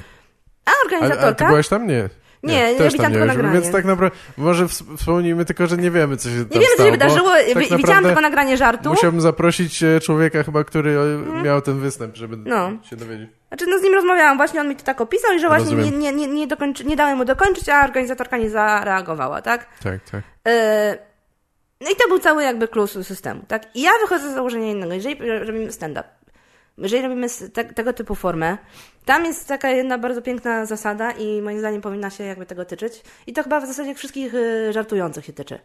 A organizatorka... ale ty byłaś tam? Nie. Nie, ja też widziałam tylko nagranie. Więc tak naprawdę, może ws- wspomnijmy tylko, że nie wiemy, co się tam Nie wiem, co się wydarzyło. tak Wi- Widziałam tylko nagranie żartu. Musiałbym zaprosić e, człowieka chyba, który e, miał ten występ, żeby No. się dowiedzieć. Znaczy, no z nim rozmawiałam, właśnie on mi to tak opisał i że właśnie nie, Rozumiem. nie, nie, nie, dokończy, nie dałem mu dokończyć, a organizatorka nie zareagowała, tak? Tak, tak. Yy, no i to był cały jakby klus systemu, tak? I ja wychodzę z założenia innego, jeżeli robimy stand-up, jeżeli robimy te, tego typu formę, tam jest taka jedna bardzo piękna zasada i moim zdaniem powinna się jakby tego tyczyć. I to chyba w zasadzie wszystkich y, żartujących się tyczy.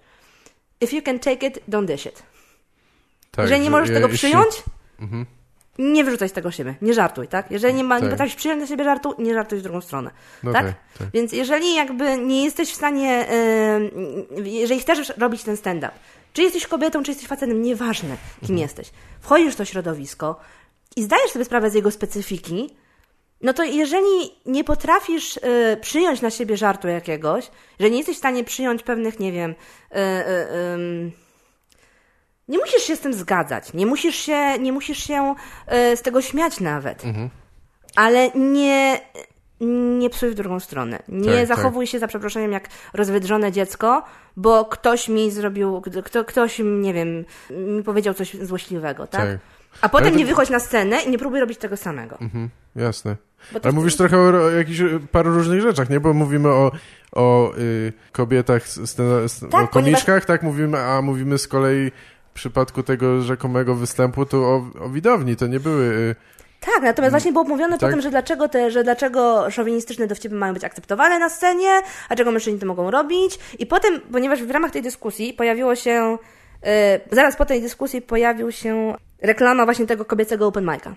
If you can take it, don't dish it. Tak, jeżeli nie możesz tego jeśli... przyjąć, mhm. nie wyrzucaj z tego siebie, nie żartuj, tak? Jeżeli nie, ma, tak. nie potrafisz przyjąć do siebie żartu, nie żartuj w drugą stronę, no tak? tak? Więc jeżeli jakby nie jesteś w stanie, yy, jeżeli chcesz robić ten stand-up, czy jesteś kobietą, czy jesteś facetem, nieważne kim mhm. jesteś, wchodzisz w to środowisko i zdajesz sobie sprawę z jego specyfiki, no to jeżeli nie potrafisz y, przyjąć na siebie żartu jakiegoś, że nie jesteś w stanie przyjąć pewnych, nie wiem, y, y, nie musisz się z tym zgadzać, nie musisz się, nie musisz się y, z tego śmiać nawet, mhm. ale nie, nie psuj w drugą stronę. Nie tak, zachowuj tak. się za przeproszeniem jak rozwydrzone dziecko, bo ktoś mi zrobił, kto, ktoś, nie wiem, mi powiedział coś złośliwego, tak? tak. A potem nie wychodź na scenę i nie próbuj robić tego samego. Mhm, jasne. Ale mówisz trochę o, o jakichś paru różnych rzeczach, nie? Bo mówimy o, o y, kobietach, tak, o komiczkach, ponieważ... tak? Mówimy, a mówimy z kolei w przypadku tego rzekomego występu to o, o widowni, to nie były... Y, tak, natomiast właśnie było mówione tak? potem, że dlaczego te, że dlaczego szowinistyczne dowcipy mają być akceptowane na scenie, a czego mężczyźni to mogą robić. I potem, ponieważ w ramach tej dyskusji pojawiło się, yy, zaraz po tej dyskusji pojawił się reklama właśnie tego kobiecego open mic'a.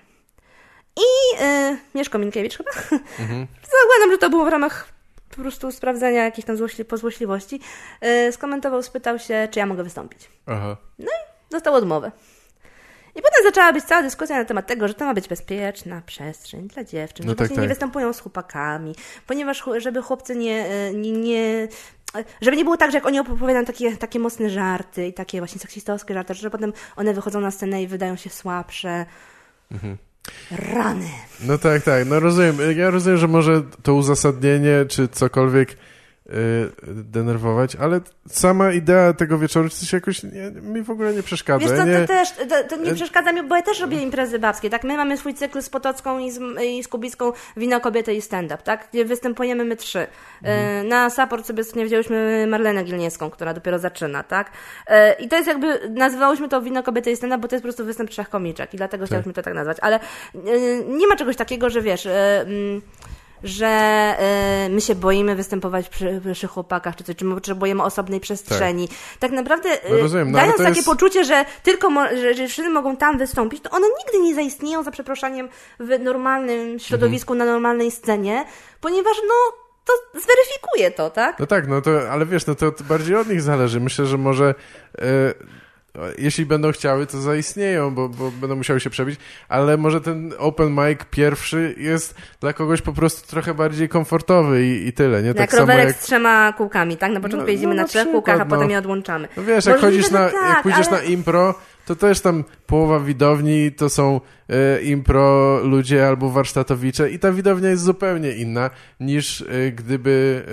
I yy, Mieszko Minkiewicz chyba, mhm. *laughs* zakładam, że to było w ramach po prostu sprawdzenia jakichś tam złośli pozłośliwości, yy, skomentował, spytał się, czy ja mogę wystąpić. Aha. No i dostał odmowę. I potem zaczęła być cała dyskusja na temat tego, że to ma być bezpieczna przestrzeń dla dziewczyn, no że tak, właśnie tak. nie występują z chłopakami, ponieważ żeby chłopcy nie, e, nie, nie żeby nie było tak, że jak oni opowiadają takie, takie mocne żarty i takie właśnie seksistowskie żarty, że potem one wychodzą na scenę i wydają się słabsze. Mhm. Rany. No tak, tak. No rozumiem. Ja rozumiem, że może to uzasadnienie, czy cokolwiek denerwować, ale sama idea tego wieczoru coś jakoś nie, mi w ogóle nie przeszkadza. Wiesz co, nie... to też to, to nie y, przeszkadza mi, bo ja też robię imprezy babskie, tak? My mamy swój cykl z Potocką i z, i z Kubicką Wino, Kobiety i Stand-Up, tak? Gdzie występujemy my trzy. Y, mhm. Na support sobie nie wzięłyśmy Marlenę Gilniewską, która dopiero zaczyna, tak? I to jest jakby, nazywałyśmy to Wino, Kobiety i Stand-Up, bo to jest po prostu występ trzech komiczek i dlatego tak. chciałyśmy to tak nazwać, ale nie ma czegoś takiego, że wiesz... Mm, że y, my się boimy występować przy, przy chłopakach, czy coś, czy my potrzebujemy osobnej przestrzeni. Tak, tak naprawdę, y, no rozumiem, no, dając takie jest... poczucie, że tylko że, wszyscy mogą tam wystąpić, to one nigdy nie zaistnieją, za przeproszeniem, w normalnym środowisku, mhm. na normalnej scenie, ponieważ no to zweryfikuje to, tak? No tak, no to, ale wiesz, no to, to bardziej od nich zależy. Myślę, że może y, jeśli będą chciały, to zaistnieją, bo, bo będą musiały się przebić, ale może ten open mic pierwszy jest dla kogoś po prostu trochę bardziej komfortowy i, i tyle, nie? Jak tak rowerek jak... z trzema kółkami, tak? Na początku no, jeździmy no, na, na trzech kółkach, a potem no. je odłączamy. No wiesz, jak chodzisz na, tak, jak pójdziesz ale... na impro, to też tam połowa widowni to są e, impro ludzie albo warsztatowicze i ta widownia jest zupełnie inna niż e, gdyby,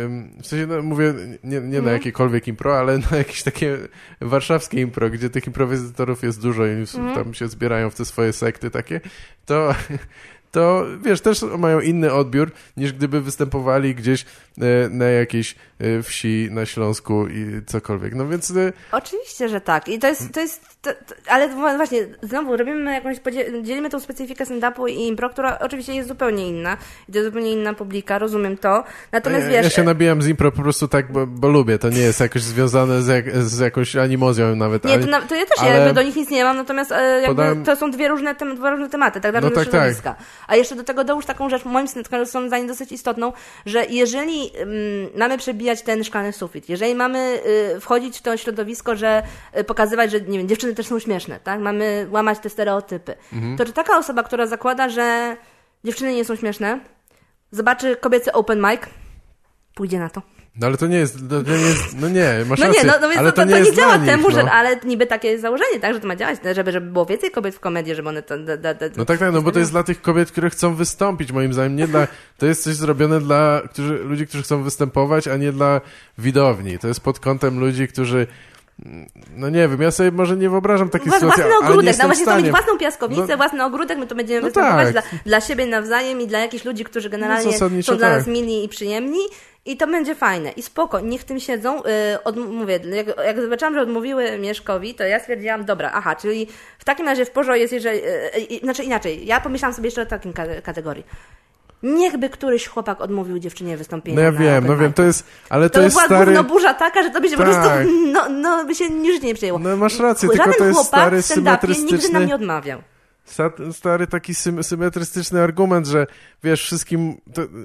w sensie no, mówię nie, nie na mhm. jakiekolwiek impro, ale na jakieś takie warszawskie impro, gdzie tych improwizatorów jest dużo i mm. tam się zbierają w te swoje sekty takie, to to wiesz, też mają inny odbiór niż gdyby występowali gdzieś e, na jakiejś wsi na Śląsku i cokolwiek. No więc. E, Oczywiście, że tak. I to jest. To jest to, to, ale właśnie, znowu robimy jakąś. Dzielimy tą specyfikę stand-upu i impro, która oczywiście jest zupełnie inna. I to jest zupełnie inna publika, rozumiem to. Natomiast ja, wiesz. Ja się nabijam z impro po prostu tak, bo, bo lubię. To nie jest jakoś związane z, jak, z jakąś animozją nawet. Nie, to, na, to ja też ale... jakby do nich nic nie mam, natomiast jakby Podałem... to są dwie różne, tem, dwa różne tematy, tak? Dla no tak, tak. A jeszcze do tego dołóż taką rzecz, moim zdaniem dosyć istotną, że jeżeli um, mamy ten szklany sufit, jeżeli mamy y, wchodzić w to środowisko, że y, pokazywać, że nie wiem, dziewczyny też są śmieszne, tak? Mamy łamać te stereotypy. Mhm. To czy taka osoba, która zakłada, że dziewczyny nie są śmieszne, zobaczy kobiecy open mic, pójdzie na to. No ale to nie jest, to nie jest no nie, masz no rację, nie, no, no więc ale to, to, nie, nie działa nich, temu, no. że, ale niby takie jest założenie, tak, że to ma działać, żeby, żeby było więcej kobiet w komedii, żeby one to... Da, da, da, no tak, tak, no bo to jest dla tych kobiet, które chcą wystąpić, moim zdaniem, nie dla, to jest coś zrobione dla którzy, ludzi, którzy chcą występować, a nie dla widowni. To jest pod kątem ludzi, którzy no nie wiem, ja sobie może nie wyobrażam takiej Włas, sytuacji, Własny ogródek, no właśnie to mieć własną piaskownicę, no, własny ogródek, my to będziemy no tak. dla, dla siebie nawzajem i dla jakichś ludzi, którzy generalnie no są dla tak. nas mili i przyjemni I to będzie fajne. I spoko, niech tym siedzą. Yy, od, mówię, jak, jak zobaczyłam, że odmówiły Mieszkowi, to ja stwierdziłam, dobra, aha, czyli w takim razie w porządku jest, jeżeli... Yy, yy, znaczy inaczej, ja pomyślałam sobie jeszcze o takiej kategorii. Niechby któryś chłopak odmówił dziewczynie wystąpienia. No ja wiem, no wiem, to jest, ale to, to jest była stary... gówno burza taka, że to by się Tak. po prostu, *laughs* no, no by się już nie przyjęło. No masz rację, Żaden tylko to jest chłopak stary w stand-upie nigdy symetrystyczny- nam nie odmawiał. Sta- Stary taki sym, symetrystyczny argument, że wiesz, wszystkim,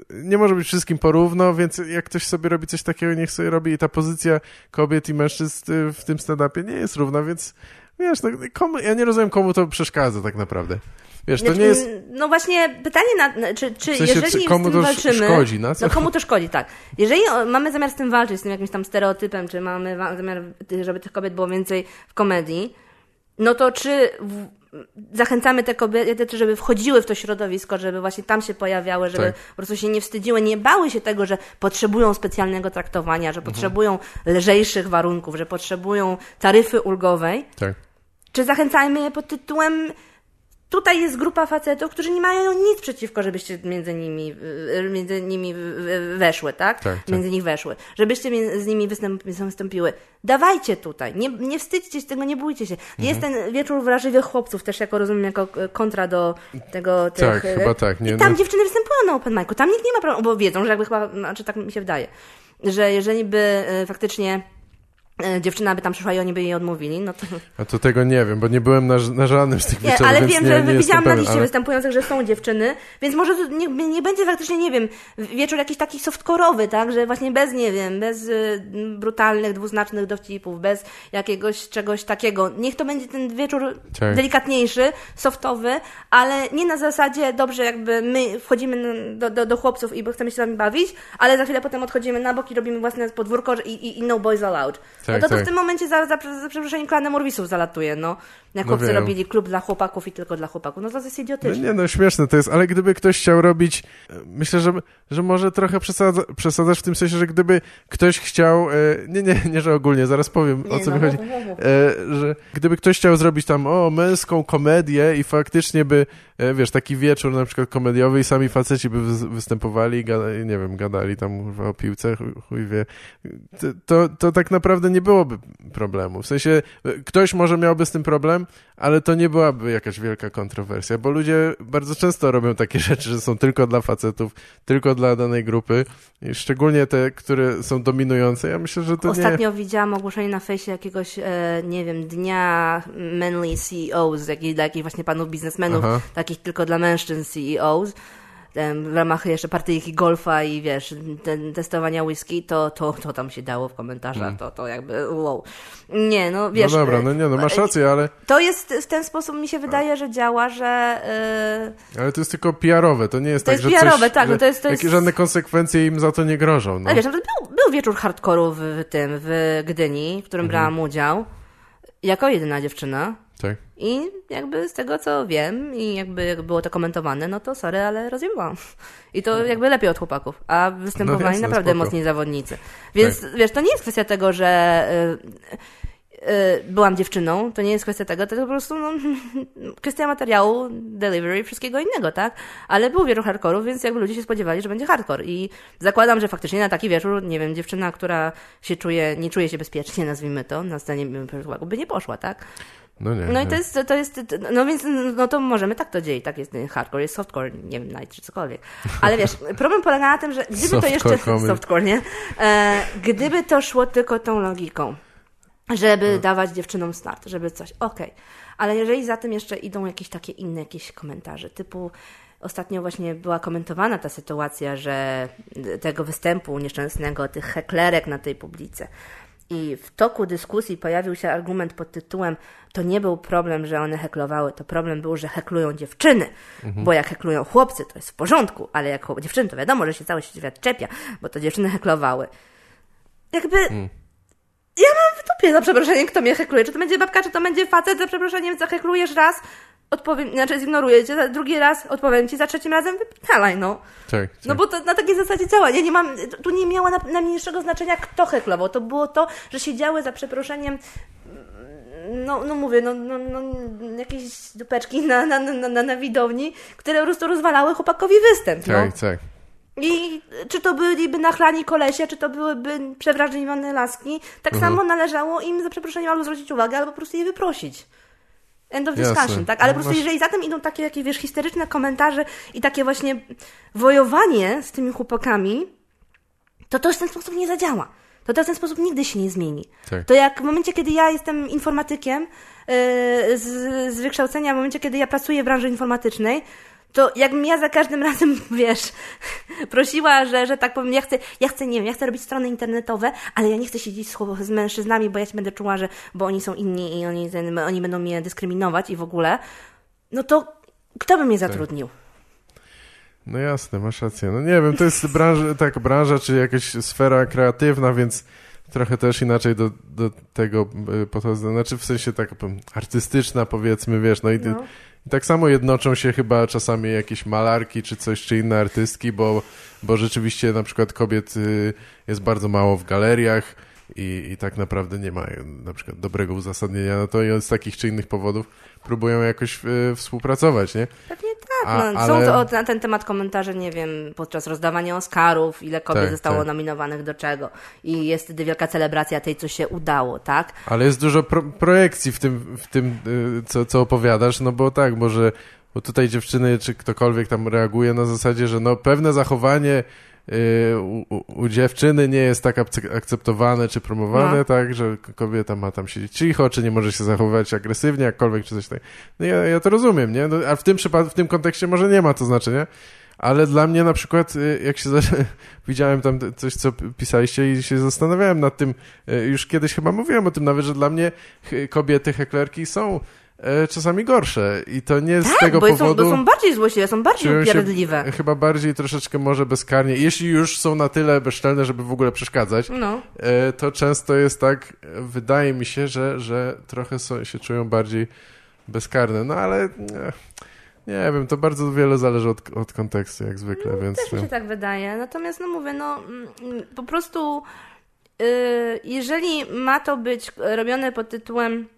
nie może być wszystkim porówno, więc jak ktoś sobie robi coś takiego, niech sobie robi i ta pozycja kobiet i mężczyzn w tym stand-upie nie jest równa, więc wiesz, no, komu, ja nie rozumiem, komu to przeszkadza tak naprawdę. Wiesz, to nie jest... No właśnie, pytanie, na, czy, czy W sensie, jeżeli czy z komu tym to walczymy... szkodzi, na co? No komu to szkodzi, tak. Jeżeli mamy zamiar z tym walczyć, z tym jakimś tam stereotypem, czy mamy zamiar, żeby tych kobiet było więcej w komedii, no to czy w, zachęcamy te kobiety, żeby wchodziły w to środowisko, żeby właśnie tam się pojawiały, żeby Tak. po prostu się nie wstydziły, nie bały się tego, że potrzebują specjalnego traktowania, że Mhm. potrzebują lżejszych warunków, że potrzebują taryfy ulgowej, Tak. czy zachęcajmy je pod tytułem Tutaj jest grupa facetów, którzy nie mają nic przeciwko, żebyście między nimi, y, między nimi y, y, weszły, tak? Tak, tak. Między nich weszły. Żebyście z nimi wystąpiły. Dawajcie tutaj. Nie, nie wstydźcie się tego, nie bójcie się. Mhm. Jest ten wieczór wrażliwych chłopców, też jako rozumiem, jako kontra do tego. Tych, Tak, chyba tak, nie, I tam no. dziewczyny występują na open micu. Tam nikt nie ma problemu, bo wiedzą, że jakby chyba, znaczy tak mi się wydaje, że jeżeli by e, faktycznie dziewczyna by tam przyszła i oni by jej odmówili, no to... A to tego nie wiem, bo nie byłem na, na żadnym z tych Nie, wieczorów, ale wiem, nie, że nie widziałam na liście ale... występujących, że są dziewczyny, więc może to nie, nie będzie faktycznie, nie wiem, wieczór jakiś taki softcore'owy, tak, że właśnie bez, nie wiem, bez y, brutalnych, dwuznacznych dowcipów, bez jakiegoś czegoś takiego. Niech to będzie ten wieczór Tak. delikatniejszy, softowy, ale nie na zasadzie, dobrze, jakby my wchodzimy do, do, do chłopców i chcemy się z wami bawić, ale za chwilę potem odchodzimy na bok i robimy własne podwórko i, i, i no boys allowed. Tak, no to, to tak. w tym momencie za, za, za przeproszeniem klanę Morwisów zalatuje, no. Jak No chłopcy wiem. robili klub dla chłopaków i tylko dla chłopaków. No to jest No idiotyczne. nie, no śmieszne to jest, ale gdyby ktoś chciał robić, e, myślę, że, że może trochę przesadza, przesadzasz w tym sensie, że gdyby ktoś chciał, e, nie, nie, nie, że ogólnie, zaraz powiem o Nie, co no, mi chodzi, e, że gdyby ktoś chciał zrobić tam, o, męską komedię i faktycznie by, wiesz, taki wieczór na przykład komediowy i sami faceci by wys- występowali i gada, nie wiem, gadali tam o piłce, chuj, chuj wie, to, to, to tak naprawdę nie byłoby problemu. W sensie e, ktoś może miałby z tym problem, ale to nie byłaby jakaś wielka kontrowersja, bo ludzie bardzo często robią takie *laughs* rzeczy, że są tylko dla facetów, tylko dla danej grupy, i szczególnie te, które są dominujące. Ja myślę, że to nie... Ostatnio widziałam ogłoszenie na fejsie jakiegoś, e, nie wiem, dnia manly CEOs, jakich, dla jakichś właśnie panów biznesmenów, Aha. takich tylko dla mężczyzn CEOs, w ramach jeszcze partyjki golfa i wiesz, ten, testowania whisky, to, to, to tam się dało w komentarzach, to, to jakby wow. Nie, no wiesz... no dobra, e, no nie, no masz rację, ale, To jest w ten sposób mi się wydaje, że działa, że e, ale to jest tylko PR-owe, to nie jest To tak, jest że PR-owe, coś, tak, że no to jest- to jakie jest- żadne konsekwencje im za to nie grożą. No. Ale wiesz, nawet był, był wieczór hardkoru w, w tym, w Gdyni, w którym brałam udział, jako jedyna dziewczyna. Tak. I jakby z tego, co wiem i jakby jak było to komentowane, no to sorry, ale rozjebałam. I to jakby lepiej od chłopaków. A występowali No jasne, naprawdę spoko. mocni zawodnicy. Więc wiesz, to nie jest kwestia tego, że y, y, byłam dziewczyną, to nie jest kwestia tego, to po prostu no, *laughs* kwestia materiału, delivery, wszystkiego innego, tak? Ale był wielu hardkorów, więc jakby ludzie się spodziewali, że będzie hardcore. I zakładam, że faktycznie na taki wieczór, nie wiem, dziewczyna, która się czuje, nie czuje się bezpiecznie, nazwijmy to, na scenie by nie poszła, tak? No nie. No i to jest, to jest, no więc, no to możemy tak to dzielić, tak jest hardcore, jest softcore, nie wiem, night czy cokolwiek. Ale wiesz, *laughs* problem polega na tym, że gdyby to Softcore jeszcze, comedy. softcore, nie? E, gdyby to szło tylko tą logiką, żeby dawać dziewczynom start, żeby coś, okej. Ale jeżeli za tym jeszcze idą jakieś takie inne jakieś komentarze, typu ostatnio właśnie była komentowana ta sytuacja, że tego występu nieszczęsnego, tych heklerek na tej publice, i w toku dyskusji pojawił się argument pod tytułem to nie był problem, że one heklowały, to problem był, że heklują dziewczyny, bo jak heklują chłopcy, to jest w porządku, ale jak dziewczyny, to wiadomo, że się cały świat czepia, bo to dziewczyny heklowały. Jakby... Ja mam w dupie za przeproszeniem, kto mnie hekluje. Czy to będzie babka, czy to będzie facet, za przeproszeniem zaheklujesz raz, odpowiem, znaczy zignoruję cię, za- drugi raz odpowiem ci, za trzecim razem wypalaj, no. Tak, tak. No bo to na takiej zasadzie działa. Ja nie mam, tu nie miało na- najmniejszego znaczenia, kto heklował. To było to, że siedziały za przeproszeniem no, no mówię, no, no, no jakieś dupeczki na, na, na, na, widowni, które po prostu rozwalały chłopakowi występ, no. tak, tak. I czy to byliby nachlani kolesie, czy to byłyby przewrażliwione laski, tak mhm. samo należało im za przeproszeniem albo zwrócić uwagę, albo po prostu je wyprosić. End of discussion, Jasne. tak? Ale no po prostu jeżeli za tym idą takie jakieś, wiesz, histeryczne komentarze i takie właśnie wojowanie z tymi chłopakami, to to w ten sposób nie zadziała. To to w ten sposób nigdy się nie zmieni. Tak. To jak w momencie, kiedy ja jestem informatykiem yy, z, z wykształcenia, w momencie, kiedy ja pracuję w branży informatycznej, to jakbym ja za każdym razem, *laughs* wiesz, prosiła, że, że tak powiem, ja chcę, ja chcę, nie wiem, ja chcę robić strony internetowe, ale ja nie chcę siedzieć z, z mężczyznami, bo ja się będę czuła, że, bo oni są inni i oni, oni będą mnie dyskryminować i w ogóle, no to kto by mnie tak. zatrudnił? No jasne, masz rację. No nie wiem, to jest branża, tak, branża czy jakaś sfera kreatywna, więc trochę też inaczej do, do tego y, podchodzę. Znaczy w sensie tak artystyczna powiedzmy, wiesz, no i no. I tak samo jednoczą się chyba czasami jakieś malarki czy coś, czy inne artystki, bo, bo rzeczywiście na przykład kobiet y, jest bardzo mało w galeriach i, i tak naprawdę nie ma na przykład dobrego uzasadnienia na to i z takich czy innych powodów próbują jakoś y, współpracować, nie? Pewnie tak. No, ale... Są to na ten temat komentarze, nie wiem, podczas rozdawania Oscarów, ile kobiet tak, zostało tak. nominowanych do czego. I jest wtedy wielka celebracja tej, co się udało, tak? Ale jest dużo pro projekcji w tym, w tym y, co, co opowiadasz, no bo tak, może bo tutaj dziewczyny czy ktokolwiek tam reaguje na zasadzie, że no pewne zachowanie u, u, dziewczyny nie jest tak akceptowane czy promowane, no. tak, że kobieta ma tam siedzieć cicho, czy nie może się zachowywać agresywnie, jakkolwiek, czy coś takiego. No ja, ja to rozumiem, nie? No, a w tym przypadku, w tym kontekście może nie ma to znaczenia, ale dla mnie na przykład, y, jak się *laughs* widziałem tam coś, co pisaliście i się zastanawiałem nad tym, y, już kiedyś chyba mówiłem o tym nawet, że dla mnie kobiety heklerki są czasami gorsze i to nie tak, z tego bo powodu... Są, bo są bardziej złośliwe, są bardziej upierdliwe. Chyba bardziej troszeczkę może bezkarnie. Jeśli już są na tyle bezczelne, żeby w ogóle przeszkadzać, no. E, to często jest tak, wydaje mi się, że, że trochę są, się czują bardziej bezkarne. No ale... E, nie wiem, to bardzo wiele zależy od, od kontekstu, jak zwykle, no, więc... Też mi się tak wydaje. Natomiast, no mówię, no mm, po prostu yy, jeżeli ma to być robione pod tytułem E,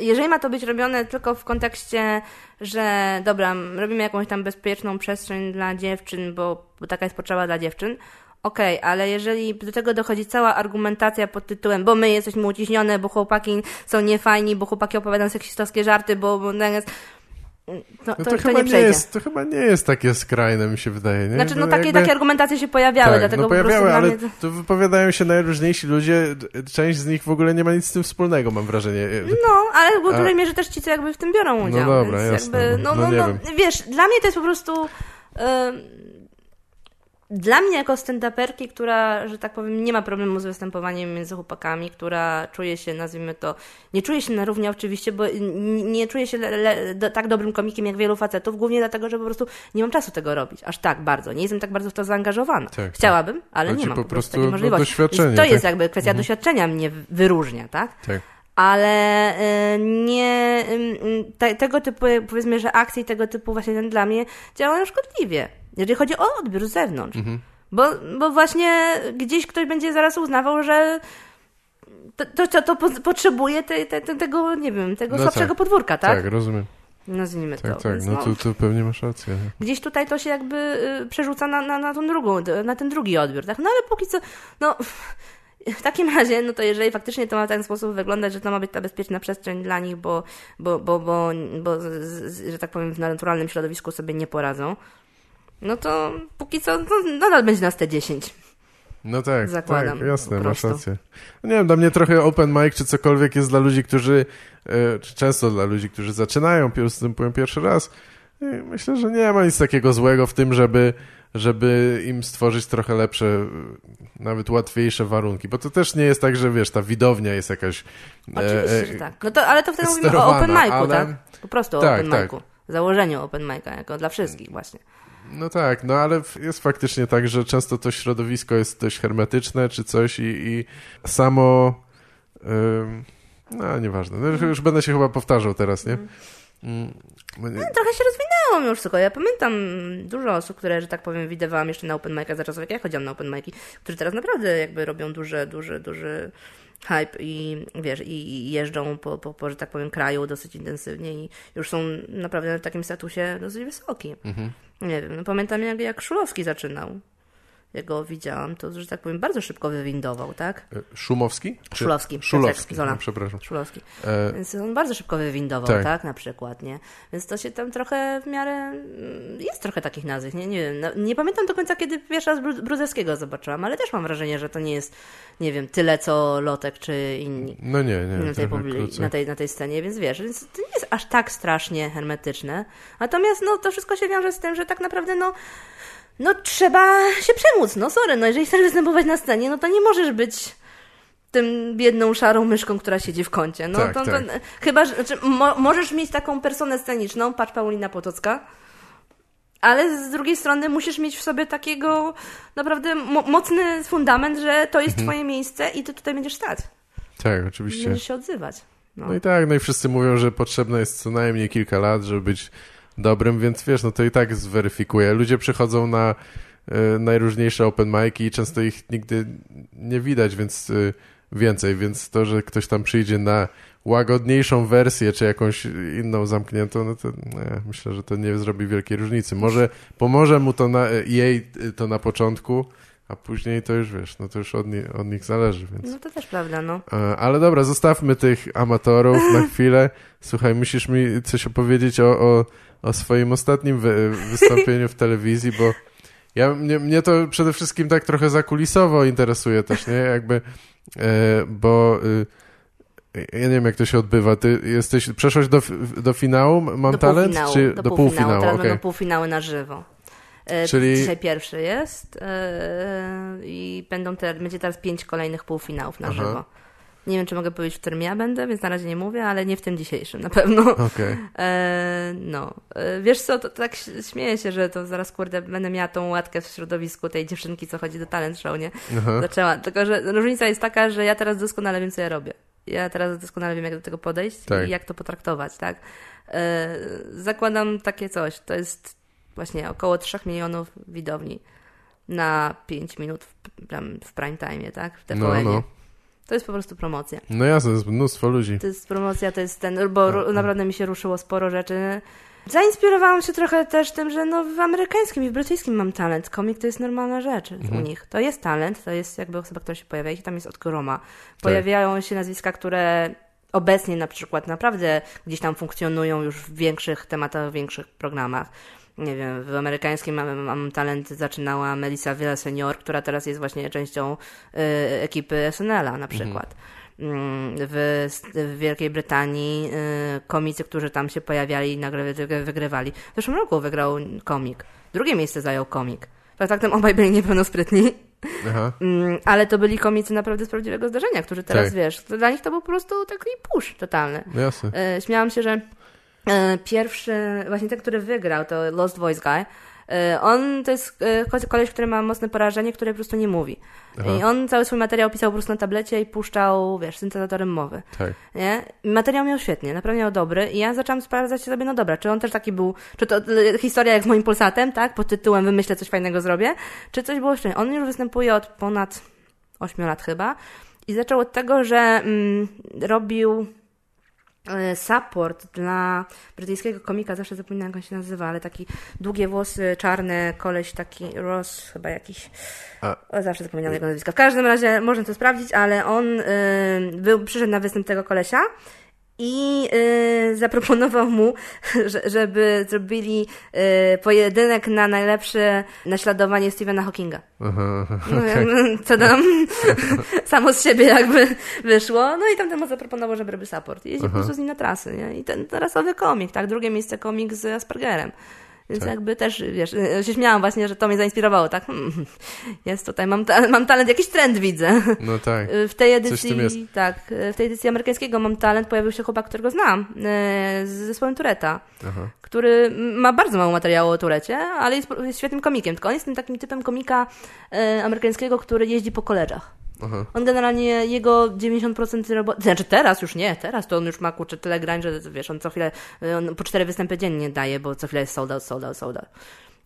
jeżeli ma to być robione tylko w kontekście, że dobra, robimy jakąś tam bezpieczną przestrzeń dla dziewczyn, bo, bo taka jest potrzeba dla dziewczyn, okej, okay, ale jeżeli do tego dochodzi cała argumentacja pod tytułem, bo my jesteśmy uciśnione, bo chłopaki są niefajni, bo chłopaki opowiadają seksistowskie żarty, bo, bo no, to, to, to, chyba nie, nie jest, to chyba nie jest takie skrajne, mi się wydaje. Nie? Znaczy, no, no takie, jakby... takie argumentacje się pojawiały, tak, dlatego no pojawiały, ale to... tu wypowiadają się najróżniejsi ludzie, część z nich w ogóle nie ma nic z tym wspólnego, mam wrażenie. No, ale w dużej mierze też ci, co jakby w tym biorą udział. No dobra, jasne. Jakby, no, no, no, no, wiesz, dla mnie to jest po prostu... Yy dla mnie jako stand-uperki, która, że tak powiem, nie ma problemu z występowaniem między chłopakami, która czuje się, nazwijmy to, nie czuje się na równi oczywiście, bo nie czuje się le, le, do, tak dobrym komikiem jak wielu facetów, głównie dlatego, że po prostu nie mam czasu tego robić, aż tak bardzo. Nie jestem tak bardzo w to zaangażowana. Tak, tak. Chciałabym, ale nie mam po, prostu takiej możliwości. Doświadczenie, to jest tak? jakby kwestia mhm. doświadczenia mnie wyróżnia, tak? Tak ale y, nie te, tego typu, powiedzmy, że akcje tego typu właśnie dla mnie działają szkodliwie jeżeli chodzi o odbiór z zewnątrz. Mhm. Bo, bo właśnie gdzieś ktoś będzie zaraz uznawał, że to, to, to potrzebuje te, te, tego, nie wiem, tego no słabszego tak. podwórka, tak? Tak, rozumiem. Nazwijmy tak, to. Tak, no, no to, to pewnie masz rację. Gdzieś tutaj to się jakby y, przerzuca na, na, na, tą drugą, na ten drugi odbiór, tak? No ale póki co, no w takim razie, no to jeżeli faktycznie to ma w ten sposób wyglądać, że to ma być ta bezpieczna przestrzeń dla nich, bo, bo, bo, bo, bo że tak powiem, w naturalnym środowisku sobie nie poradzą, no to póki co no, nadal będzie nas te 10. No tak, Zakładam, tak, jasne, masz rację. No nie wiem, dla mnie trochę open mic czy cokolwiek jest dla ludzi, którzy, e, czy często dla ludzi, którzy zaczynają, występują pierwszy raz. Myślę, że nie ma nic takiego złego w tym, żeby, żeby im stworzyć trochę lepsze, nawet łatwiejsze warunki, bo to też nie jest tak, że wiesz, ta widownia jest jakaś... E, Oczywiście, e, że tak. No to, ale to wtedy mówimy o open micu, ale... tak? Po prostu o tak, open tak. micu. Założeniu open mica, jako dla wszystkich właśnie. No tak, no ale jest faktycznie tak, że często to środowisko jest dość hermetyczne czy coś i, i samo... no nieważne, no, już będę się chyba powtarzał teraz, nie? Mm. No, trochę się rozwinęło minęło już tylko. Ja pamiętam dużo osób, które, że tak powiem, widywałam jeszcze na open micach za czasów, jak ja chodziłam na open mic'i, którzy teraz naprawdę jakby robią duży, duży, duży hype i wiesz, i jeżdżą po, po, po, że tak powiem, kraju dosyć intensywnie i już są naprawdę w takim statusie dosyć wysoki. Mhm. Nie wiem, no pamiętam jak, jak Szulowski zaczynał jak go widziałam, to, że tak powiem, bardzo szybko wywindował, tak? E, Szumowski? Szulowski. Szulowski, Zola. No, przepraszam. Szulowski. E... Więc on bardzo szybko wywindował, tak. tak, na przykład, nie? Więc to się tam trochę w miarę, mm, jest trochę takich nazw, nie, nie wiem, no, nie pamiętam do końca, kiedy pierwszy raz Brudewskiego zobaczyłam, ale też mam wrażenie, że to nie jest, nie wiem, tyle co Lotek czy inni. No nie, nie. Na tej, publi- na tej, na tej scenie, więc wiesz, więc to nie jest aż tak strasznie hermetyczne. Natomiast, no, to wszystko się wiąże z tym, że tak naprawdę, no, no trzeba się przemóc, no sorry, no jeżeli chcesz występować na scenie, no to nie możesz być tym biedną, szarą myszką, która siedzi w kącie. No tak, to, tak. to, chyba, że znaczy, mo, możesz mieć taką personę sceniczną, patrz Paulina Potocka, ale z drugiej strony musisz mieć w sobie takiego naprawdę mo mocny fundament, że to jest mhm. twoje miejsce i ty tutaj będziesz stać. Tak, oczywiście. Będziesz się odzywać. No. no i tak, no i wszyscy mówią, że potrzebne jest co najmniej kilka lat, żeby być dobrym, więc wiesz, no to i tak zweryfikuje. Ludzie przychodzą na y, najróżniejsze open mic'i i często ich nigdy nie widać, więc y, więcej, więc to, że ktoś tam przyjdzie na łagodniejszą wersję, czy jakąś inną zamkniętą, no to nie, myślę, że to nie zrobi wielkiej różnicy. Może pomoże mu to na, jej to na początku, a później to już wiesz, no to już od, nie, od nich zależy, więc... No to też prawda, no. Ale dobra, zostawmy tych amatorów na *laughs* chwilę. Słuchaj, musisz mi coś opowiedzieć o, o o swoim ostatnim wy wystąpieniu w telewizji, bo ja, mnie, mnie to przede wszystkim tak trochę zakulisowo interesuje też, nie? Jakby, e, bo e, ja nie wiem, jak to się odbywa. Ty jesteś, przeszłaś do, do finału Mam do Talent? Półfinału, czy do, do półfinału? półfinału? Teraz okay. będą półfinały na żywo. E, Czyli... Dzisiaj pierwszy jest e, i będą te, będzie teraz pięć kolejnych półfinałów na Aha. żywo. Nie wiem, czy mogę powiedzieć, w którym ja będę, więc na razie nie mówię, ale nie w tym dzisiejszym na pewno. *laughs* Okay. E, no. E, wiesz co, to, to tak śmieję się, że to zaraz, kurde, będę miała tą łatkę w środowisku tej dziewczynki, co chodzi do talent show, nie? Aha. Zaczęła. Tylko, że różnica jest taka, że ja teraz doskonale wiem, co ja robię. Ja teraz doskonale wiem, jak do tego podejść tak. i jak to potraktować, tak? E, zakładam takie coś. To jest właśnie około 3 milionów widowni na 5 minut w, w prime time, tak? W TVN-ie. No, no. To jest po prostu promocja. No jasne, to jest mnóstwo ludzi. To jest promocja, to jest ten, bo no, naprawdę mi się ruszyło sporo rzeczy. Zainspirowałam się trochę też tym, że no w amerykańskim i w brytyjskim mam talent. Komik to jest normalna rzecz mhm. u nich. To jest talent, to jest jakby osoba, która się pojawia i tam jest od Kroma. Tak. Pojawiają tak. się nazwiska, które obecnie na przykład naprawdę gdzieś tam funkcjonują już w większych tematach, w większych programach nie wiem, w amerykańskim mam, mam talent zaczynała Melissa Villa Senior, która teraz jest właśnie częścią y, ekipy SNL-a na mhm. przykład. Mm. W, w, Wielkiej Brytanii y, komicy, którzy tam się pojawiali i nagle wygrywali. W zeszłym roku wygrał komik. Drugie miejsce zajął komik. Faktem obaj byli niepełnosprytni. Aha. Mm, ale to byli komicy naprawdę z prawdziwego zdarzenia, którzy teraz, tak. wiesz, dla nich to był po prostu taki push totalny. No jasne. Y, śmiałam się, że pierwszy, właśnie ten, który wygrał, to Lost Voice Guy. E, on to jest e, koleś, który ma mocne porażenie, który po prostu nie mówi. Aha. I on cały swój materiał pisał po prostu na tablecie i puszczał, wiesz, syntezatorem mowy. Tak. Nie? Materiał miał świetnie, naprawdę miał dobry i ja zaczęłam sprawdzać sobie, no dobra, czy on też taki był, czy to historia jak z moim Polsatem, tak, pod tytułem wymyślę coś fajnego zrobię, czy coś było jeszcze. On już występuje od ponad 8 lat chyba i zaczął od tego, że mm, robił E, support dla brytyjskiego komika, zawsze zapominam jak on się nazywa, ale taki długie włosy, czarne, koleś taki Ross chyba jakiś. O, zawsze zapominam jego nazwiska. W każdym razie można to sprawdzić, ale on y, był, przyszedł na występ tego kolesia i y, zaproponował mu, *laughs* że, żeby zrobili y, pojedynek na najlepsze naśladowanie Stephena Hawkinga. Aha, no, okay. Co tam *laughs* samo z siebie jakby wyszło. No i tam temu zaproponował, żeby robił support. I jeździł po prostu z nim na trasy. Nie? I ten rasowy komik, tak? Drugie miejsce komik z Aspergerem. Więc tak. jakby też, wiesz, się śmiałam właśnie, że to mnie zainspirowało, tak? Hmm, jest tutaj, mam, ta, mam talent, jakiś trend widzę. No tak. W tej edycji, tak, w tej edycji amerykańskiego mam talent, pojawił się chłopak, którego znam, z zespołem Tureta, Aha. który ma bardzo mało materiału o Turecie, ale jest, jest świetnym komikiem, tylko on jest tym takim typem komika amerykańskiego, który jeździ po koleżach. Aha. On generalnie, jego 90% roboty, znaczy teraz już nie, teraz to on już ma kurczę tyle grań, że wiesz, on co chwilę, on po cztery występy dziennie daje, bo co chwilę jest sold out, sold out, sold out.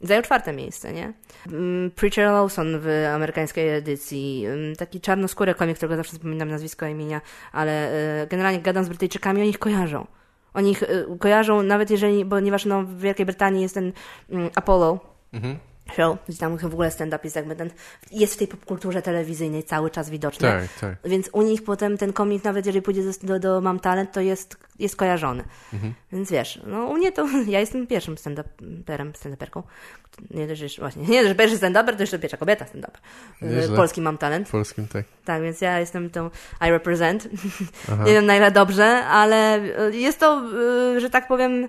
Zajął czwarte miejsce, nie? Mm, Preacher Lawson w amerykańskiej edycji, mm, taki czarnoskóry komik, którego zawsze zapominam nazwisko imienia, ale y, generalnie gadam z Brytyjczykami, oni ich kojarzą. Oni ich y, kojarzą, nawet jeżeli, ponieważ no, w Wielkiej Brytanii jest ten mm, Apollo, Mhm. Show, gdzie tam w ogóle stand-up jest jakby ten, jest w tej popkulturze telewizyjnej cały czas widoczny. Tak, tak. Więc u nich potem ten komik, nawet jeżeli pójdzie do, do, Mam Talent, to jest, jest kojarzony. Mhm. Więc wiesz, no u mnie to, *laughs* ja jestem pierwszym stand-uperem, stand-uperką. Nie jeszcze- właśnie, nie że pierwszy stand-uper, to jeszcze pierwsza kobieta stand-up. Nieźle. Polski Mam Talent. Polskim tak. Tak, więc ja jestem tą I represent. *laughs* Nie wiem na ile dobrze, ale y, jest to, y, że tak powiem, y,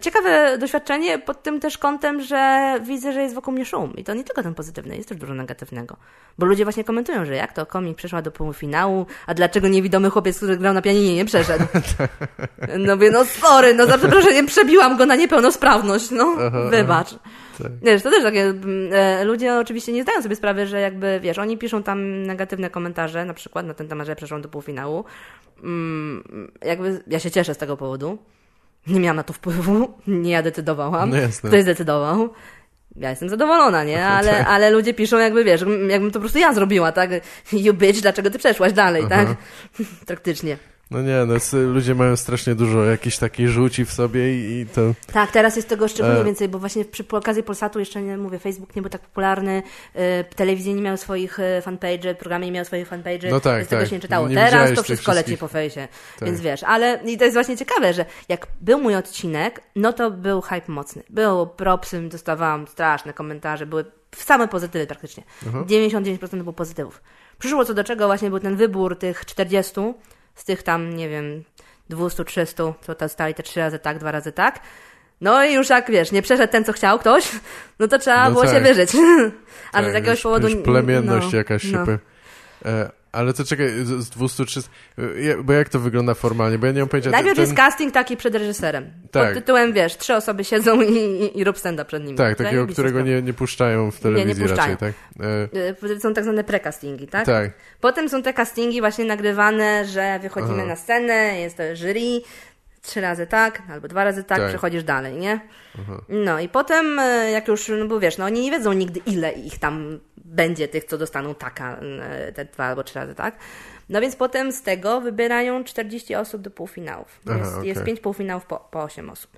ciekawe doświadczenie pod tym też kątem, że widzę, że jest wokół mnie szum. I to nie tylko ten pozytywny, jest też dużo negatywnego. Bo ludzie właśnie komentują, że jak to komik przeszła do półfinału, a dlaczego niewidomy chłopiec, który grał na pianinie nie przeszedł? *laughs* No mówię, no sorry, no za przeproszeniem przebiłam go na niepełnosprawność, no wybacz. Tak. Wiesz, to też takie, mm, e, ludzie oczywiście nie zdają sobie sprawy, że jakby, wiesz, oni piszą tam negatywne komentarze, na przykład na ten temat, że przeszłam do półfinału. Mm, jakby, ja się cieszę z tego powodu. Nie miałam na to wpływu, nie ja decydowałam. No jasne. Ktoś zdecydował. Ja jestem zadowolona, nie? Ale, ale ludzie piszą jakby, wiesz, jakbym to po prostu ja zrobiła, tak? You bitch, dlaczego ty przeszłaś dalej, tak? *laughs* Praktycznie. No nie, no, ludzie mają strasznie dużo jakiejś takiej żółci w sobie i, i to... Tak, teraz jest tego szczególnie E. więcej, bo właśnie przy okazji Polsatu jeszcze nie mówię, Facebook nie był tak popularny, y, telewizje nie miały swoich y, fanpage, programy nie miały swoich fanpage, No tak, więc tego tak. się nie czytało. Nie teraz to wszystko leci po fejsie, Tak. więc wiesz, ale i to jest właśnie ciekawe, że jak był mój odcinek, no to był hype mocny. Był propsy, dostawałam straszne komentarze, były same pozytywy praktycznie. 99% było pozytywów. Przyszło co do czego właśnie był ten wybór tych 40 z tych tam, nie wiem, 200, 300, co to stali te trzy razy tak, dwa razy tak. No i już jak wiesz, nie przeszedł ten, co chciał ktoś, *laughs* no to trzeba No było tak. się wyżyć. *laughs* A z tak, jakiegoś już, powodu. Już plemienność no, jakaś się no. pojawi- e, Ale to czekaj, z z 200, 300... e, ja- Bo jak to wygląda formalnie? Bo ja nie mam pojęcia... Najpierw ten- jest casting taki przed reżyserem. Tak. Pod tytułem, wiesz, trzy osoby siedzą i, i, i rób stand-up przed nimi. Tak, takiego, którego nie, nie puszczają w telewizji puszczają. raczej, tak? E, Y, Są tak zwane pre-castingi, tak? Tak. Potem są te castingi właśnie nagrywane, że wychodzimy Aha. na scenę, jest to jury, trzy razy tak, albo dwa razy tak, Tak. przechodzisz dalej, nie? No i potem, e, jak już, no bo wiesz, no oni nie wiedzą nigdy, ile ich tam będzie tych, co dostaną taka, e, te dwa albo trzy razy tak. No więc potem z tego wybierają 40 osób do półfinałów. Aha, Jest, okej. jest 5 półfinałów po, po 8 osób.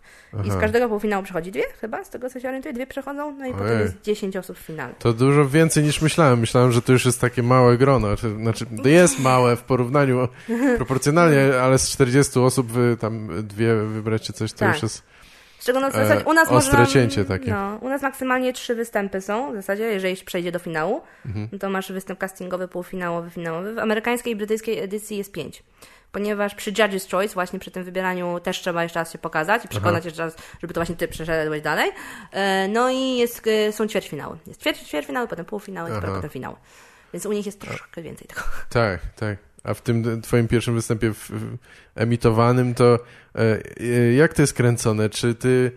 I z każdego półfinału przechodzi dwie, chyba, z tego co się orientuję, dwie przechodzą, no i potem Ojej. jest 10 osób w finale. To dużo więcej niż myślałem. Myślałem, że to już jest takie małe grono. Czy- Znaczy, to jest małe w porównaniu *laughs* proporcjonalnie, ale z 40 osób wy tam dwie wybrać czy coś, to Tak. już jest... Z czego w E, zasadzie u nas ostre można, cięcie takie. No, u nas maksymalnie trzy występy są, w zasadzie, jeżeli się przejdzie do finału, Mhm. no to masz występ castingowy, półfinałowy, finałowy. W amerykańskiej i brytyjskiej edycji jest pięć. Ponieważ przy Judge's Choice, właśnie przy tym wybieraniu też trzeba jeszcze raz się pokazać i przekonać jeszcze raz, żeby to właśnie ty przeszedłeś dalej. E, No i jest, e, są ćwierćfinały. Jest ćwierć, ćwierćfinały, potem półfinały, Aha. potem finały. Więc u nich jest troszkę więcej tego. Tak, tak. A w tym twoim pierwszym występie w, w, emitowanym to e, e, jak to jest kręcone? Czy ty,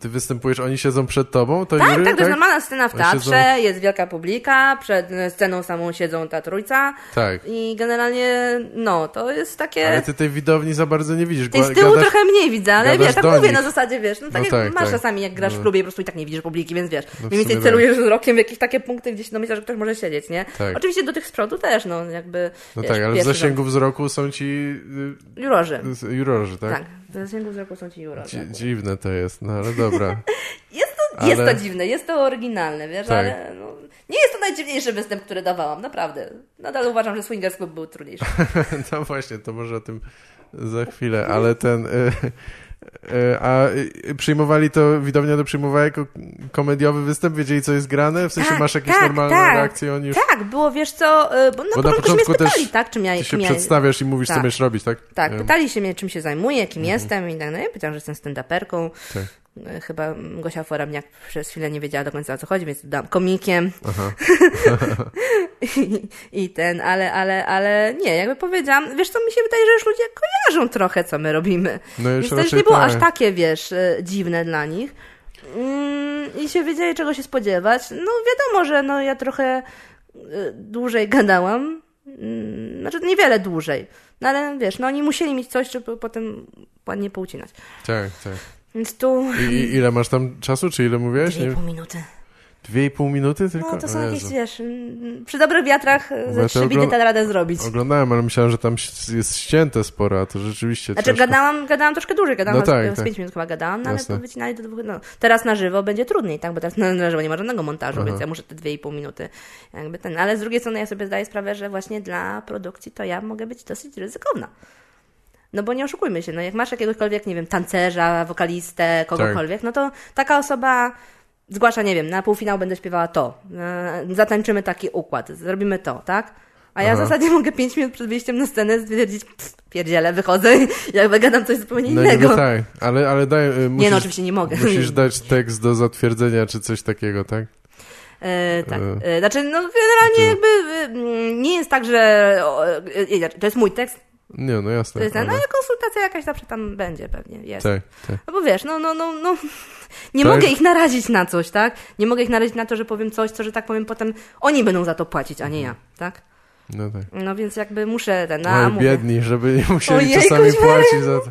ty występujesz, oni siedzą przed tobą? To Tak, jury, tak, to jest normalna scena w teatrze, siedzą- jest wielka publika, przed sceną samą siedzą ta trójca Tak. i generalnie, no, to jest takie... Ale ty tej widowni za bardzo nie widzisz. Tej z tyłu gadasz- trochę mniej widzę, ale wiesz, tak mówię nich. na zasadzie, wiesz, no tak No jak tak, masz tak. czasami, jak grasz w No. klubie i po prostu i tak nie widzisz publiki, więc wiesz, No w mniej więcej sumie celujesz wzrokiem w jakieś takie punkty, gdzie się domyślasz, że ktoś może siedzieć, nie? Tak. Oczywiście do tych z przodu też, no, jakby, No wiesz, tak, ale w zasięgu wzroku są ci rząd. Jurorzy, y, y, jurorzy, tak? tak, w zasięgu wzroku są ci jurorzy. Dzi- dziwne to jest, no ale dobra. *laughs* Jest to, jest Ale- to dziwne, jest to oryginalne, wiesz, Tak. ale no, nie jest to najdziwniejszy występ, który dawałam, naprawdę. Nadal uważam, że Swingers Club był trudniejszy. *laughs* No właśnie, to może o tym za chwilę, ale ten... Y, a y, przyjmowali to, widownia to przyjmowała jako komediowy występ? Wiedzieli, co jest grane? W sensie Tak, masz jakieś tak, normalne tak. reakcje? Oni już... Tak, było, wiesz co, y, bo na Bo na początku, spytali, też tak, czym ja, Ty się ja przedstawiasz i mówisz, co Tak. będziesz robić, tak? Tak, Y, pytali się mnie, czym się zajmuję, kim jestem i tak dalej. Ja powiedziałam, że jestem stand-uperką. Tak. E, Chyba Gosia Foremniak przez chwilę nie wiedziała do końca o co chodzi, więc dam komikiem. *laughs* I, I ten, ale, ale, ale nie, jakby powiedziałam, wiesz co, mi się wydaje, że już ludzie kojarzą trochę, co my robimy. No już Więc to już nie było tak. aż takie, wiesz, e, dziwne dla nich. Mm, I się wiedzieli, czego się spodziewać. No wiadomo, że no ja trochę y, dłużej gadałam. Mm, Znaczy niewiele dłużej. No ale wiesz, no oni musieli mieć coś, żeby potem ładnie poucinać. Tak, tak. Więc tu I, ile masz tam czasu, czy ile mówiłeś? dwie i pół minuty. Dwie i pół minuty tylko? No to są jakieś, wiesz, mm, przy dobrych wiatrach ze trzy bity da radę zrobić. Oglądałem, ale myślałem, że tam jest ścięte sporo, a to rzeczywiście Znaczy gadałam, gadałam troszkę dłużej, gadałam No tak, z tak. 5 minut chyba gadałam, no ale to wycinali do dwóch, no. Teraz na żywo będzie trudniej, tak, bo teraz na, na żywo nie ma żadnego montażu, Aha. więc ja muszę te dwie i pół minuty jakby ten, ale z drugiej strony ja sobie zdaję sprawę, że właśnie dla produkcji to ja mogę być dosyć ryzykowna. No bo nie oszukujmy się, no jak masz jakiegokolwiek, nie wiem, tancerza, wokalistę, kogokolwiek, no to taka osoba zgłasza, nie wiem, na półfinał będę śpiewała to, e, zatańczymy taki układ, zrobimy to, tak? A ja Aha. w zasadzie mogę 5 minut przed wyjściem na scenę stwierdzić, pff, pierdzielę, wychodzę *laughs* jakby gadam coś zupełnie No innego. niby tak, ale, ale daj, musisz, Nie no, oczywiście nie mogę. musisz *laughs* dać tekst do zatwierdzenia, czy coś takiego, tak? E, tak. E. E, znaczy, no generalnie Czy- jakby e, mm, nie jest tak, że e, e, to jest mój tekst, Nie, no jasne. jest ten, no ale... ale konsultacja jakaś zawsze tam będzie pewnie, jest. Tak, tak. No bo wiesz, no, no, no, no *laughs* nie Tak. mogę ich narazić na coś, tak? Nie mogę ich narazić na to, że powiem coś, co, że tak powiem, potem oni będą za to płacić, a nie ja, tak? No tak. No więc jakby muszę ten, Oj, mówię. biedni, żeby nie musieli Ojejku, czasami płacić za to. *laughs*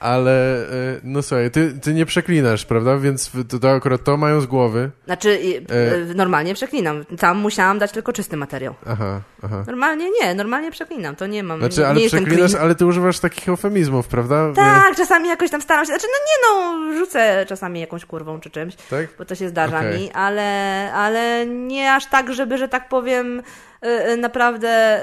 Ale, y, no słuchaj, ty, ty nie przeklinasz, prawda? Więc to, to akurat to mają z głowy. Znaczy, E. e, normalnie przeklinam. Tam musiałam dać tylko czysty materiał. Aha, aha. Normalnie nie, normalnie przeklinam. To nie mam. Znaczy, nie, ale nie przeklinasz, ale ty używasz takich eufemizmów, prawda? Tak, czasami jakoś tam staram się. Znaczy, no nie no, rzucę czasami jakąś kurwą czy czymś, Tak? bo to się zdarza Okej. mi, ale, ale nie aż tak, żeby, że tak powiem, y, naprawdę.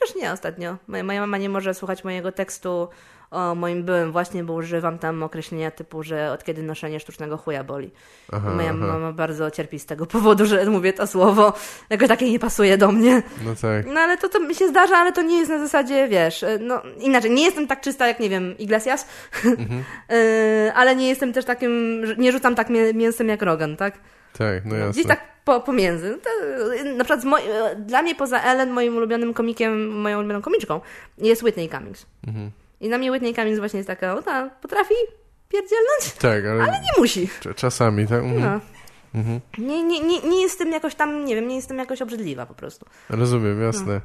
Chociaż nie ostatnio. Moja, moja mama nie może słuchać mojego tekstu o moim byłym właśnie, bo używam tam określenia typu, że od kiedy noszenie sztucznego chuja boli. Aha, Moja aha. mama bardzo cierpi z tego powodu, że mówię to słowo, jakoś takie nie pasuje do mnie. No tak. No ale to, to mi się zdarza, ale to nie jest na zasadzie, wiesz, y, no inaczej, nie jestem tak czysta jak, nie wiem, Iglesias, Mhm. Y, *laughs* ale nie jestem też takim, nie rzucam tak mię- mięsem jak Rogan, tak? Tak, no jasne. Gdzieś tak po, pomiędzy. To, y, na przykład moj, dla mnie poza Ellen, moim ulubionym komikiem, moją ulubioną komiczką, jest Whitney Cummings. Mhm. I na mnie Whitney Cummings właśnie jest taka, o ta, potrafi pierdzielnąć, Tak, ale, ale nie musi. cz- czasami, tak? Mhm. No. Mhm. Nie, nie, nie, nie jestem jakoś tam, nie wiem, nie jestem jakoś obrzydliwa po prostu. Rozumiem, jasne.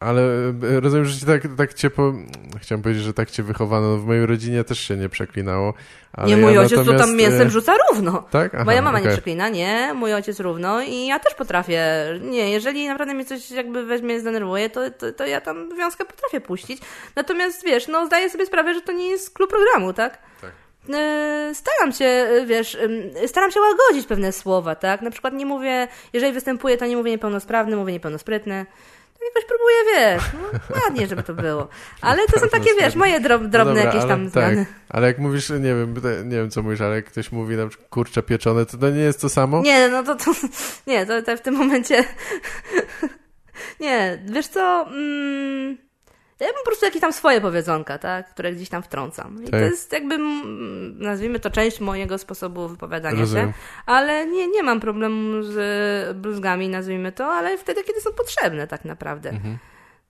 Ale e, rozumiem, że tak, tak cię po... Chciałem powiedzieć, że tak cię wychowano. W mojej rodzinie też się nie przeklinał. Ale nie, mój ja ojciec to natomiast, tam mięsem e, rzuca równo. Tak? Aha, Moja mama nie okej. przeklina, nie, mój ojciec równo i ja też potrafię. Nie, jeżeli naprawdę mnie coś jakby weźmie, zdenerwuje, to, to, to ja tam wiązkę potrafię puścić. Natomiast wiesz, no zdaję sobie sprawę, że to nie jest klub programu, tak? Tak. E, Staram się, e, wiesz, staram się łagodzić pewne słowa, tak? Na przykład nie mówię, jeżeli występuję, to nie mówię niepełnosprawny, mówię niepełnosprytny. Tak jakoś próbuję, wiesz, no, ładnie, żeby to było. Ale to są takie, wiesz, moje drob, drobne No dobra, jakieś tam ale, zmiany. Tak, ale jak mówisz, nie wiem, nie wiem co mówisz, ale jak ktoś mówi na przykład kurcze pieczone, to to nie jest to samo? Nie, no to, to nie, to, to w tym momencie *laughs* nie, wiesz co, mm, ja mam po prostu jakieś tam swoje powiedzonka, tak, które gdzieś tam wtrącam. I to Tak. jest jakby, nazwijmy to część mojego sposobu wypowiadania Rozumiem. się, ale nie, nie mam problemu z bluzgami, nazwijmy to, ale wtedy, kiedy są potrzebne tak naprawdę. Mhm.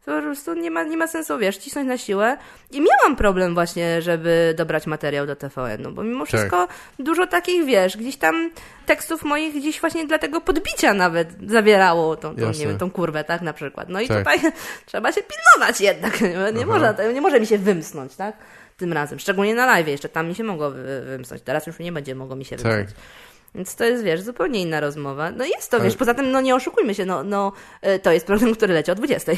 To po prostu nie ma, nie ma sensu, wiesz, cisnąć na siłę. I miałam problem właśnie, żeby dobrać materiał do TVN-u, bo mimo wszystko dużo takich, wiesz, gdzieś tam tekstów moich gdzieś właśnie dla tego podbicia nawet zawierało tą, tą, nie wiem, tą kurwę, tak, na przykład. No i Tak. tutaj *laughs* trzeba się pilnować jednak, nie, nie, można, nie może mi się wymsnąć, tak, tym razem. Szczególnie na live jeszcze, tam mi się mogło wy- wymsnąć, teraz już nie będzie mogło mi się Tak. wymsnąć. Więc to jest, wiesz, zupełnie inna rozmowa. No jest to, wiesz, poza tym, no nie oszukujmy się, no, no y, to jest program, który leci o 20.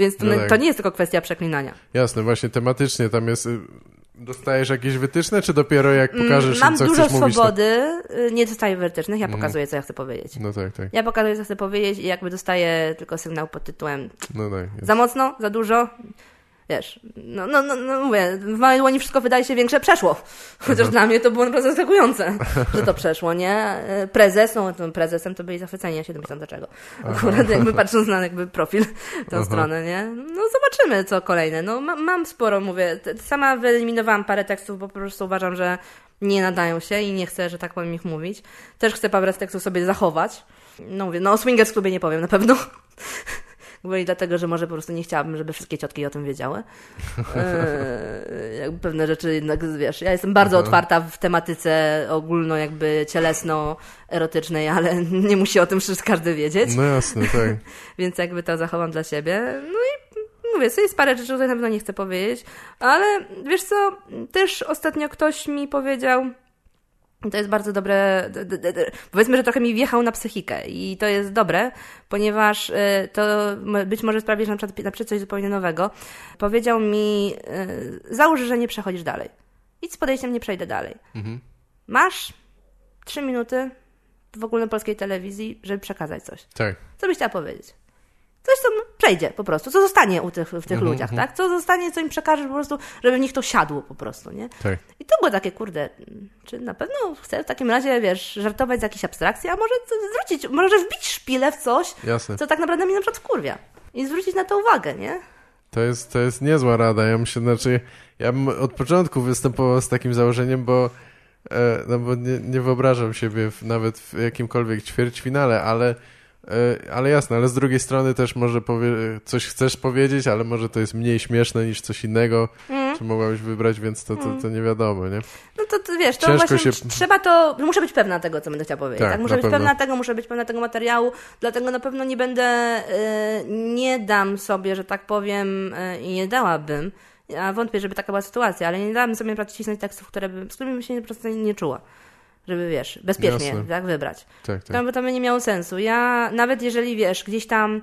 Więc to, No tak. to nie jest tylko kwestia przeklinania. Jasne, właśnie tematycznie tam jest... y, Dostajesz jakieś wytyczne, czy dopiero jak Mm, pokażesz Mam im, co dużo chcesz mówić? to- swobody, y, nie dostaję wytycznych, ja Mhm. pokazuję, co ja chcę powiedzieć. No tak, tak. Ja pokazuję, co chcę powiedzieć i jakby dostaję tylko sygnał pod tytułem No tak. Jest. za mocno, za dużo. Wiesz, no, no, no, no mówię, w małej dłoni wszystko wydaje się większe, przeszło. *laughs* Chociaż dla mnie to było naprawdę zaskakujące, że to przeszło, nie? E, Prezes, no tym prezesem to byli zachwyceni, ja się domyślam dlaczego. Akurat jakby patrząc na jakby profil, tę Aha. stronę, nie? No zobaczymy, co kolejne. No ma, mam sporo, mówię, sama wyeliminowałam parę tekstów, bo po prostu uważam, że nie nadają się i nie chcę, że tak powiem, ich mówić. Też chcę parę tekstów sobie zachować. No mówię, no o Swingers Clubie nie powiem na pewno. Gwoli dlatego, że może po prostu nie chciałabym, żeby wszystkie ciotki o tym wiedziały. E, jakby pewne rzeczy jednak, wiesz, ja jestem bardzo otwarta w tematyce ogólno jakby cielesno-erotycznej, ale *laughs* nie musi o tym wszystko każdy wiedzieć. No jasne, tak. *laughs* Więc jakby to zachowam dla siebie. No i mówię, jest parę rzeczy, które na pewno nie chcę powiedzieć, ale wiesz co, też ostatnio ktoś mi powiedział, to jest bardzo dobre. Powiedzmy, że trochę mi wjechał na psychikę i to jest dobre, ponieważ y, to być może sprawi, że na przykład, na przykład coś zupełnie nowego. Powiedział mi, y, załóż, że nie przechodzisz dalej. Idź z podejściem, nie przejdę dalej. Mhm. Masz trzy minuty w ogólnopolskiej telewizji, żeby przekazać coś. Tak. Co byś chciała powiedzieć? Coś, co przejdzie po prostu, co zostanie u tych, w tych mm -hmm. ludziach, tak? Co zostanie, co im przekażesz po prostu, żeby w nich to siadło po prostu, nie? Tak. I to było takie, kurde, czy na pewno chcę w takim razie, wiesz, żartować z jakiejś abstrakcji, a może zwrócić, może wbić szpilę w coś, Jasne. co tak naprawdę mi na przykład wkurwia. I zwrócić na to uwagę, nie? To jest, to jest niezła rada. Ja myślę, znaczy, ja bym od początku występował z takim założeniem, bo, e, no bo nie, nie wyobrażam siebie w, nawet w jakimkolwiek ćwierćfinale, ale ale jasne, ale z drugiej strony też może coś chcesz powiedzieć, ale może to jest mniej śmieszne niż coś innego, mm. czy mogłabyś wybrać, więc to, to, to nie wiadomo, nie? No to, to wiesz, to Ciężko właśnie się... trzeba to, muszę być pewna tego, co będę chciała powiedzieć, tak? tak? Muszę być pewno. pewna tego, muszę być pewna tego materiału, dlatego na pewno nie będę, yy, nie dam sobie, że tak powiem, yy, i nie dałabym, ja wątpię, żeby taka była sytuacja, ale nie dałabym sobie cisnąć tekstów, które by, z którymi bym się po prostu nie czuła żeby wiesz, bezpiecznie tak wybrać. Tak, tak. To by to by nie miało sensu. Ja nawet jeżeli wiesz, gdzieś tam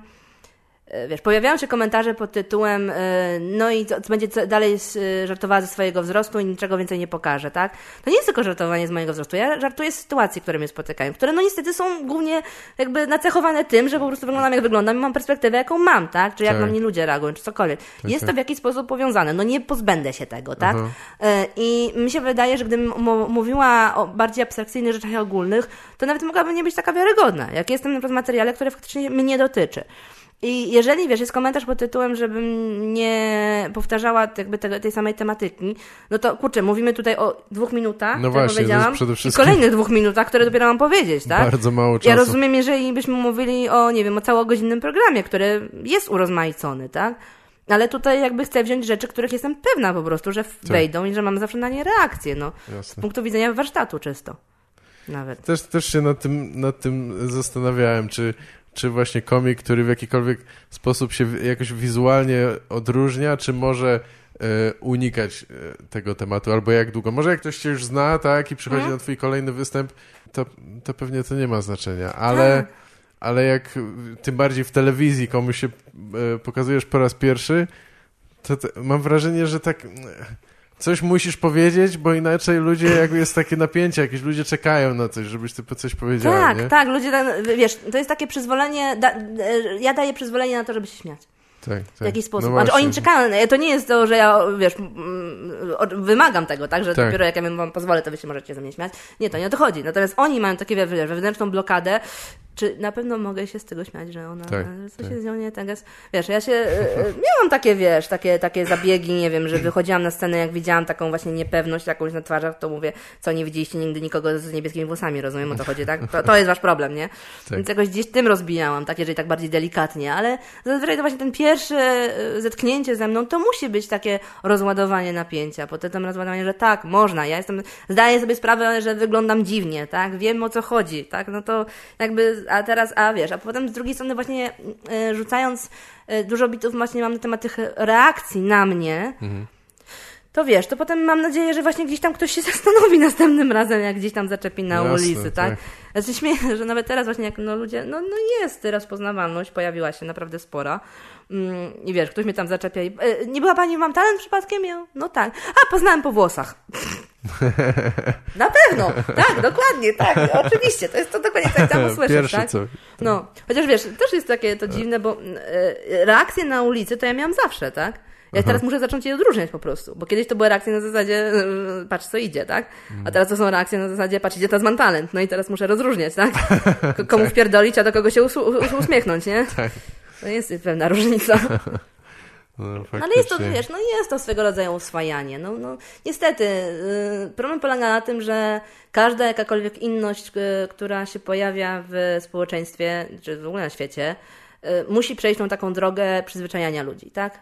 wiesz, pojawiają się komentarze pod tytułem e, no i co, będzie dalej e, żartowała ze swojego wzrostu i niczego więcej nie pokaże, tak? To nie jest tylko żartowanie z mojego wzrostu. Ja żartuję z sytuacji, które mnie spotykają, które no niestety są głównie jakby nacechowane tym, że po prostu wyglądam jak wyglądam i mam perspektywę, jaką mam, tak? Czy jak tak. na mnie ludzie reagują, czy cokolwiek. Tak, jest to tak. w jakiś sposób powiązane. No nie pozbędę się tego, tak? I mi się wydaje, że gdybym mówiła o bardziej abstrakcyjnych rzeczach ogólnych, to nawet mogłabym nie być taka wiarygodna, jak jestem na przykład w materiale, które faktycznie mnie dotyczy. I jeżeli, wiesz, jest komentarz pod tytułem, żebym nie powtarzała jakby te, tej samej tematyki, no to kurczę, mówimy tutaj o dwóch minutach, no właśnie, powiedziałam, przede wszystkim... i kolejnych dwóch minutach, które dopiero mam powiedzieć, tak? Bardzo mało czasu. Ja rozumiem, jeżeli byśmy mówili o, nie wiem, o całogodzinnym programie, który jest urozmaicony, tak? Ale tutaj jakby chcę wziąć rzeczy, których jestem pewna po prostu, że tak. wejdą tak. i że mam zawsze na nie reakcję, no. Jasne. Z punktu widzenia warsztatu czysto. Nawet. Też, też się nad tym, nad tym zastanawiałem, czy czy właśnie komik, który w jakikolwiek sposób się jakoś wizualnie odróżnia, czy może e, unikać e, tego tematu, albo jak długo. Może jak ktoś cię już zna, tak, i przychodzi hmm. na twój kolejny występ, to, to pewnie to nie ma znaczenia, ale, hmm. ale jak tym bardziej w telewizji komuś się e, pokazujesz po raz pierwszy, to, to mam wrażenie, że tak coś musisz powiedzieć, bo inaczej ludzie, jak jest takie napięcie, jakieś ludzie czekają na coś, żebyś ty po coś powiedział. Tak, nie? tak, ludzie, wiesz, to jest takie przyzwolenie, da, ja daję przyzwolenie na to, żeby się śmiać. Tak, tak. W jakiś sposób. No znaczy, oni czekają. To nie jest to, że ja, wiesz, wymagam tego, tak? Że tak. dopiero jak ja wam pozwolę, to wy się możecie ze mnie śmiać. Nie, to nie o to chodzi. Natomiast oni mają takie, wiesz, wewnętrzną blokadę, czy na pewno mogę się z tego śmiać, że ona, tak, że coś tak. jest z nią nie tak. Jest, wiesz, ja się, e, e, miałam takie, wiesz, takie, takie zabiegi, nie wiem, że wychodziłam na scenę, jak widziałam taką właśnie niepewność jakąś na twarzach, to mówię, co nie widzieliście nigdy nikogo z niebieskimi włosami, rozumiem o to chodzi, tak? To, to jest wasz problem, nie? Tak. Więc jakoś gdzieś tym rozbijałam, tak, jeżeli tak bardziej delikatnie, ale zazwyczaj to właśnie ten pierwszy e, zetknięcie ze mną, to musi być takie rozładowanie napięcia, potem rozładowanie, że tak, można, ja jestem, zdaję sobie sprawę, że wyglądam dziwnie, tak, wiem o co chodzi, tak, no to jakby a teraz, a wiesz, a potem z drugiej strony właśnie y, rzucając y, dużo bitów właśnie mam na temat tych reakcji na mnie, mhm. to wiesz, to potem mam nadzieję, że właśnie gdzieś tam ktoś się *laughs* zastanowi następnym razem, jak gdzieś tam zaczepi na Jasne, ulicy, tak? tak? Się śmieję, że nawet teraz właśnie jak no ludzie, no, no jest rozpoznawalność, pojawiła się naprawdę spora. Mm, I wiesz, ktoś mnie tam zaczepia i e, nie była pani, mam talent przypadkiem? Ja, no tak. A, poznałem po włosach. *laughs* Na pewno, tak, dokładnie, tak, oczywiście, to jest to dokładnie tak samo słyszę, Pierwszy tak? Co? No, chociaż wiesz, też jest takie to dziwne, bo e, reakcje na ulicy to ja miałam zawsze, tak? Ja Aha. teraz muszę zacząć je odróżniać po prostu, bo kiedyś to były reakcje na zasadzie e, patrz co idzie, tak? A teraz to są reakcje na zasadzie patrz idzie man talent, no i teraz muszę rozróżniać, tak? *laughs* Komu tak. wpierdolić, a do kogo się us uśmiechnąć, nie? Tak. To jest pewna różnica. *laughs* No, ale jest to, wiesz, no jest to swego rodzaju uswajanie. No, no, niestety, yy, problem polega na tym, że każda jakakolwiek inność, yy, która się pojawia w społeczeństwie, czy w ogóle na świecie, y, musi przejść tą taką drogę przyzwyczajania ludzi, tak?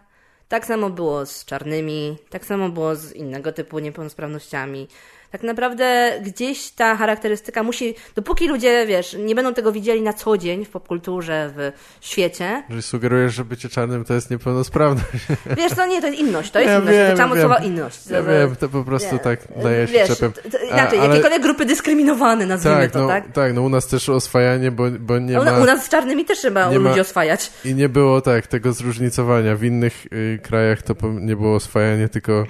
Tak samo było z czarnymi, tak samo było z innego typu niepełnosprawnościami tak naprawdę gdzieś ta charakterystyka musi, dopóki ludzie, wiesz, nie będą tego widzieli na co dzień w popkulturze, w świecie. Że sugerujesz, że bycie czarnym to jest niepełnosprawność. *laughs* Wiesz, to nie, to jest inność, to jest ja inność, to słowa inność. Ja wiem, to po prostu nie, tak daje się wiesz, czepem. Inaczej, ale... jakiekolwiek grupy dyskryminowane, nazwijmy tak, to, no, tak? Tak, no u nas też oswajanie, bo, bo nie ma... U nas z czarnymi też trzeba ludzi ma... oswajać. I nie było tak, tego zróżnicowania. W innych y, krajach to nie było oswajanie, tylko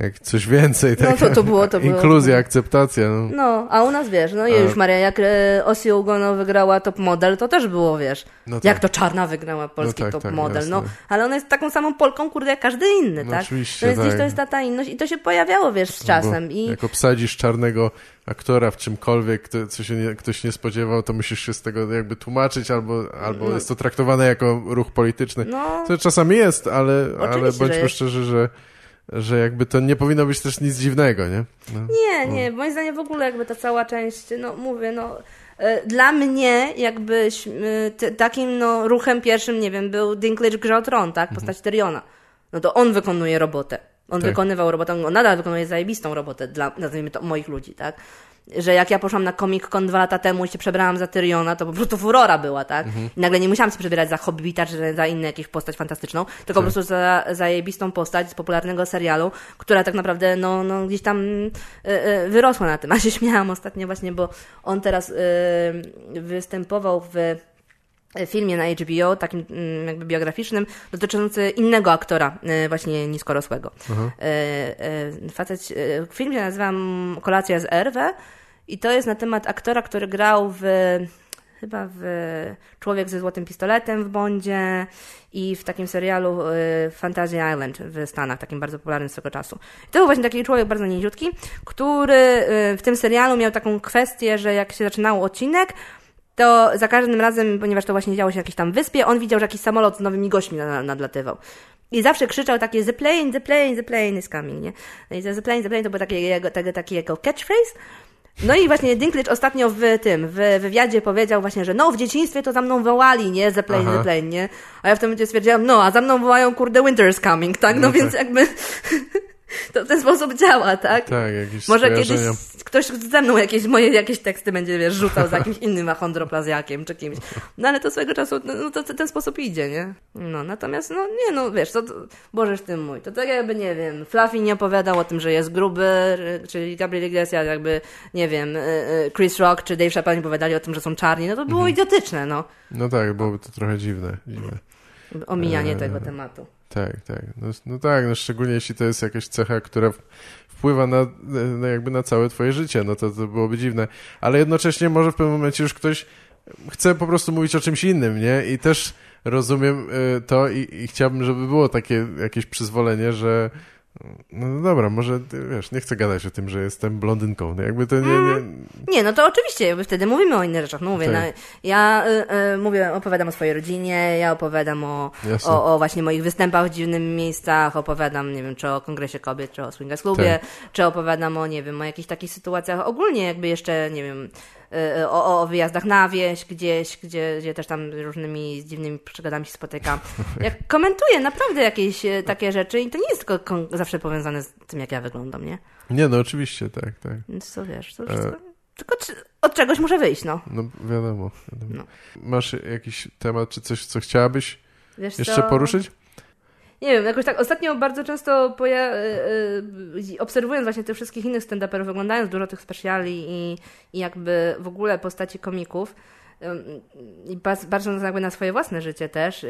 jak coś więcej, tak? No to, to było, to było. Inkluzja, akceptacja. No. no, a u nas, wiesz, no a... już Maria, jak e, Osi Ugono wygrała top model, to też było, wiesz, no tak. jak to Czarna wygrała polski no tak, top tak, model, jasne. no, ale ona jest taką samą Polką, kurde, jak każdy inny, no tak? Oczywiście, no więc tak. gdzieś to jest ta, ta inność i to się pojawiało, wiesz, z czasem. I... Jak obsadzisz czarnego aktora w czymkolwiek, to, co się nie, ktoś nie spodziewał, to musisz się z tego jakby tłumaczyć, albo, albo no. jest to traktowane jako ruch polityczny. No. To czasami jest, ale, ale bądźmy szczerzy, że że jakby to nie powinno być też nic dziwnego, nie? No. Nie, nie, moim zdaniem w ogóle jakby ta cała część, no mówię, no e, dla mnie jakby takim no, ruchem pierwszym, nie wiem, był Dinklage Grze Tron, tak? Postać mhm. Tyriona. No to on wykonuje robotę. On tak. wykonywał robotę, on nadal wykonuje zajebistą robotę dla, nazwijmy to, moich ludzi, tak? Że jak ja poszłam na Comic Con dwa lata temu i się przebrałam za Tyriona, to po prostu furora była, tak? Mhm. I nagle nie musiałam się przebierać za Hobbita czy za inną jakąś postać fantastyczną, tylko tak. po prostu za zajebistą postać z popularnego serialu, która tak naprawdę no, no gdzieś tam y, y, wyrosła na tym. A się śmiałam ostatnio właśnie, bo on teraz y, występował w filmie na HBO, takim mm, jakby biograficznym, dotyczący innego aktora, e, właśnie niskorosłego. Mhm. Facet, film się nazywa Kolacja z Erwę i to jest na temat aktora, który grał w chyba w Człowiek ze złotym pistoletem w Bondzie i w takim serialu Fantasy Island w Stanach, takim bardzo popularnym z tego czasu. I to był właśnie taki człowiek bardzo niziutki, który w tym serialu miał taką kwestię, że jak się zaczynał odcinek, to za każdym razem, ponieważ to właśnie działo się na jakiejś tam wyspie, on widział, że jakiś samolot z nowymi gośćmi nadlatywał. I zawsze krzyczał takie the plane, the plane, the plane is coming, nie? No i the plane, the plane to był taki jego, taki, taki jego catchphrase. No i właśnie Dinklage ostatnio w tym, w wywiadzie powiedział właśnie, że no w dzieciństwie to za mną wołali, nie? The plane, Aha. the plane, nie? A ja w tym momencie stwierdziłam, no a za mną wołają kurde winter's coming, tak? No, no więc tak. jakby *laughs* *laughs* to w ten sposób działa, tak? Tak, jakieś Może kiedyś ktoś ze mną jakieś moje jakieś teksty będzie, wiesz, rzucał z jakimś innym achondroplazjakiem czy kimś. No ale to swego czasu, no, no to, ten sposób idzie, nie? No, natomiast, no nie, no wiesz, to, to Bożeż tym mój, to tak jakby, nie wiem, Fluffy nie opowiadał o tym, że jest gruby, czyli Gabriel Iglesias jakby, nie wiem, y, y, Chris Rock czy Dave Chappelle nie opowiadali o tym, że są czarni, no to było mhm. idiotyczne, no. No tak, byłoby to trochę dziwne. dziwne. Omijanie e... tego tematu. Tak, tak. No, no, tak, no szczególnie jeśli to jest jakaś cecha, która wpływa na, na jakby na całe twoje życie, no to, to byłoby dziwne. Ale jednocześnie może w pewnym momencie już ktoś chce po prostu mówić o czymś innym, nie? I też rozumiem y, to i, i chciałbym, żeby było takie jakieś przyzwolenie, że no, dobra, może wiesz, nie chcę gadać o tym, że jestem blondynką. No jakby to nie, nie... Mm, nie, no to oczywiście, jakby wtedy mówimy o innych rzeczach. No mówię, tak. no, ja y, y, mówię, opowiadam o swojej rodzinie, ja opowiadam o, o, o, właśnie moich występach w dziwnych miejscach, opowiadam, nie wiem, czy o Kongresie Kobiet, czy o Swingers Klubie, tak. czy opowiadam o, nie wiem, o jakichś takich sytuacjach ogólnie, jakby jeszcze, nie wiem, o, o wyjazdach na wieś gdzieś, gdzie, gdzie też tam różnymi dziwnymi przygodami się spotykam. *laughs* Jak komentuję naprawdę jakieś y, takie rzeczy i to nie jest tylko zawsze powiązane z tym, jak ja wyglądam, nie? Nie, no oczywiście, tak, tak. Więc co wiesz, to. E... Tylko od czegoś muszę wyjść, no. No wiadomo. wiadomo. No. Masz jakiś temat, czy coś, co chciałabyś Wiesz jeszcze co? poruszyć? Nie wiem, jakoś tak ostatnio bardzo często poja- yy, obserwując właśnie tych wszystkich innych stand-uperów, oglądając dużo tych speciali i, i jakby w ogóle postaci komików, i patrząc jakby na swoje własne życie też,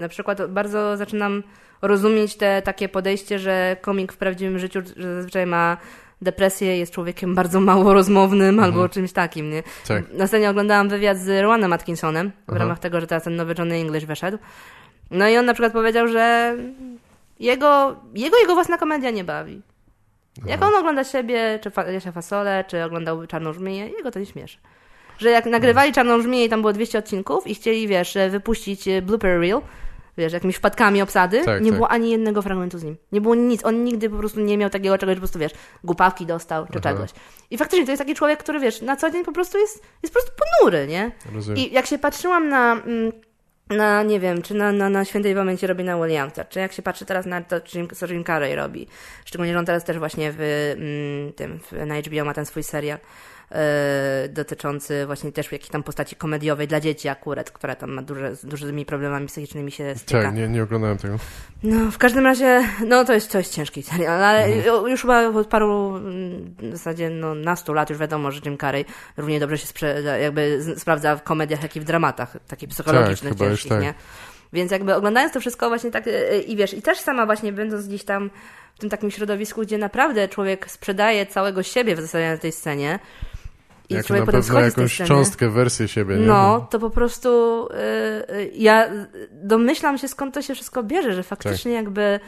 na przykład bardzo zaczynam rozumieć te takie podejście, że komik w prawdziwym życiu że zazwyczaj ma depresję, jest człowiekiem bardzo mało rozmownym mhm. albo czymś takim, nie? Tak. Następnie oglądałam wywiad z Rowanem Atkinsonem w Aha. ramach tego, że teraz ten nowy Johnny English wyszedł no i on na przykład powiedział, że jego, jego, jego własna komedia nie bawi. Jak on ogląda siebie, czy Jasia Fasole, czy oglądał Czarną Żmiję, jego to nie śmieszy. Że jak nagrywali Czarną Żmiję i tam było 200 odcinków i chcieli, wiesz, wypuścić e, blooper reel, wiesz, jakimiś wpadkami obsady, tak, nie tak. było ani jednego fragmentu z nim. Nie było nic. On nigdy po prostu nie miał takiego czegoś, po prostu, wiesz, głupawki dostał, czy Aha. czegoś. I faktycznie to jest taki człowiek, który, wiesz, na co dzień po prostu jest, jest po prostu ponury, nie? Rozumiem. I jak się patrzyłam na... Mm, na, nie wiem, czy na, na, na świętej pamięci robi na Williamsa, czy jak się patrzy teraz na to, co Jim Carrey robi. Szczególnie, że on teraz też właśnie w mm, tym, w, na HBO ma ten swój serial e, dotyczący właśnie też jakiejś tam postaci komediowej dla dzieci akurat, która tam ma duże, z dużymi problemami psychicznymi się styka. Tak, nie, nie oglądałem tego. No, w każdym razie, no to jest, to jest ciężki serial, ale mhm. już chyba od paru, mm, w zasadzie no nastu lat już wiadomo, że Jim Carrey równie dobrze się jakby sprawdza w komediach, jak i w dramatach, takich psychologicznych, tak, ciężkich, tak. nie? Więc jakby oglądając to wszystko właśnie tak e, i wiesz, i też sama właśnie będąc gdzieś tam w tym takim środowisku, gdzie naprawdę człowiek sprzedaje całego siebie w zasadzie na tej scenie, i Jak człowiek na potem pewno jakąś cząstkę, wersję siebie, nie? No, to po prostu yy, ja domyślam się, skąd to się wszystko bierze, że faktycznie tak. jakby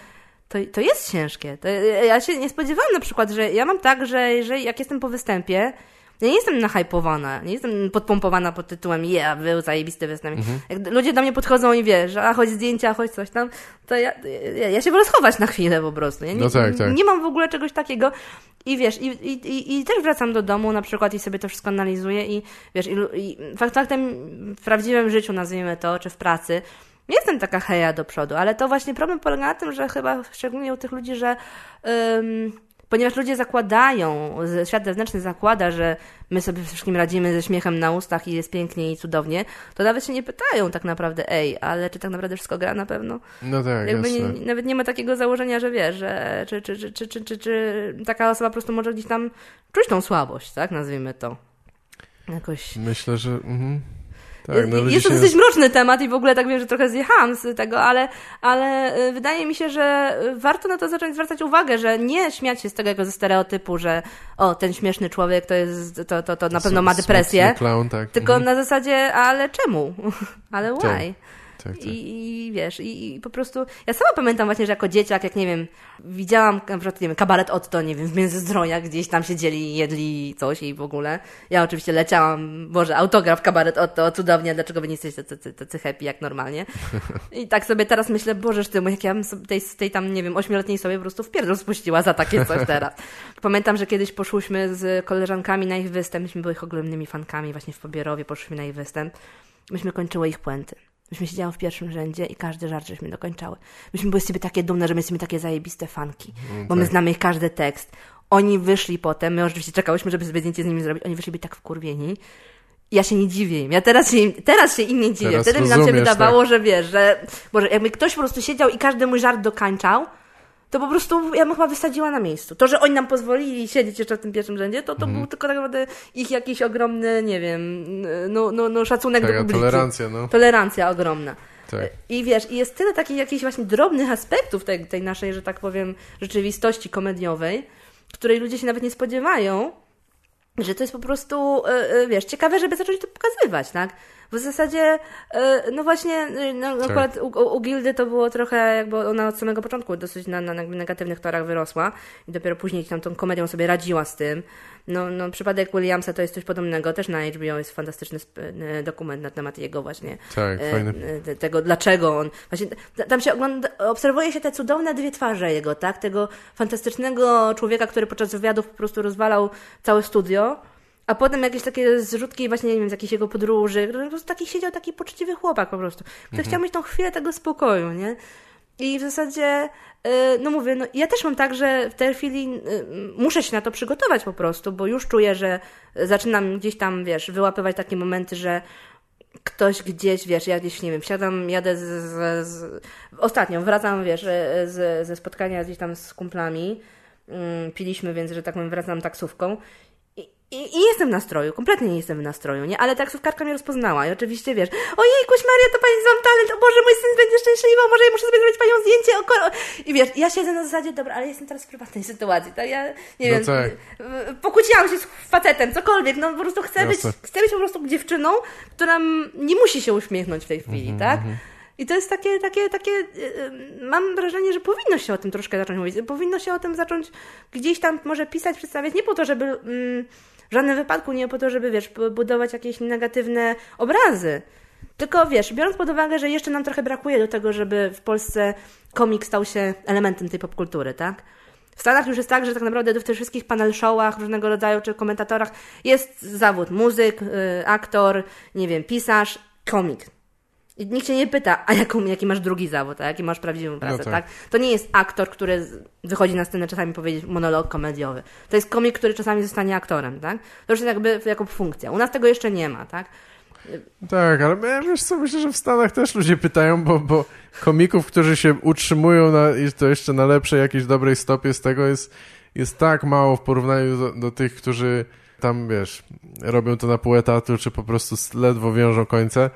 to, to jest ciężkie. To, ja się nie spodziewałam na przykład, że ja mam tak, że, że jak jestem po występie, ja nie jestem nahypowana, nie jestem podpompowana pod tytułem yeah, był zajebisty występ. Mhm. Jak ludzie do mnie podchodzą i wiesz, a chodź zdjęcia, chodź coś tam, to ja, ja, ja się wolę schować na chwilę po prostu. Ja nie, no tak, tak. nie mam w ogóle czegoś takiego. I wiesz, i, i, i też wracam do domu na przykład i sobie to wszystko analizuję i wiesz, i, i faktem w prawdziwym życiu, nazwijmy to, czy w pracy, nie jestem taka heja do przodu, ale to właśnie problem polega na tym, że chyba szczególnie u tych ludzi, że ponieważ ludzie zakładają, świat zewnętrzny zakłada, że my sobie wszystkim radzimy ze śmiechem na ustach i jest pięknie i cudownie, to nawet się nie pytają tak naprawdę, ej, ale czy tak naprawdę wszystko gra na pewno? No tak, Jakby nie, Nawet nie ma takiego założenia, że wiesz, że czy, czy, czy, czy, czy, czy, czy taka osoba po prostu może gdzieś tam czuć tą słabość, tak, nazwijmy to. Jakoś... Myślę, że... Mhm. Tak, no, jest to dosyć mroczny temat i w ogóle tak wiem, że trochę zjechałam z tego, ale, ale y, wydaje mi się, że warto na to zacząć zwracać uwagę, że nie śmiać się z tego jako ze stereotypu, że o, ten śmieszny człowiek to jest, to, to, to na pewno ma depresję. Clown, tak. Tylko mhm. na zasadzie, ale czemu? *laughs* ale why? Tak. Tak, tak. I, I, wiesz, i, i, po prostu. Ja sama pamiętam właśnie, że jako dzieciak, jak nie wiem, widziałam na przykład, nie wiem, kabaret Otto, nie wiem, w Międzyzdrojach gdzieś tam siedzieli, jedli coś i w ogóle. Ja oczywiście leciałam, Boże, autograf kabaret Otto, cudownie, dlaczego wy nie jesteście tacy, tacy happy jak normalnie. *laughs* I tak sobie teraz myślę, Boże, ty, jak ja bym tej, tej tam, nie wiem, ośmioletniej sobie po prostu w pierdol spuściła za takie coś teraz. *laughs* Pamiętam, że kiedyś poszłyśmy z koleżankami na ich występ, myśmy były ich ogromnymi fankami właśnie w Pobierowie, poszłyśmy na ich występ. Myśmy kończyły ich puenty. Myśmy siedziały w pierwszym rzędzie i każdy żart żeśmy dokończały. Myśmy były z siebie takie dumne, że my jesteśmy takie zajebiste fanki, mm, bo my tak. znamy ich każdy tekst. Oni wyszli potem, my oczywiście czekałyśmy, żeby sobie zdjęcie z nimi zrobić, oni wyszli tak wkurwieni. Ja się nie dziwię im. Ja teraz się, im, teraz się im nie dziwię. Teraz Wtedy nam się wydawało, tak. że wiesz, że Boże, jakby ktoś po prostu siedział i każdy mój żart dokańczał, to po prostu ja bym chyba wysadziła na miejscu. To, że oni nam pozwolili siedzieć jeszcze w tym pierwszym rzędzie, to to mm. był tylko tak naprawdę ich jakiś ogromny, nie wiem, no, no, no szacunek Taka do publiki. tolerancja, no. Tolerancja ogromna. Tak. I wiesz, i jest tyle takich jakichś właśnie drobnych aspektów tej, tej naszej, że tak powiem, rzeczywistości komediowej, której ludzie się nawet nie spodziewają, że to jest po prostu, e, e, wiesz, ciekawe, żeby zacząć to pokazywać, tak? W zasadzie, e, no właśnie, no, tak. akurat u, u, Gildy to było trochę, jakby ona od samego początku dosyć na, na negatywnych torach wyrosła i dopiero później tam tą komedią sobie radziła z tym. No, no przypadek Williamsa to jest coś podobnego, też na HBO jest fantastyczny e, dokument na temat jego właśnie. Tak, e, fajny. Tego, dlaczego on, właśnie tam się ogląda, obserwuje się te cudowne dwie twarze jego, tak? Tego fantastycznego człowieka, który podczas wywiadów po prostu rozwalał całe studio, a potem jakieś takie zrzutki właśnie, nie wiem, z jakichś jego podróży. Po prostu taki siedział taki poczciwy chłopak po prostu, który mhm. chciał mieć tą chwilę tego spokoju, nie? I w zasadzie, y, no mówię, no ja też mam tak, że w tej chwili y, muszę się na to przygotować po prostu, bo już czuję, że zaczynam gdzieś tam, wiesz, wyłapywać takie momenty, że ktoś gdzieś, wiesz, ja gdzieś, nie wiem, wsiadam, jadę z, z, z ostatnio wracam, wiesz, z, ze spotkania gdzieś tam z kumplami, mm, piliśmy, więc, że tak powiem, wracam taksówką i, I, jestem w nastroju, kompletnie nie jestem w nastroju, nie? Ale taksówkarka mnie rozpoznała i oczywiście wiesz, ojej, Kuś Maria, to pani mam talent, o Boże, mój syn będzie szczęśliwy, może ja muszę sobie zrobić panią zdjęcie, o I wiesz, ja siedzę na zasadzie, dobra, ale jestem teraz w prywatnej sytuacji, tak? Ja, nie no wiem, tak. pokłóciłam się z facetem, cokolwiek, no po prostu chcę być, chcę być po prostu dziewczyną, która nie musi się uśmiechnąć w tej chwili, mm -hmm, tak? Mm -hmm. I to jest takie, takie, takie, y, y, mam wrażenie, że powinno się o tym troszkę zacząć mówić. Powinno się o tym zacząć gdzieś tam może pisać, przedstawiać, nie po to, żeby mm, w żadnym wypadku nie po to, żeby, wiesz, budować jakieś negatywne obrazy. Tylko, wiesz, biorąc pod uwagę, że jeszcze nam trochę brakuje do tego, żeby w Polsce komik stał się elementem tej popkultury, tak? W Stanach już jest tak, że tak naprawdę w tych wszystkich panel showach różnego rodzaju, czy komentatorach jest zawód muzyk, y, aktor, nie wiem, pisarz, komik. I nikt się nie pyta, a jaką, jaki masz drugi zawód, a jaki masz prawdziwą pracę, tak. tak. To nie jest aktor, który wychodzi na scenę czasami powiedzieć monolog komediowy. To jest komik, który czasami zostanie aktorem, tak? To już jest jakby jako funkcja. U nas tego jeszcze nie ma, tak? Tak, ale ja, wiesz co, myślę, że w Stanach też ludzie pytają, bo, bo komików, którzy się utrzymują na, i to jeszcze na lepszej jakiejś dobrej stopie z tego jest, jest tak mało w porównaniu do, do tych, którzy tam, wiesz, robią to na pół etatu, czy po prostu ledwo wiążą końce.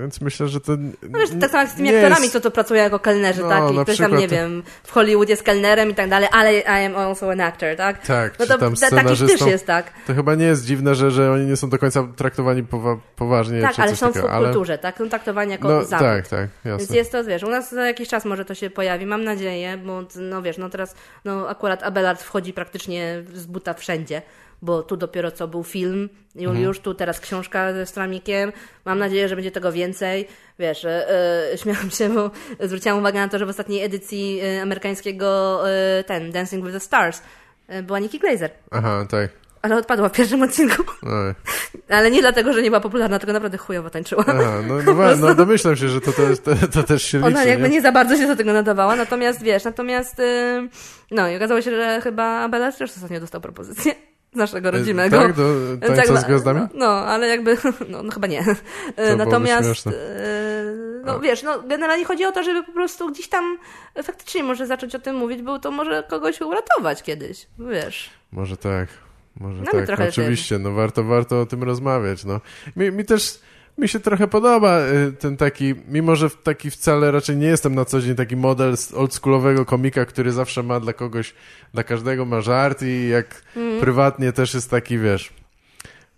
Więc myślę, że to. No wiesz, tak samo jak z tymi aktorami, jest- co to pracują jako kelnerzy, No, tak? I ktoś tam, nie to- wiem, w Hollywood jest kelnerem i tak dalej, ale I am also an actor, tak? Tak, No to tam ta, takich też jest, tak? To chyba nie jest dziwne, że, że oni nie są do końca traktowani powa poważnie. Tak, ale są w takiego, ale... subkulturze, tak? Są traktowani jako No zawód. tak, tak, Więc jasne. jest to, wiesz, u nas za jakiś czas może to się pojawi, mam nadzieję, bo no wiesz, no teraz no akurat Abelard wchodzi praktycznie z buta wszędzie, bo tu dopiero co był film, już, Mhm. już tu teraz książka ze Stramikiem, mam nadzieję, że będzie tego więcej, wiesz, e, *laughs* śmiałam się, bo zwróciłam uwagę na to, że w ostatniej edycji e, amerykańskiego ten, Dancing with the Stars była Nikki Glazer, Aha, tak. ale odpadła w pierwszym odcinku, Oj. *laughs* ale nie dlatego, że nie była popularna, tylko naprawdę chujowo tańczyła. Aha, no, no, *laughs* no domyślam się, że to, też- to, to też się liczy. Ona jakby nie? nie za bardzo się do tego nadawała, natomiast wiesz, natomiast yy, no i okazało się, że chyba Abelard też ostatnio dostał propozycję z *laughs* naszego rodzimego. Tak, do tańca jakby- z gwiazdami? No, no, ale jakby, *laughs* no, no chyba nie. Yy, byłoby Natomiast, yy, no wiesz, no generalnie chodzi o to, żeby po prostu gdzieś tam faktycznie może zacząć o tym mówić, bo to może kogoś uratować kiedyś, wiesz. Może tak. Może Mamy tak, trochę oczywiście, no warto, warto o tym rozmawiać, no. Mi, mi też, mi się trochę podoba y, ten taki, mimo że taki wcale raczej nie jestem na co dzień taki model z oldschoolowego komika, który zawsze ma dla kogoś, dla każdego ma żart i jak Mhm. prywatnie też jest taki, wiesz,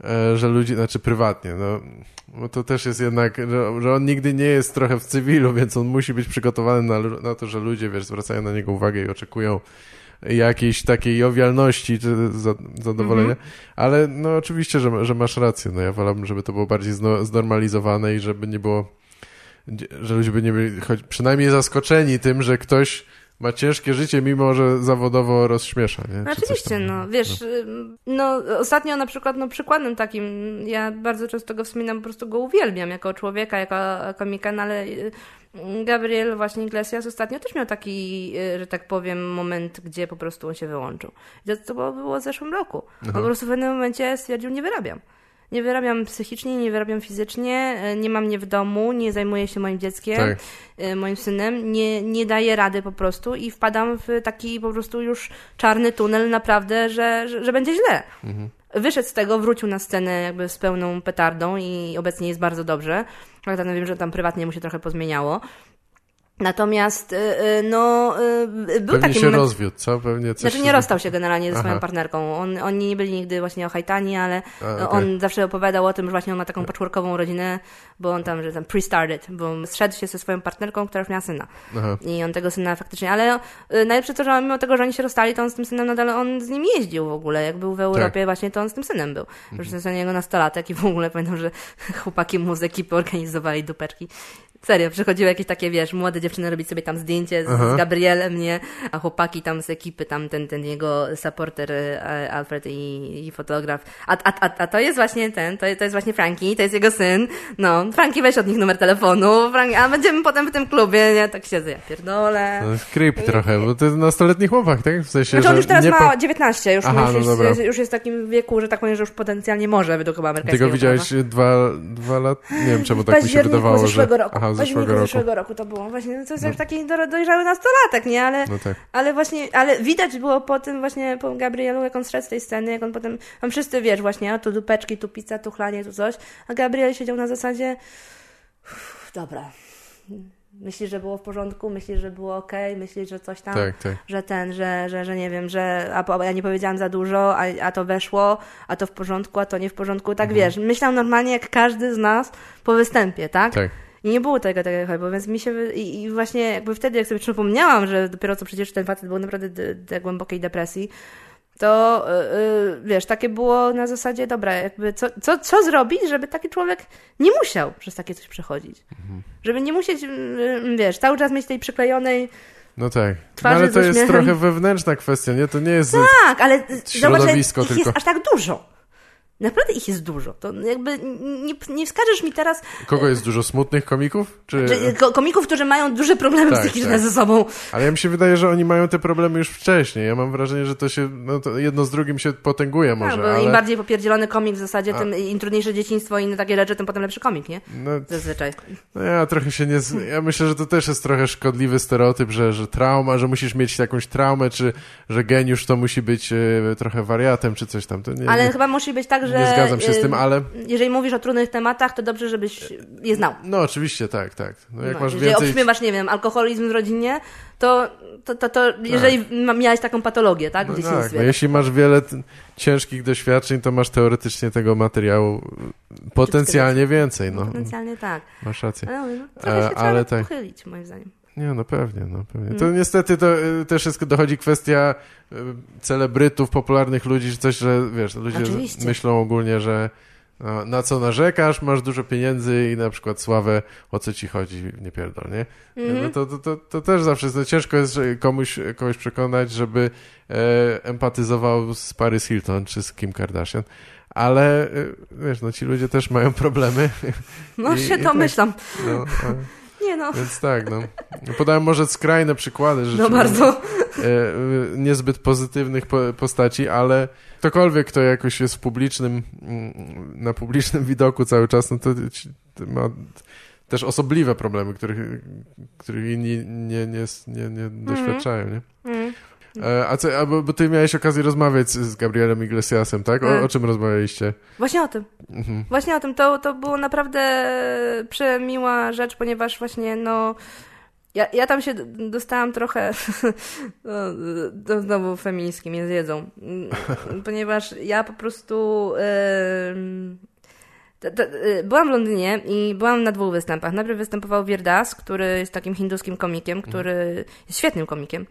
e, że ludzie, znaczy prywatnie, no, bo to też jest jednak, że, że on nigdy nie jest trochę w cywilu, więc on musi być przygotowany na, na to, że ludzie, wiesz, zwracają na niego uwagę i oczekują jakiejś takiej jowialności czy za- zadowolenia, Mhm. ale no oczywiście, że, że masz rację, no ja wolałbym, żeby to było bardziej zno, znormalizowane i żeby nie było, że ludzie by nie byli choć przynajmniej zaskoczeni tym, że ktoś ma ciężkie życie, mimo że zawodowo rozśmiesza, nie? No oczywiście, no wiesz, ym, no ostatnio na przykład, no przykładem takim, ja bardzo często go wspominam, po prostu go uwielbiam jako człowieka, jako komika, no ale Gabriel właśnie Iglesias ostatnio też miał taki, y, że tak powiem, moment, gdzie po prostu on się wyłączył. I to, było- w zeszłym roku. On po prostu w pewnym momencie stwierdził, nie wyrabiam. Nie wyrabiam psychicznie, nie wyrabiam fizycznie, y, nie mam mnie w domu, nie zajmuję się moim dzieckiem, Tak. y, moim synem, nie, nie daję rady po prostu i wpadam w taki po prostu już czarny tunel naprawdę, że, że, że będzie źle. Wyszedł z tego, wrócił na scenę jakby z pełną petardą i obecnie jest bardzo dobrze. Tam wiem, że tam prywatnie mu się trochę pozmieniało. Natomiast y, y, no y, był Pewnie taki się moment... rozwiódł, co? Pewnie coś Znaczy nie rozstał się generalnie ze swoją Aha. partnerką. On, oni nie byli nigdy właśnie ochajtani, ale A, okej. on zawsze opowiadał o tym, że właśnie on ma taką patchworkową rodzinę, bo on tam, że tam pre-started, bo zszedł się ze swoją partnerką, która już miała syna. Aha. I on tego syna faktycznie, ale najlepsze to, że mimo tego, że oni się rozstali, to on z tym synem nadal, on z nim jeździł w ogóle. Jak był w Europie, Tak. właśnie to on z tym synem był. Już to jest jego nastolatek i w ogóle pamiętam, że *laughs* chłopaki mu z ekipy organizowali dupeczki. Serio, przychodziły jakieś takie, wiesz, młode dziewczyny robić sobie tam zdjęcie z, z Gabrielem, nie? A chłopaki tam z ekipy, tam ten, ten jego supporter e, Alfred i, i fotograf. A, a, a, a to jest właśnie ten, to, to jest właśnie Frankie, to jest jego syn. No, Frankie weź od nich numer telefonu, Frankie, a będziemy potem w tym klubie, nie? Tak siedzę, ja pierdolę. No, creep trochę, bo to jest nastoletni chłopak, tak? W sensie, Znaczy on już teraz nie ma po... 19, już, Aha, już, no już, jest, już jest w takim wieku, że tak powiem, że już potencjalnie może według chyba Ty amerykańskiego go widziałeś prawa. dwa, dwa lata? Nie wiem, czemu tak mi się wydawało, że... roku. Aha, październiku zeszłego roku. zeszłego roku to było. Właśnie to jest już taki do, dojrzały nastolatek, nie? Ale, No tak. ale właśnie, ale widać było po tym właśnie, po Gabrielu, jak on zszedł z tej sceny, jak on potem, tam wszyscy, wiesz, właśnie, a tu dupeczki, tu pizza, tu chlanie, tu coś, a Gabriel siedział na zasadzie, uff, dobra, myślisz, że było w porządku, myślisz, że było ok, myślisz, że coś tam, Tak, tak. że ten, że, że, że nie wiem, że a, ja nie powiedziałam za dużo, a, a to weszło, a to w porządku, a to nie w porządku, tak wiesz, myślał normalnie jak każdy z nas po występie, tak? Tak. I nie było tego takiego hype'u, więc mi się... I, I właśnie jakby wtedy, jak sobie przypomniałam, że dopiero co przecież ten facet był naprawdę d- d- głębokiej depresji, to yy, wiesz, takie było na zasadzie, dobra, jakby co, co, co zrobić, żeby taki człowiek nie musiał przez takie coś przechodzić. Żeby nie musieć, yy, wiesz, cały czas mieć tej przyklejonej... No tak. No, ale to jest trochę wewnętrzna kwestia, nie? To nie jest... Tak, ale zobacz, Środowisko jest tylko. aż tak dużo. Naprawdę ich jest dużo. To jakby nie, nie wskażesz mi teraz. Kogo jest dużo smutnych komików? Czy... Że, komików, którzy mają duże problemy tak, psychiczne tak. ze sobą. Ale ja mi się wydaje, że oni mają te problemy już wcześniej. Ja mam wrażenie, że to się, no to jedno z drugim się potęguje tak, może. Tak, bo ale... im bardziej popierdzielony komik w zasadzie, A... tym im trudniejsze dzieciństwo i inne takie rzeczy, tym potem lepszy komik, nie? No, Zazwyczaj. No ja trochę się nie... Ja myślę, że to też jest trochę szkodliwy stereotyp, że, że trauma, że musisz mieć jakąś traumę, czy że geniusz to musi być e, trochę wariatem, czy coś tam. Nie, ale nie, chyba musi być tak, że... Nie zgadzam się z tym, ale... Jeżeli mówisz o trudnych tematach, to dobrze, żebyś je znał. No oczywiście, tak, tak. No, jak no, masz jeżeli więcej... obśmiewasz, nie wiem, alkoholizm w rodzinie, to, to, to, to jeżeli tak. miałeś taką patologię, tak, w no. Tak, no jeśli masz wiele ciężkich doświadczeń, to masz teoretycznie tego materiału potencjalnie więcej. No. Potencjalnie tak. Masz rację. Ale, no, trochę się ale trzeba tak. pochylić, moim zdaniem. Nie, no pewnie, no pewnie. To mm. niestety to y, też jest, dochodzi kwestia y, celebrytów, popularnych ludzi, czy coś, że wiesz, ludzie Oczywiście. myślą ogólnie, że no, na co narzekasz, masz dużo pieniędzy i na przykład sławę, o co ci chodzi, nie pierdol, nie? Mm. No to, to, to, to, też zawsze jest, no ciężko jest komuś, kogoś przekonać, żeby e, empatyzował z Paris Hilton czy z Kim Kardashian, ale e, wiesz, no ci ludzie też mają problemy. No *laughs* I, się i to tak. No, nie no. Więc tak, no. Podałem może skrajne przykłady rzeczy. No bardzo. E, niezbyt pozytywnych po, postaci, ale ktokolwiek, kto jakoś jest w publicznym, mm, na publicznym widoku cały czas, no to, to ma też osobliwe problemy, których, których inni nie, nie, nie, nie doświadczają, nie? Mm. E, a co, a bo, bo ty miałeś okazję rozmawiać z Gabrielem Iglesiasem, tak? O, mm. o czym rozmawialiście? Właśnie o tym. Mhm. Właśnie o tym. To, to było naprawdę przemiła rzecz, ponieważ właśnie, no... Ja, ja tam się dostałam trochę *laughs* no, znowu femińskim jest jedzą, ponieważ ja po prostu yy, byłam w Londynie i byłam na dwóch występach. Najpierw występował Wirdas, który jest takim hinduskim komikiem, który jest świetnym komikiem.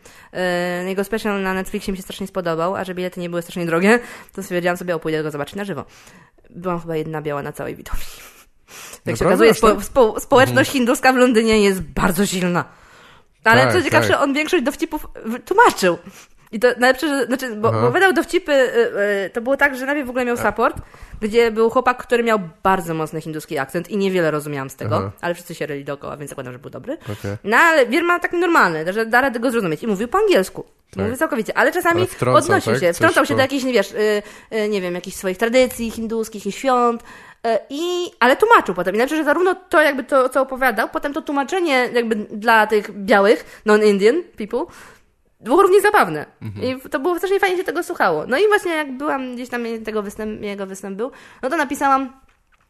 Y, jego special na Netflixie mi się strasznie spodobał, a że bilety nie były strasznie drogie, to stwierdziłam sobie, o pójdę go zobaczyć na żywo. Byłam chyba jedna biała na całej widowni. Jak się okazuje, spo, spo, społeczność mhm. hinduska w Londynie jest bardzo silna. Ale tak, co ciekawsze, tak. on większość dowcipów tłumaczył. I to najlepsze, że, znaczy, bo, bo wydał dowcipy, y, y, to było tak, że najpierw w ogóle miał support, gdzie był chłopak, który miał bardzo mocny hinduski akcent i niewiele rozumiałam z tego, Aha. ale wszyscy się ryli dookoła, więc zakładam, że był dobry. Okay. No ale Wier ma taki normalny, że da radę go zrozumieć i mówił po angielsku. Tak. Mówił całkowicie, ale czasami ale wtrącał, odnosił tak? się, wtrącał się do jakichś, wiesz, y, nie wiem, jakichś swoich tradycji hinduskich i świąt, i, ale tłumaczył potem. I znaczy, że zarówno to jakby to, co opowiadał, potem to tłumaczenie jakby dla tych białych, non-Indian people, było równie zabawne. Mhm. I to było strasznie fajnie się tego słuchało. No i właśnie jak byłam gdzieś tam tego występ, jego występ był, no to napisałam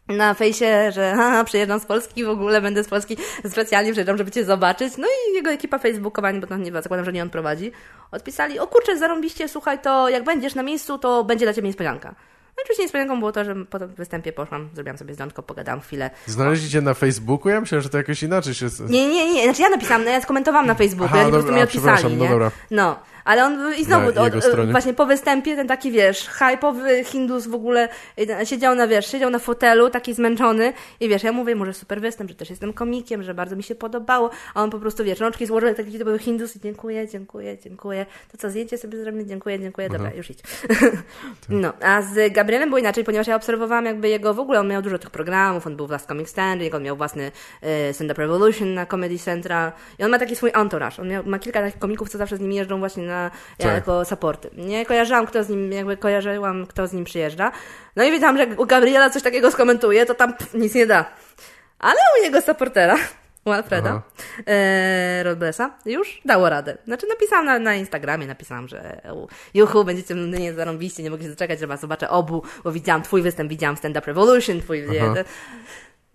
na fejsie, że *laughs* haha, przyjeżdżam z Polski, w ogóle będę z Polski, specjalnie przyjeżdżam, żeby Cię zobaczyć. No i jego ekipa facebookowa, bo to nie zakładam, że nie on prowadzi, odpisali, o kurczę, zarąbiście, słuchaj, to jak będziesz na miejscu, to będzie dla Ciebie niespodzianka. No oczywiście niespodzianką było to, że po tym występie poszłam, zrobiłam sobie zdjęcie, pogadałam chwilę. Znaleźliście na Facebooku? Ja myślałem, że to jakoś inaczej się... Nie, nie, nie, znaczy ja napisałam, no ja skomentowałam na Facebooku, Aha, ja po prostu mi odpisali, no nie? No dobra. No, ale on i znowu, od, właśnie po występie, ten taki, wiesz, hype'owy Hindus w ogóle siedział na, wiesz, siedział na fotelu, taki zmęczony i wiesz, ja mówię mu, że super występ, że też jestem komikiem, że bardzo mi się podobało, a on po prostu, wiesz, rączki złożył, taki to był Hindus i dziękuję, dziękuję, dziękuję. To co, zdjęcie sobie zrobimy? Dziękuję, dziękuję, dobra, już idź. *laughs* no, a z Gabrielem było inaczej, ponieważ ja obserwowałam jakby jego, w ogóle on miał dużo tych programów, on był w Last Comic Stand, on miał własny y, Stand Up Revolution na Comedy Central i on ma taki swój entourage, on miał, ma kilka takich komików, co zawsze z nim jeżdżą właśnie na tak. jako supporty. Nie kojarzyłam, kto z nim, jakby kojarzyłam, kto z nim przyjeżdża. No i wiedziałam, że u Gabriela coś takiego skomentuje, to tam pff, nic nie da. Ale u jego supportera, u Alfreda, e, Rodblesa, już dało radę. Znaczy napisałam na, na Instagramie, napisałam, że juchu, będziecie mnie zarąbiście, nie mogę się doczekać, że was zobaczę obu, bo widziałam twój występ, widziałam Stand Up Revolution, twój...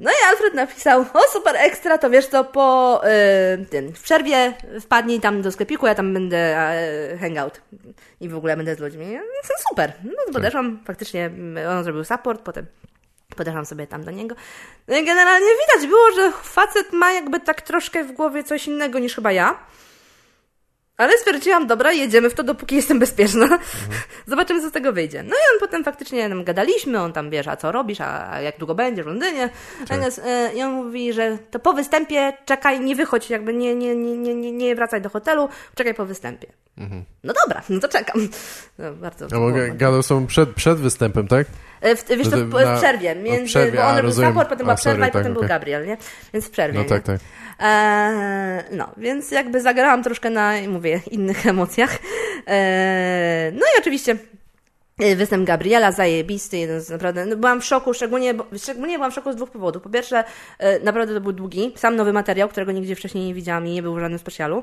No i Alfred napisał, o super ekstra, to wiesz co, po y, tym, w przerwie wpadnij tam do sklepiku, ja tam będę y, hangout i w ogóle będę z ludźmi. No, super, no tak. podeszłam, faktycznie on zrobił support, potem podeszłam sobie tam do niego. No i generalnie widać było, że facet ma jakby tak troszkę w głowie coś innego niż chyba ja. Ale stwierdziłam, dobra, jedziemy w to, dopóki jestem bezpieczna. Mhm. *laughs* Zobaczymy, co z tego wyjdzie. No i on potem faktycznie nam gadaliśmy, on tam wiesz, a co robisz, a jak długo będziesz w Londynie. Tak. E, I on mówi, że to po występie czekaj, nie wychodź, jakby nie, nie, nie, nie, nie wracaj do hotelu, czekaj po występie. No dobra, no to czekam. No, bardzo mogę, gadał są przed, przed występem, tak? E, W, wiesz, to w, Na- w przerwie, w między, przerwie, bo on był rozumiem. support, potem była przerwa i potem tak, był. Gabriel, nie? Więc w przerwie, No nie? tak, tak. Eee, no, więc jakby zagrałam troszkę na, mówię, innych emocjach. Eee, no i oczywiście e, występ Gabriela, zajebisty, jeden z naprawdę, no byłam w szoku, szczególnie, bo, szczególnie byłam w szoku z dwóch powodów. Po pierwsze, e, naprawdę to był długi, sam nowy materiał, którego nigdzie wcześniej nie widziałam i nie był w żadnym specjalu.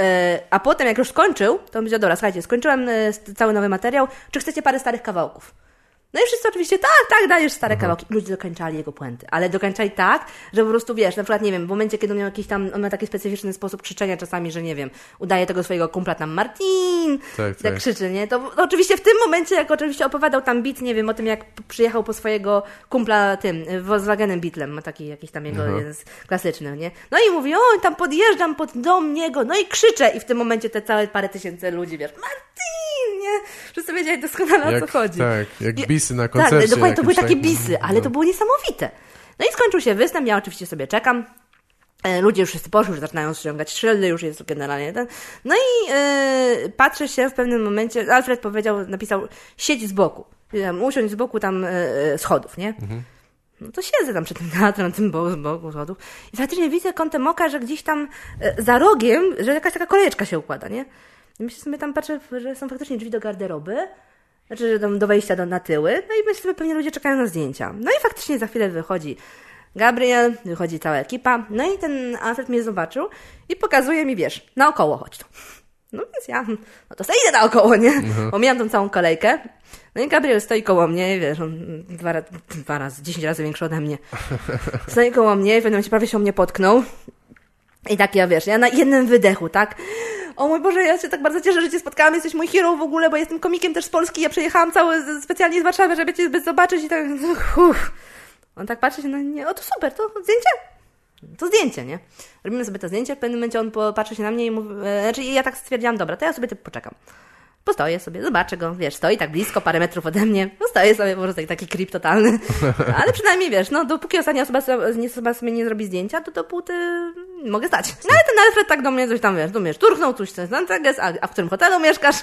E, a potem, jak już skończył, to powiedział, dobra, słuchajcie, skończyłem e, cały nowy materiał, czy chcecie parę starych kawałków? No i wszyscy oczywiście, tak, tak, dajesz stare kawałki. Ludzie dokończali jego puenty, ale dokończali tak, że po prostu, wiesz, na przykład, nie wiem, w momencie, kiedy on miał jakiś tam, on ma taki specyficzny sposób krzyczenia czasami, że nie wiem, udaje tego swojego kumpla tam Martin, Tak, tak tak. krzyczy, nie? To, to oczywiście w tym momencie, jak oczywiście opowiadał tam bit, nie wiem, o tym, jak przyjechał po swojego kumpla tym, Volkswagenem Beetlem, ma taki jakiś tam jego jeden z klasyczny, nie? No i mówi, o, tam podjeżdżam pod dom niego, no i krzyczę i w tym momencie te całe parę tysięcy ludzi, wiesz, Martin, nie? Wszyscy wiedzieli doskonale o co Jak, chodzi. tak, jak bisy na Tak, koncercie. dokładnie, to były takie tak? bisy, ale to było niesamowite. No i skończył się występ, ja oczywiście sobie czekam. E, Ludzie już wszyscy poszli, już zaczynają ściągać szyldy, już jest generalnie ten. No i e, patrzę się w pewnym momencie, Alfred powiedział, napisał, siedź z boku. Usiądź z boku tam e, schodów, nie? No to siedzę tam przed tym teatrem, na tym bo- z boku schodów i faktycznie widzę kątem oka, że gdzieś tam e, za rogiem, że jakaś taka kolejeczka się układa, nie? I myślę sobie tam, patrzę, że są faktycznie drzwi do garderoby, znaczy, że tam do wejścia do, na tyły. No i myślę sobie, pewnie ludzie czekają na zdjęcia. No i faktycznie za chwilę wychodzi Gabriel, wychodzi cała ekipa. No i ten Alfred mnie zobaczył i pokazuje mi, wiesz, naokoło chodź tu. No więc ja, no to sobie idę naokoło, nie? Omijam tą całą kolejkę. No i Gabriel stoi koło mnie i wiesz, on dwa, dwa razy, dziesięć razy większy ode mnie. *laughs* Stoi koło mnie i w pewnym momencie prawie się o mnie potknął. I tak ja wiesz, ja na jednym wydechu, tak? O mój Boże, ja się tak bardzo cieszę, że Cię spotkałam, jesteś mój hero w ogóle, bo jestem komikiem też z Polski, ja przyjechałam cały specjalnie z Warszawy, żeby Cię zobaczyć i tak, uff. On tak patrzy się na mnie, o to super, to zdjęcie? To zdjęcie, nie? Robimy sobie to zdjęcie, w pewnym momencie on popatrzy się na mnie i mówi, e, znaczy ja tak stwierdziłam, dobra, to ja sobie poczekam. Postoję sobie, zobaczę go, wiesz, stoi tak blisko, parę metrów ode mnie, postoję sobie po prostu taki, taki creep totalny, *laughs* ale przynajmniej wiesz, no dopóki ostatnia osoba, sobie- nie, osoba sobie nie zrobi zdjęcia, to dopóty mogę stać. No ale ten Alfred tak do mnie coś tam, wiesz, tu wiesz, turchnął coś, coś tam, tak jest, a, a w którym hotelu mieszkasz?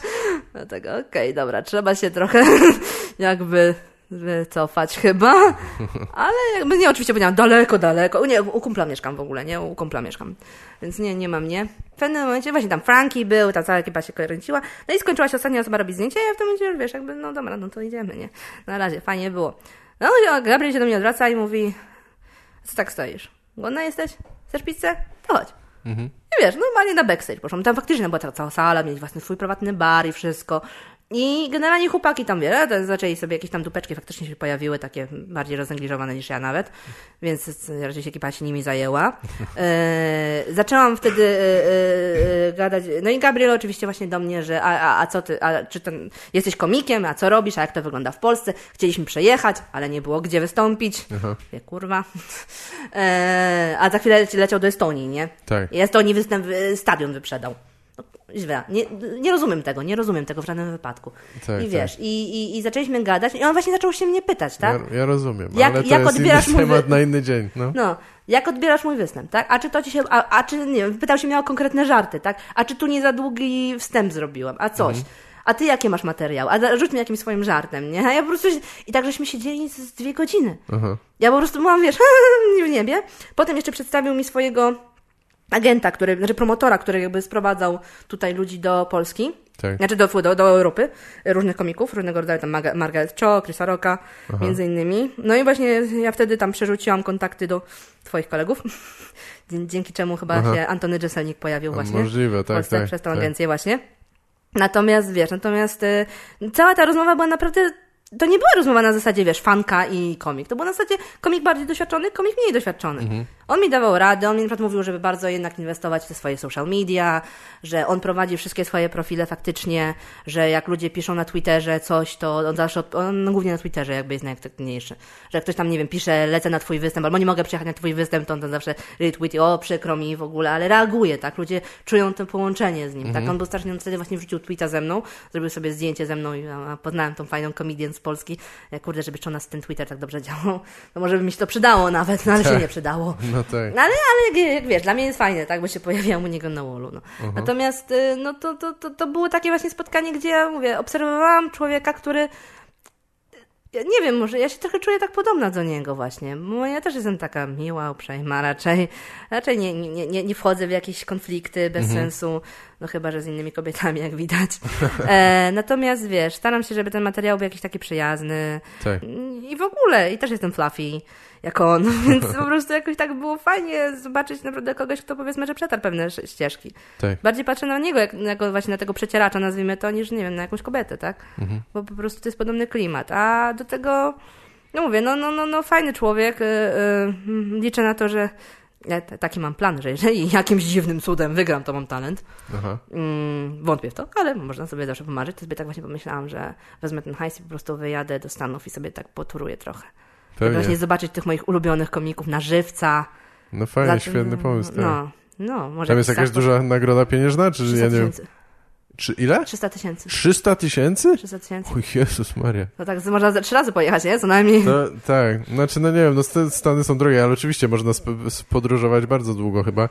Dlatego, okej, dobra, trzeba się trochę *laughs* jakby wycofać chyba, *laughs* ale jakby nie, oczywiście powiedziałam daleko, daleko, nie, u kumpla mieszkam w ogóle, nie, u kumpla mieszkam, więc nie, nie ma mnie. W pewnym momencie właśnie tam Frankie był, ta cała ekipa się kręciła, no i skończyła się ostatnia osoba robić zdjęcie, a ja w tym momencie, wiesz, jakby, no dobra, no to idziemy, nie, na razie, fajnie było. No i Gabriel się do mnie odwraca i mówi, co tak stoisz? Głodna jesteś? Chcesz pizzę? To chodź. I wiesz, normalnie na backstage poszłam. Tam faktycznie była ta cała sala, mieli własny swój prywatny bar i wszystko. I generalnie chłopaki tam, wiele, to zaczęli sobie jakieś tam dupeczki faktycznie się pojawiły, takie bardziej rozegliżowane niż ja nawet, więc raczej się ekipa się nimi zajęła. E, zaczęłam wtedy e, e, gadać, no i Gabriel oczywiście właśnie do mnie, że a, a, a co ty, a czy ten, jesteś komikiem, a co robisz, a jak to wygląda w Polsce? Chcieliśmy przejechać, ale nie było gdzie wystąpić. Wie, kurwa. A za chwilę leci- leciał do Estonii, nie? Tak. I Estonii występ, stadion wyprzedał. No, źle. Nie, nie rozumiem tego, nie rozumiem tego w żadnym wypadku. Tak, I wiesz, i, i, i zaczęliśmy gadać i on właśnie zaczął się mnie pytać, tak? Ja, ja rozumiem, Jak- ale to jak jest odbierasz mój temat wy- na inny dzień. No. No, jak odbierasz mój występ, tak? A czy to ci się, a, a czy, nie wiem, pytał się mnie o konkretne żarty, tak? A czy tu nie za długi wstęp zrobiłem, a coś? A ty jakie masz materiał? A rzuć mi jakimś swoim żartem, nie? A ja po prostu, i tak żeśmy siedzieli z, z dwie godziny. Aha. Ja po prostu byłam, wiesz, *laughs* w niebie. Potem jeszcze przedstawił mi swojego agenta, który, znaczy promotora, który jakby sprowadzał tutaj ludzi do Polski. Tak. Znaczy do, do, do Europy, różnych komików, różnego rodzaju, tam Marga- Margaret Cho, Chrisa Rocka, między innymi. No i właśnie ja wtedy tam przerzuciłam kontakty do twoich kolegów, *laughs* dzięki czemu chyba Aha. się Antony Jeselnik pojawił właśnie Możliwe, w tak, Polsce tak. przez tą tak. agencję właśnie. Natomiast wiesz, natomiast y, cała ta rozmowa była naprawdę. To nie była rozmowa na zasadzie, wiesz, fanka i komik. To było na zasadzie komik bardziej doświadczony, komik mniej doświadczony. Mhm. On mi dawał radę, on mi na przykład mówił, żeby bardzo jednak inwestować w te swoje social media, że on prowadzi wszystkie swoje profile faktycznie, że jak ludzie piszą na Twitterze coś, to on zawsze, od, on głównie na Twitterze jakby jest najaktywniejszy. Że jak ktoś tam, nie wiem, pisze, lecę na twój występ, albo nie mogę przyjechać na twój występ, to on tam zawsze retweet, o przykro mi w ogóle, ale reaguje, tak? Ludzie czują to połączenie z nim, tak? On był strasznie, on wtedy właśnie wrzucił tweeta ze mną, zrobił sobie zdjęcie ze mną i a, poznałem tą fajną komedię z Polski. Ja, kurde, żeby jeszcze u nas ten Twitter tak dobrze *laughs* działał, to może by mi się to przydało nawet, no ale się nie przydało. No tak. No ale, ale jak, wiesz, dla mnie jest fajne, tak, bo się pojawiałam u niego na wallu. No. Natomiast y, no, to, to, to, to było takie właśnie spotkanie, gdzie ja mówię, obserwowałam człowieka, który ja nie wiem, może ja się trochę czuję tak podobna do niego właśnie, bo ja też jestem taka miła, uprzejma, raczej, raczej nie, nie, nie, nie wchodzę w jakieś konflikty bez sensu, no chyba, że z innymi kobietami, jak widać. *laughs* E, natomiast wiesz, staram się, żeby ten materiał był jakiś taki przyjazny Tak. i w ogóle, i też jestem fluffy, jak on, *laughs* więc po prostu jakoś tak było fajnie zobaczyć naprawdę kogoś, kto powiedzmy, że przetarł pewne ścieżki. Tak. Bardziej patrzę na niego, jak, jako właśnie na tego przecieracza, nazwijmy to, niż, nie wiem, na jakąś kobietę, tak? Mhm. Bo po prostu to jest podobny klimat. A do tego, no mówię, no, no, no, no fajny człowiek. Yy, yy, liczę na to, że ja taki mam plan, że jeżeli *laughs* jakimś dziwnym cudem wygram, to mam talent. Aha. Mm, wątpię w to, ale można sobie zawsze pomarzyć. To sobie tak właśnie pomyślałam, że wezmę ten hajs i po prostu wyjadę do Stanów i sobie tak poturuję trochę. Pewnie. właśnie zobaczyć tych moich ulubionych komików na żywca. No fajnie, Za- świetny pomysł. Tak. No, no, może Tam jest jakaś duża nagroda pieniężna, czy 300 ja nie wiem. Czy ile? 300 tysięcy. 300 tysięcy? 300 tysięcy. O Jezus Maria. No tak, można za trzy razy pojechać, nie? Co najmniej. No, tak, znaczy no nie wiem, no st- Stany są drogie, ale oczywiście można podróżować bardzo długo chyba.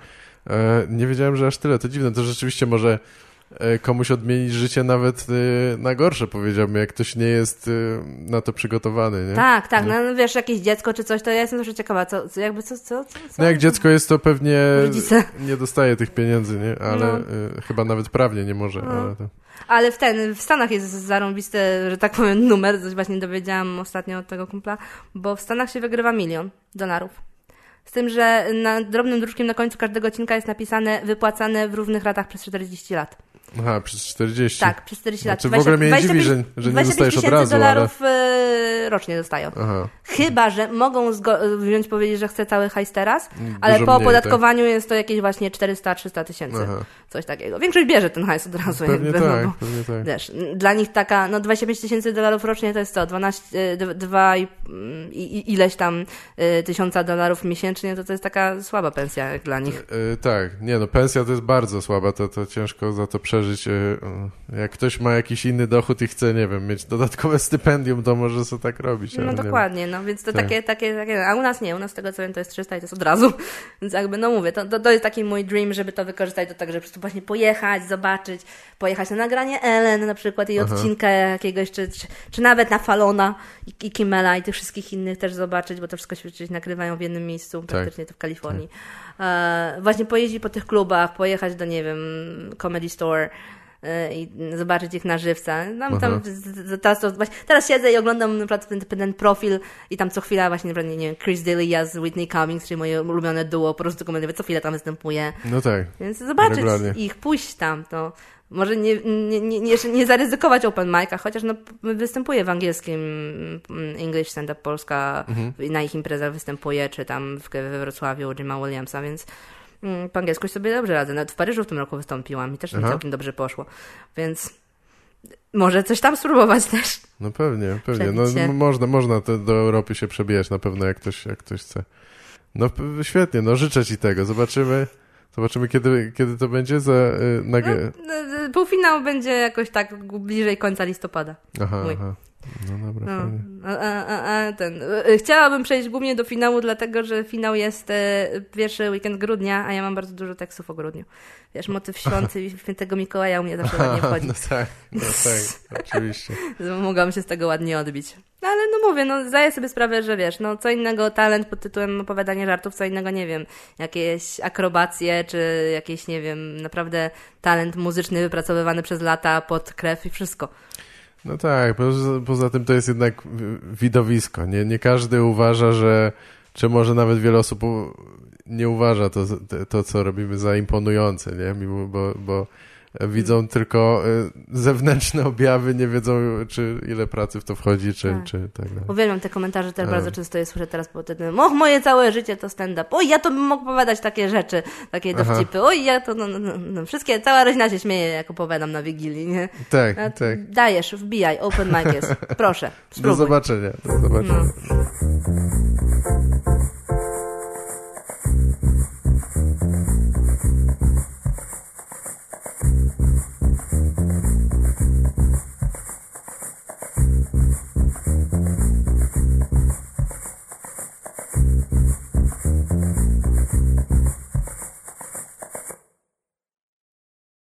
E, nie wiedziałem, że aż tyle, to dziwne, to rzeczywiście może komuś odmienić życie nawet e, na gorsze, powiedziałbym, jak ktoś nie jest e, na to przygotowany, nie? Tak, tak, no, no wiesz, jakieś dziecko czy coś, to ja jestem zawsze ciekawa, co, co jakby co, co, co? No jak dziecko jest, to pewnie Rodzice. nie dostaje tych pieniędzy, nie? Ale No. e, chyba nawet prawnie nie może, ale to... Ale w ten, w Stanach jest zarąbisty, że tak powiem, numer, coś właśnie dowiedziałam ostatnio od tego kumpla, bo w Stanach się wygrywa milion dolarów. Z tym, że na drobnym druczkiem na końcu każdego odcinka jest napisane wypłacane w równych ratach przez 40 lat. Aha, przez 40. Tak, przez 40 lat. Znaczy, w ogóle mnie nie dziwi, że- że nie 25 dostajesz od razu, ale- dolarów e, rocznie dostają. Aha. Chyba, że mogą wziąć powiedzieć, że chce cały hajs teraz, ale Dużo po mniej, opodatkowaniu jest to jakieś właśnie 400-300 tysięcy. Aha. Coś takiego. Większość bierze ten hajs od razu. Pewnie jakby, tak, no, bo, pewnie tak. Wiesz, dla nich taka, no 25 tysięcy dolarów rocznie to jest co? 12, e, d- dwa i, i, ileś tam e, tysiąca dolarów miesięcznie, to to jest taka słaba pensja jak dla nich. E, tak, nie no, pensja to jest bardzo słaba, to, to ciężko za to przeżyć. e, e, jak ktoś ma jakiś inny dochód i chce, nie wiem, mieć dodatkowe stypendium, to może sobie tak robić. No dokładnie, no więc to Tak. takie, takie, takie, a u nas nie, u nas z tego co wiem to jest 300 i to jest od razu, *laughs* więc jakby no mówię, to, to, to jest taki mój dream, żeby to wykorzystać do tak, żeby po prostu właśnie pojechać, zobaczyć, pojechać na nagranie Ellen na przykład jej Aha. odcinka jakiegoś, czy, czy, czy nawet na Falona i, i Kimmela i tych wszystkich innych też zobaczyć, bo to wszystko się nagrywają w jednym miejscu, Tak. praktycznie to w Kalifornii. E, właśnie pojeździć po tych klubach, pojechać do, nie wiem, Comedy Store, i zobaczyć ich na żywca. Tam, tam, teraz, to, właśnie, teraz siedzę i oglądam na przykład ten, ten profil i tam co chwila właśnie, na przykład, nie wiem, Chris D'Elia z Whitney Cummings, czyli moje ulubione duo, po prostu komediowe, co chwilę tam występuje. No tak. Więc zobaczyć Regularnie. ich, pójść tam, to może nie, nie, nie, nie, nie zaryzykować open mic'a, chociaż no, występuje w angielskim mm, English Stand Up Polska, Mhm. na ich imprezach występuje, czy tam w, we Wrocławiu u Jima Williamsa, więc po angielsku sobie dobrze radzę. Nawet w Paryżu w tym roku wystąpiłam i też mi Aha. całkiem dobrze poszło, więc może coś tam spróbować też. No pewnie, pewnie. No, można, można do Europy się przebijać na pewno, jak ktoś, jak ktoś chce. No świetnie, no życzę ci tego. Zobaczymy, zobaczymy kiedy, kiedy to będzie za y, No, nag- no, półfinał będzie jakoś tak bliżej końca listopada. Aha, mój. aha. No dobra, No, fajnie. a, a, a, ten. e, Chciałabym przejść głównie do finału, dlatego że finał jest e, pierwszy weekend grudnia, a ja mam bardzo dużo tekstów o grudniu. Wiesz, motyw świąty i *laughs* świętego Mikołaja u mnie zawsze ładnie *laughs* wchodzi. No tak, no tak, oczywiście. *laughs* Mogłam się z tego ładnie odbić. No ale no mówię, no zdaję sobie sprawę, że wiesz, no co innego talent pod tytułem opowiadanie żartów, co innego, nie wiem, jakieś akrobacje, czy jakieś, nie wiem, naprawdę talent muzyczny wypracowywany przez lata pod krew i wszystko. No tak, poza, poza tym to jest jednak widowisko. Nie, nie każdy uważa, że, czy może nawet wiele osób nie uważa to, to co robimy za imponujące, nie? Mimo, bo, bo widzą tylko y, zewnętrzne objawy, nie wiedzą, czy ile pracy w to wchodzi, czy Tak. czy tak dalej. Uwielbiam te komentarze, też A. bardzo często je słyszę teraz po tym, och, moje całe życie to stand-up, oj, ja to bym mógł opowiadać takie rzeczy, takie Aha. dowcipy, oj, ja to, no, no, no, no, wszystkie, cała rodzina się śmieje, jak opowiadam na Wigilii, nie? Tak, A, tak. Dajesz, wbijaj, open mic jest, *laughs* proszę, Do spróbuj. zobaczenia. Do zobaczenia. No.